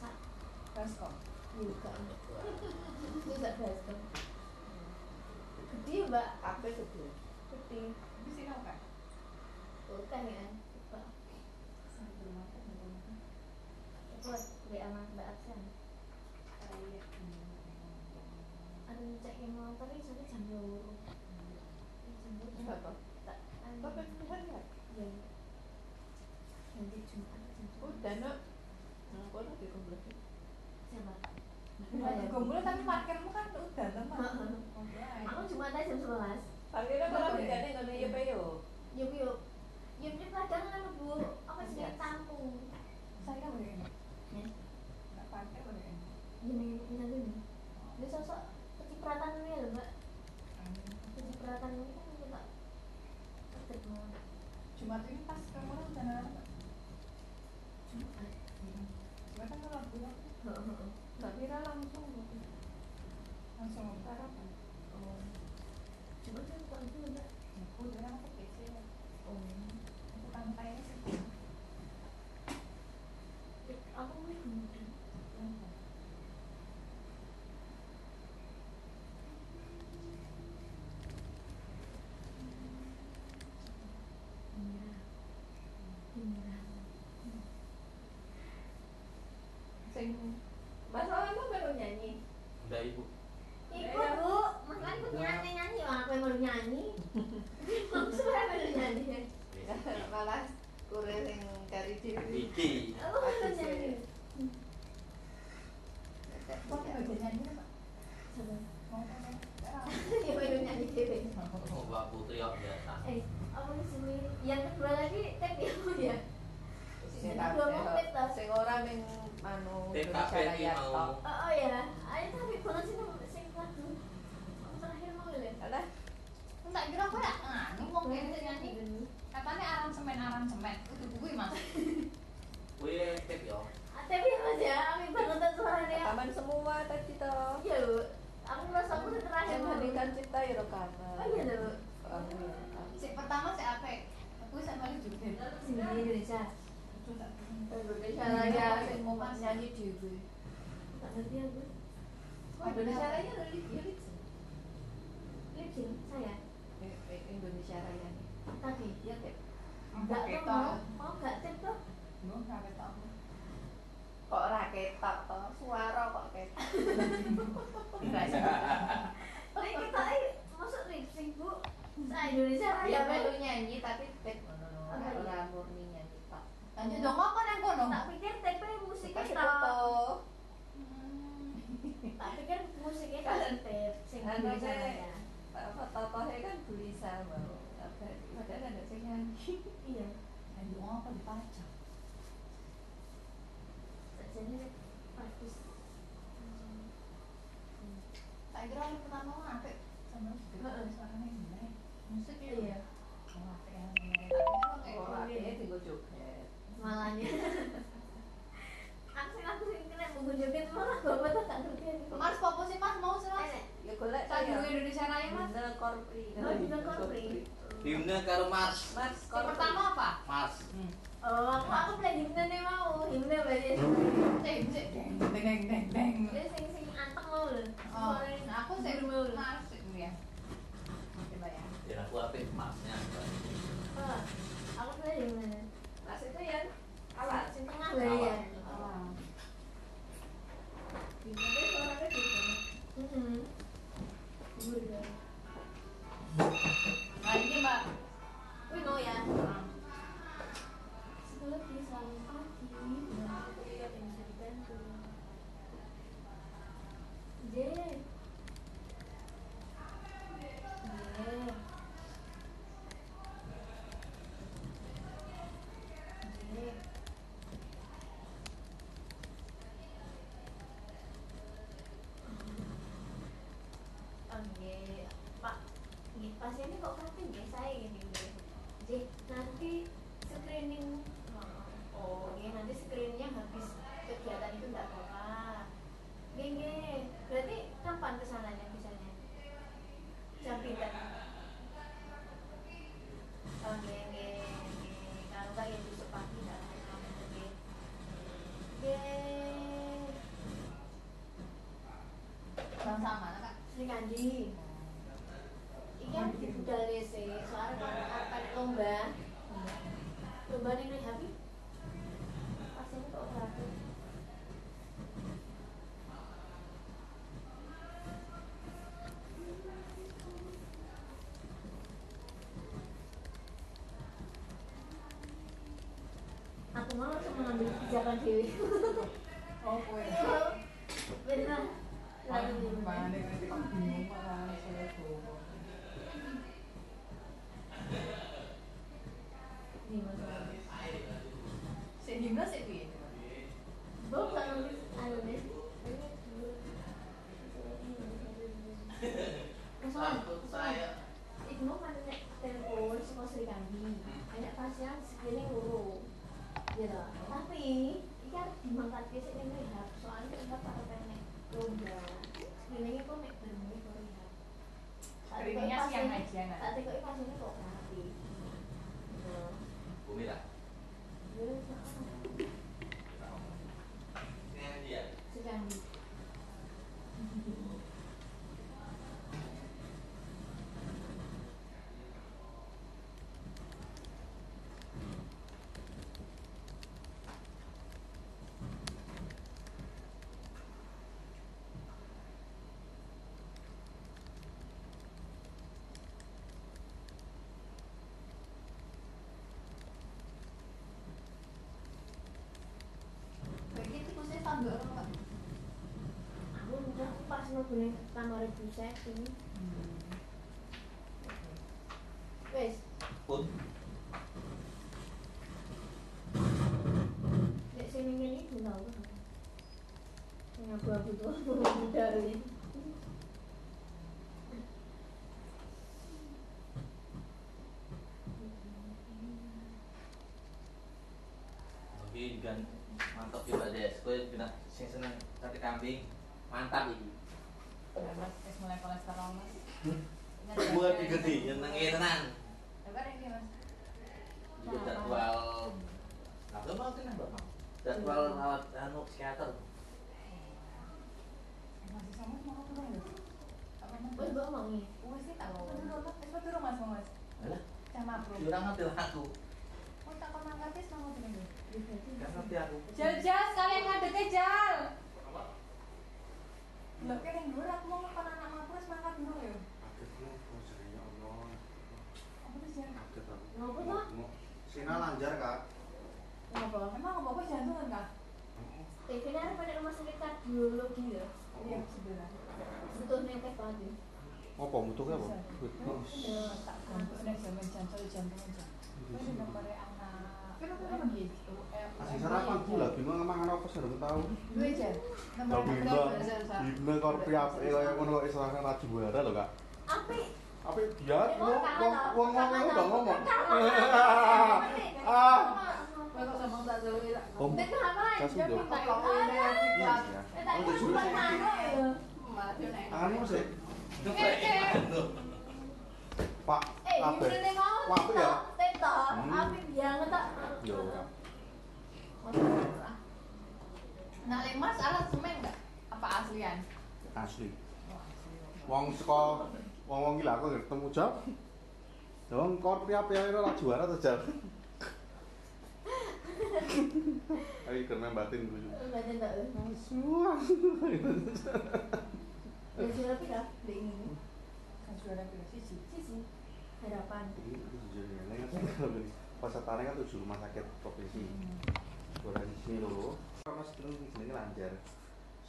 [SPEAKER 7] Juga. Baskom. Gede mbak.
[SPEAKER 5] Apa itu?
[SPEAKER 7] Gede.
[SPEAKER 4] Apa?
[SPEAKER 7] Bukan ya. Coba.
[SPEAKER 4] Sambil makan, sambil makan.
[SPEAKER 7] Coba di aman mbak absen.
[SPEAKER 4] Kayak.
[SPEAKER 7] Ada cek yang mau tapi sampai jam dua. Jam dua.
[SPEAKER 5] Enggak apa?
[SPEAKER 7] Tak.
[SPEAKER 5] Bapak bener.
[SPEAKER 7] Nanti Jumat.
[SPEAKER 5] Udah. Nah, kok lagi.
[SPEAKER 7] Siapa?
[SPEAKER 4] Gombol tapi parkirmu kan udah teman.
[SPEAKER 7] Heeh. Aku Jumat aja jam sebelas.
[SPEAKER 5] Parkirnya malah bedane ngono ya, Pak yo.
[SPEAKER 7] Yuk yuk. Yuk yuk kadang kan bu. Apa sih tampung?
[SPEAKER 4] Saya kan boleh ini.
[SPEAKER 7] Ya.
[SPEAKER 4] Nggak parkir boleh ini.
[SPEAKER 7] Ini ini ini. Ini sosok kecipratan ini loh mbak. Kecipratan ini kan kita mau.
[SPEAKER 4] Jumat ini pas kamu udah nana.
[SPEAKER 7] Jumat.
[SPEAKER 4] Jumat kan kalau bulan
[SPEAKER 5] Tak kira langsung.
[SPEAKER 4] langsung sarapan.
[SPEAKER 7] Oh.
[SPEAKER 5] Sing Mas Alan baru nyanyi.
[SPEAKER 10] Udah ibu.
[SPEAKER 4] kira ini pertama apa? Sama. Andi.
[SPEAKER 7] Ikan di budal ya sih soalnya kalau akan lomba. Lomba ini rehabi pasti itu operasi aku mau langsung mengambil kebijakan dewi.
[SPEAKER 4] Oh kue.
[SPEAKER 7] Benar lalu ning kamar ibu saya ini. Wes, nek sing ngene iku tau. Sing abu-abu tuh <laughs> ini.
[SPEAKER 10] Mantap Mbak Des. Kowe kena sing seneng sate kambing. Mantap iki.
[SPEAKER 4] Mulai kolesterol mas.
[SPEAKER 10] Buat digede nyenenge tenan.
[SPEAKER 4] Coba deh mas.
[SPEAKER 10] Jadwal Apa mau kena Mbak Mam? Jadwal rawat anu psikiater.
[SPEAKER 4] Masih sama mau? Apa mas?
[SPEAKER 7] Wes mbok omongi.
[SPEAKER 4] Wes sih tak mau. Es mau turun mas mau mas.
[SPEAKER 10] Alah,
[SPEAKER 4] Sama bro.
[SPEAKER 10] ora ngerti aku.
[SPEAKER 4] Oh tak kau mau?
[SPEAKER 10] Gak ngerti aku.
[SPEAKER 4] Sekalian ngadeknya. Lo kan yang dulu aku mau makan anak aku es mangkat dulu ya. Apa tuh jal?
[SPEAKER 7] Ngopo toh?
[SPEAKER 2] Sina lanjar kak.
[SPEAKER 4] Ngapa? Emang aku jantungan kak?
[SPEAKER 7] TV ini ada pada rumah sakit kardiologi ya.
[SPEAKER 4] Iya sebelah.
[SPEAKER 7] Butuh nekes banget ya.
[SPEAKER 2] Apa butuhnya apa?
[SPEAKER 7] Ya, tak
[SPEAKER 4] Untuk nek zaman jantung jantung aja. Nomornya anak.
[SPEAKER 2] Asing sarapan gula, bima mangan apa sih tahu.
[SPEAKER 4] Dua jam.
[SPEAKER 2] Kalau bima, bima kalau priap, eh kayak ngono juara loh kak.
[SPEAKER 7] Apik.
[SPEAKER 2] Apa dia?
[SPEAKER 7] Eh,
[SPEAKER 2] Wong wong wong udah ngomong.
[SPEAKER 7] Kangen.
[SPEAKER 2] Ah.
[SPEAKER 4] Ya?
[SPEAKER 2] Om.
[SPEAKER 7] Nek kenapa
[SPEAKER 2] Saya
[SPEAKER 7] aja
[SPEAKER 2] sudah.
[SPEAKER 7] minta
[SPEAKER 4] Kau
[SPEAKER 7] itu?
[SPEAKER 4] ini
[SPEAKER 7] Eh, tak
[SPEAKER 2] udah
[SPEAKER 7] cuma
[SPEAKER 2] sudah sih.
[SPEAKER 7] manuk.
[SPEAKER 4] Mati nek.
[SPEAKER 2] Anu sih. Pak.
[SPEAKER 7] Eh,
[SPEAKER 2] Apa? apa ya?
[SPEAKER 7] Teto,
[SPEAKER 2] Hmm.
[SPEAKER 7] tak.
[SPEAKER 2] Yo.
[SPEAKER 4] Nak lemas alat semen enggak? Apa aslian?
[SPEAKER 2] Asli. Wong saka wong-wong gila aku ketemu jawab. Dong kor priap ya ora juara to jal. Ayo kena batin dulu.
[SPEAKER 7] Enggak ada enggak.
[SPEAKER 2] Suah.
[SPEAKER 7] Ya sudah pindah di ini.
[SPEAKER 4] Kan suara pilih sisi.
[SPEAKER 7] Sisi. Harapan.
[SPEAKER 2] Ini itu sejujurnya, ini kan <laughs> gini, pesertanya kan tujuh rumah sakit provinsi. Suara di sini loh. Karena di sini lancar.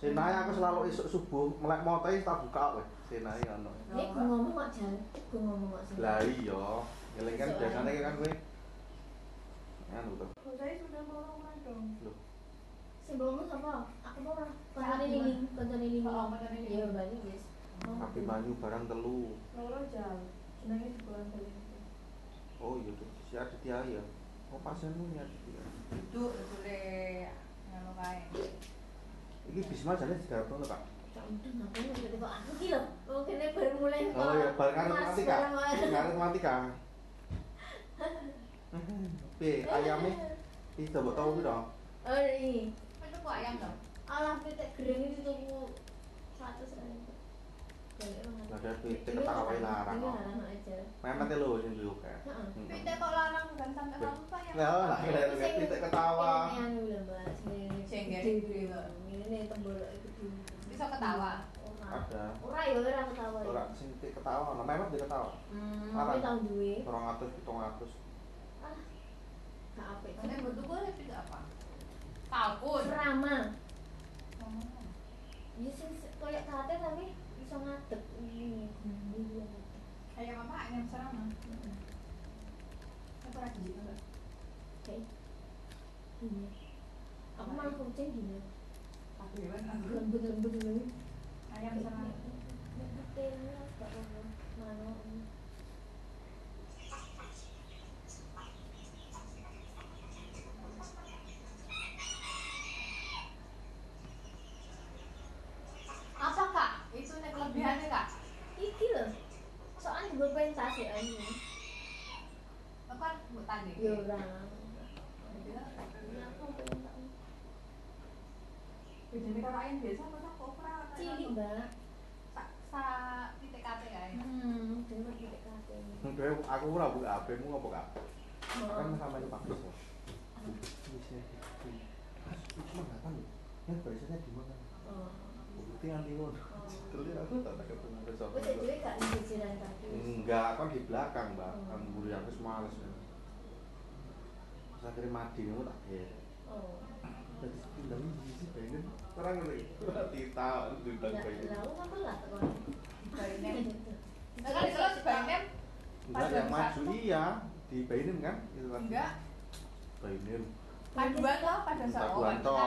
[SPEAKER 2] Senai aku selalu esok subuh melek motai tak buka weh. Senai kan.
[SPEAKER 7] Ini gue ngomong kok jalan. Gue ngomong kok sih.
[SPEAKER 2] Lah iya, ngeleng kan biasanya kan gue. Anu tuh.
[SPEAKER 4] Saya sudah mau dong.
[SPEAKER 2] Loh,
[SPEAKER 7] Sebelumnya apa? Aku mau lah. Konten ini, konten ini.
[SPEAKER 4] Oh, konten ini.
[SPEAKER 7] Iya, balik guys.
[SPEAKER 2] tapi banyu barang telu.
[SPEAKER 4] Loro jal. Senangnya di bulan ini.
[SPEAKER 2] Oh iya tuh, si Aditya ya. Oh pasienmu ya Aditya.
[SPEAKER 4] Itu boleh nganu kae.
[SPEAKER 2] ini bisma jadi sekarang tuh kak
[SPEAKER 7] Tidak untung, aku kira aku oh, kira baru mulai.
[SPEAKER 2] Oh iya, bar karena
[SPEAKER 7] mati
[SPEAKER 2] kak.
[SPEAKER 7] Karena mati
[SPEAKER 2] kak. B ayam ini, ini coba tahu gitu dong.
[SPEAKER 7] Oh iya,
[SPEAKER 4] itu kok ayam dong?
[SPEAKER 7] Alah, kita kering itu tuh satu sendok.
[SPEAKER 2] Lah ada pitik ketawa wae larang
[SPEAKER 7] Ini
[SPEAKER 2] kok.
[SPEAKER 7] larang aja.
[SPEAKER 2] Memete lho sing kan.
[SPEAKER 7] Heeh.
[SPEAKER 4] Pitik kok larang kan kamu pak ya?
[SPEAKER 2] Lah, lah ada pitik ketawa.
[SPEAKER 7] Ini yang dulu, Mbak. Sing
[SPEAKER 4] Sing
[SPEAKER 7] gede tembok itu dulu.
[SPEAKER 4] Bisa ketawa.
[SPEAKER 2] Ada.
[SPEAKER 7] Ora ya ora ketawa. ya.
[SPEAKER 2] Ora sing pitik ketawa, nah memang dia ketawa.
[SPEAKER 7] Hmm, tapi tahun duwe.
[SPEAKER 2] 200 700.
[SPEAKER 7] Ah. Gak apik.
[SPEAKER 4] Nanti bentuk gue pitik apa? Kalkun.
[SPEAKER 7] Serama. Ya sing se- koyo kate tapi iso ngadeg ini. Ini dia.
[SPEAKER 4] Ayam apa? Ayam serama. Apa lagi gitu enggak?
[SPEAKER 7] Kayak gini. Aku malah kucing gini.
[SPEAKER 4] Aku ya kan.
[SPEAKER 7] Lembut-lembut gini.
[SPEAKER 4] Ayam serama.
[SPEAKER 7] Betul, gak apa-apa. Mana ini.
[SPEAKER 4] Apa kak? Itu nih kelebihannya kak?
[SPEAKER 7] Iki loh. Soalnya gue pentas ya ini.
[SPEAKER 4] Apa kan buat tanding?
[SPEAKER 7] Ya ora. Ini
[SPEAKER 4] Bedanya
[SPEAKER 7] aku pentas.
[SPEAKER 4] kalau ayam biasa apa tak kopra?
[SPEAKER 7] Cilik, Mbak.
[SPEAKER 4] Sa sa titik kate ya.
[SPEAKER 7] Hmm, titik kate.
[SPEAKER 2] Oke, aku ora bu HP-mu apa kak? Kan sama ini Pak Bis. Cuma nggak kan? Ya, biasanya di mana?
[SPEAKER 7] Oh.
[SPEAKER 2] Bukti nanti ngono. Aku tak tak ketemu besok.
[SPEAKER 7] Jadi gak di jalan kaki.
[SPEAKER 2] Enggak, kan di belakang, Mbak. Kan aku males. Terus akhirnya mati kamu tak kira.
[SPEAKER 7] Oh.
[SPEAKER 2] Jadi undang sih pengen terang lagi. Tita diundang
[SPEAKER 7] Lah,
[SPEAKER 2] pengen.
[SPEAKER 7] lah, kan lah.
[SPEAKER 4] Nah, kan itu si Bainem
[SPEAKER 2] Enggak yang maju iya di Bainem kan? Itu kan.
[SPEAKER 4] enggak
[SPEAKER 2] Bainem.
[SPEAKER 4] paduan toh paduan sama
[SPEAKER 2] Paduan toh.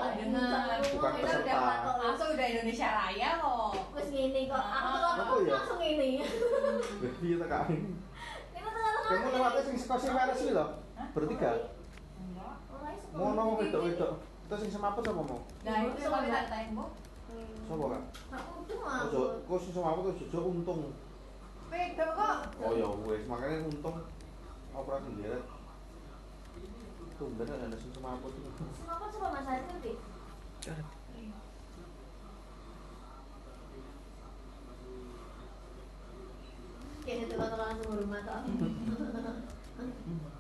[SPEAKER 2] Bukan peserta.
[SPEAKER 4] langsung udah Indonesia Raya kok.
[SPEAKER 7] Wes ngene kok. Aku
[SPEAKER 4] Ah.
[SPEAKER 7] tuh
[SPEAKER 2] Apa ya?
[SPEAKER 7] langsung
[SPEAKER 2] kita kak.
[SPEAKER 7] Kita tengah-tengah.
[SPEAKER 2] Kamu lewatnya sing seko sing waras iki lho. Bertiga.
[SPEAKER 7] Ora.
[SPEAKER 2] Mau nong wedok-wedok. Itu sing semaput apa mau?
[SPEAKER 4] Nah, itu yang mau ditanyain, Bu.
[SPEAKER 2] Sopo kak?
[SPEAKER 7] Aku tuh mau.
[SPEAKER 2] Ojo, kok sing semaput ojo ojo untung.
[SPEAKER 4] Wedok kok.
[SPEAKER 2] Oh ya wes, makanya untung operasi deret. Tumben ada sing semaput itu.
[SPEAKER 7] Kenapa coba Mas Haris nanti? Kayaknya tuh kata langsung rumah toh. <laughs>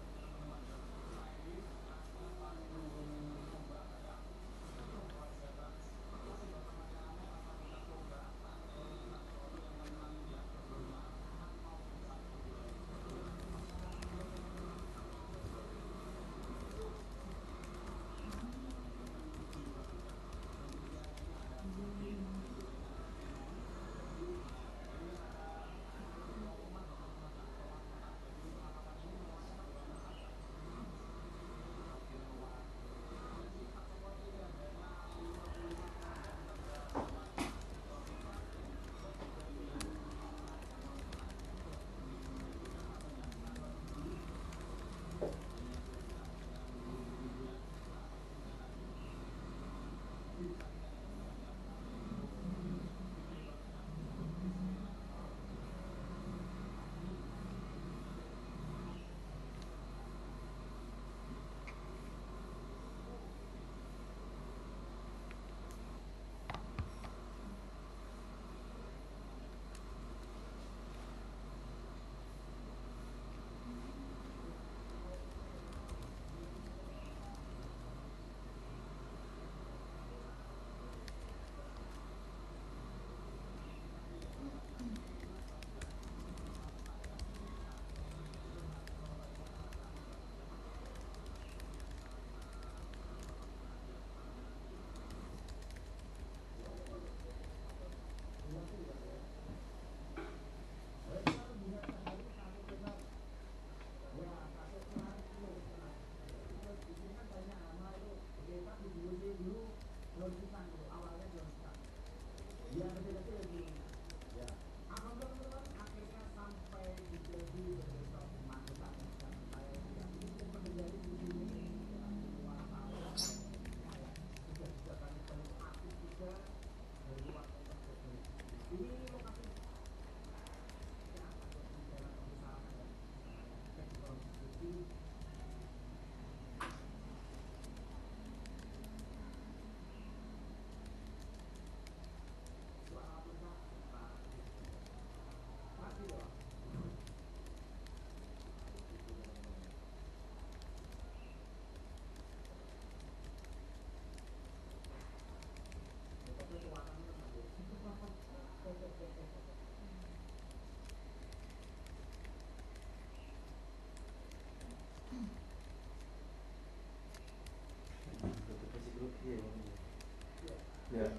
[SPEAKER 2] Ya.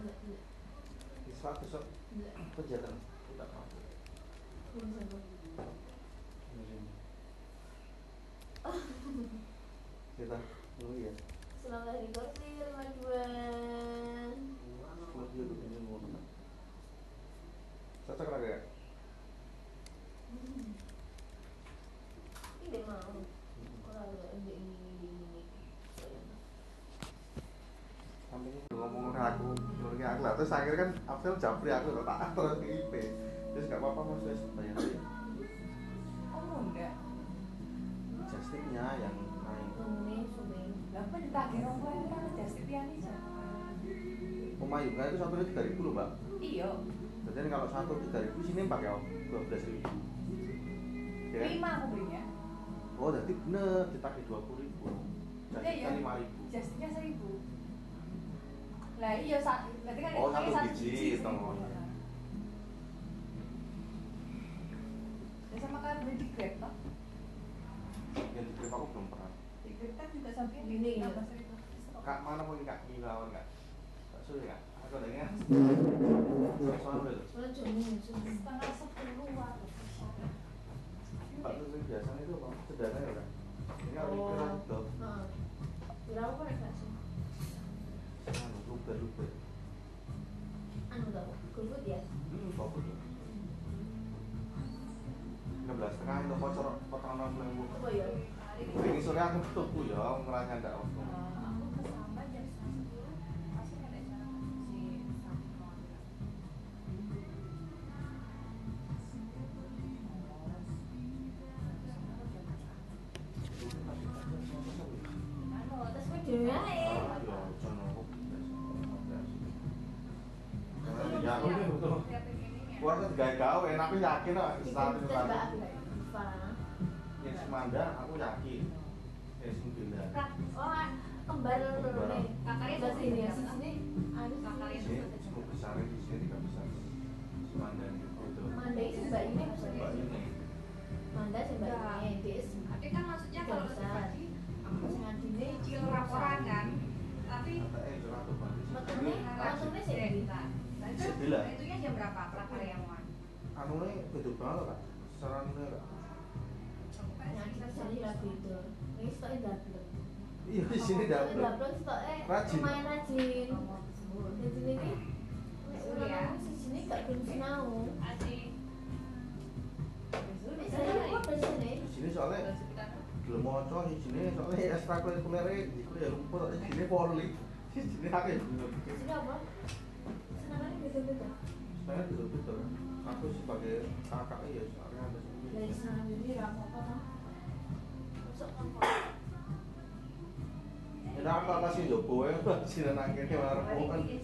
[SPEAKER 2] Kegiatan mampu. Kita dulu ya.
[SPEAKER 7] Selamat hari
[SPEAKER 2] kan Abdul Japri aku loh, tak terus ke IP. Terus gak apa-apa mas, wes bayar aja.
[SPEAKER 4] Oh, enggak.
[SPEAKER 2] Justinnya yang naik.
[SPEAKER 7] Ngomongnya sumeng.
[SPEAKER 4] Lah apa ditagih orang tua kan just pian aja.
[SPEAKER 2] Pemayunga itu satunya tiga ribu loh mbak.
[SPEAKER 4] Iya.
[SPEAKER 2] Jadi kalau satu tiga ribu sini pakai dua belas ribu. Ya kan?
[SPEAKER 4] Lima aku belinya.
[SPEAKER 2] Oh, jadi bener ditagih dua puluh ribu.
[SPEAKER 4] Iya,
[SPEAKER 2] Jadi
[SPEAKER 4] iya.
[SPEAKER 2] lima ribu.
[SPEAKER 4] Justinnya seribu. Lah iya satu,
[SPEAKER 2] gawe tahu,
[SPEAKER 7] aku
[SPEAKER 2] yakin
[SPEAKER 4] kok
[SPEAKER 7] iya,
[SPEAKER 4] satu
[SPEAKER 7] sini
[SPEAKER 2] soalnya belum mau coba di sini soalnya ekstrakurikuler ya, itu ya lupa di sini polri di sini aku
[SPEAKER 7] di sini apa?
[SPEAKER 2] Ya? Senangannya saya aku sebagai kakak ya soalnya ada sini.
[SPEAKER 7] Dari sana jadi apa-apa
[SPEAKER 2] Ya apa-apa sih Joko ya, <laughs> sih.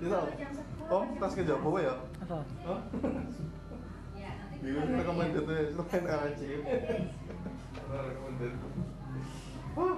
[SPEAKER 2] Kita Oh, tas ke Jawa ya?
[SPEAKER 15] Apa?
[SPEAKER 4] Hah?
[SPEAKER 2] Bingung rekomendasi selain RC. Rekomendasi. Oh,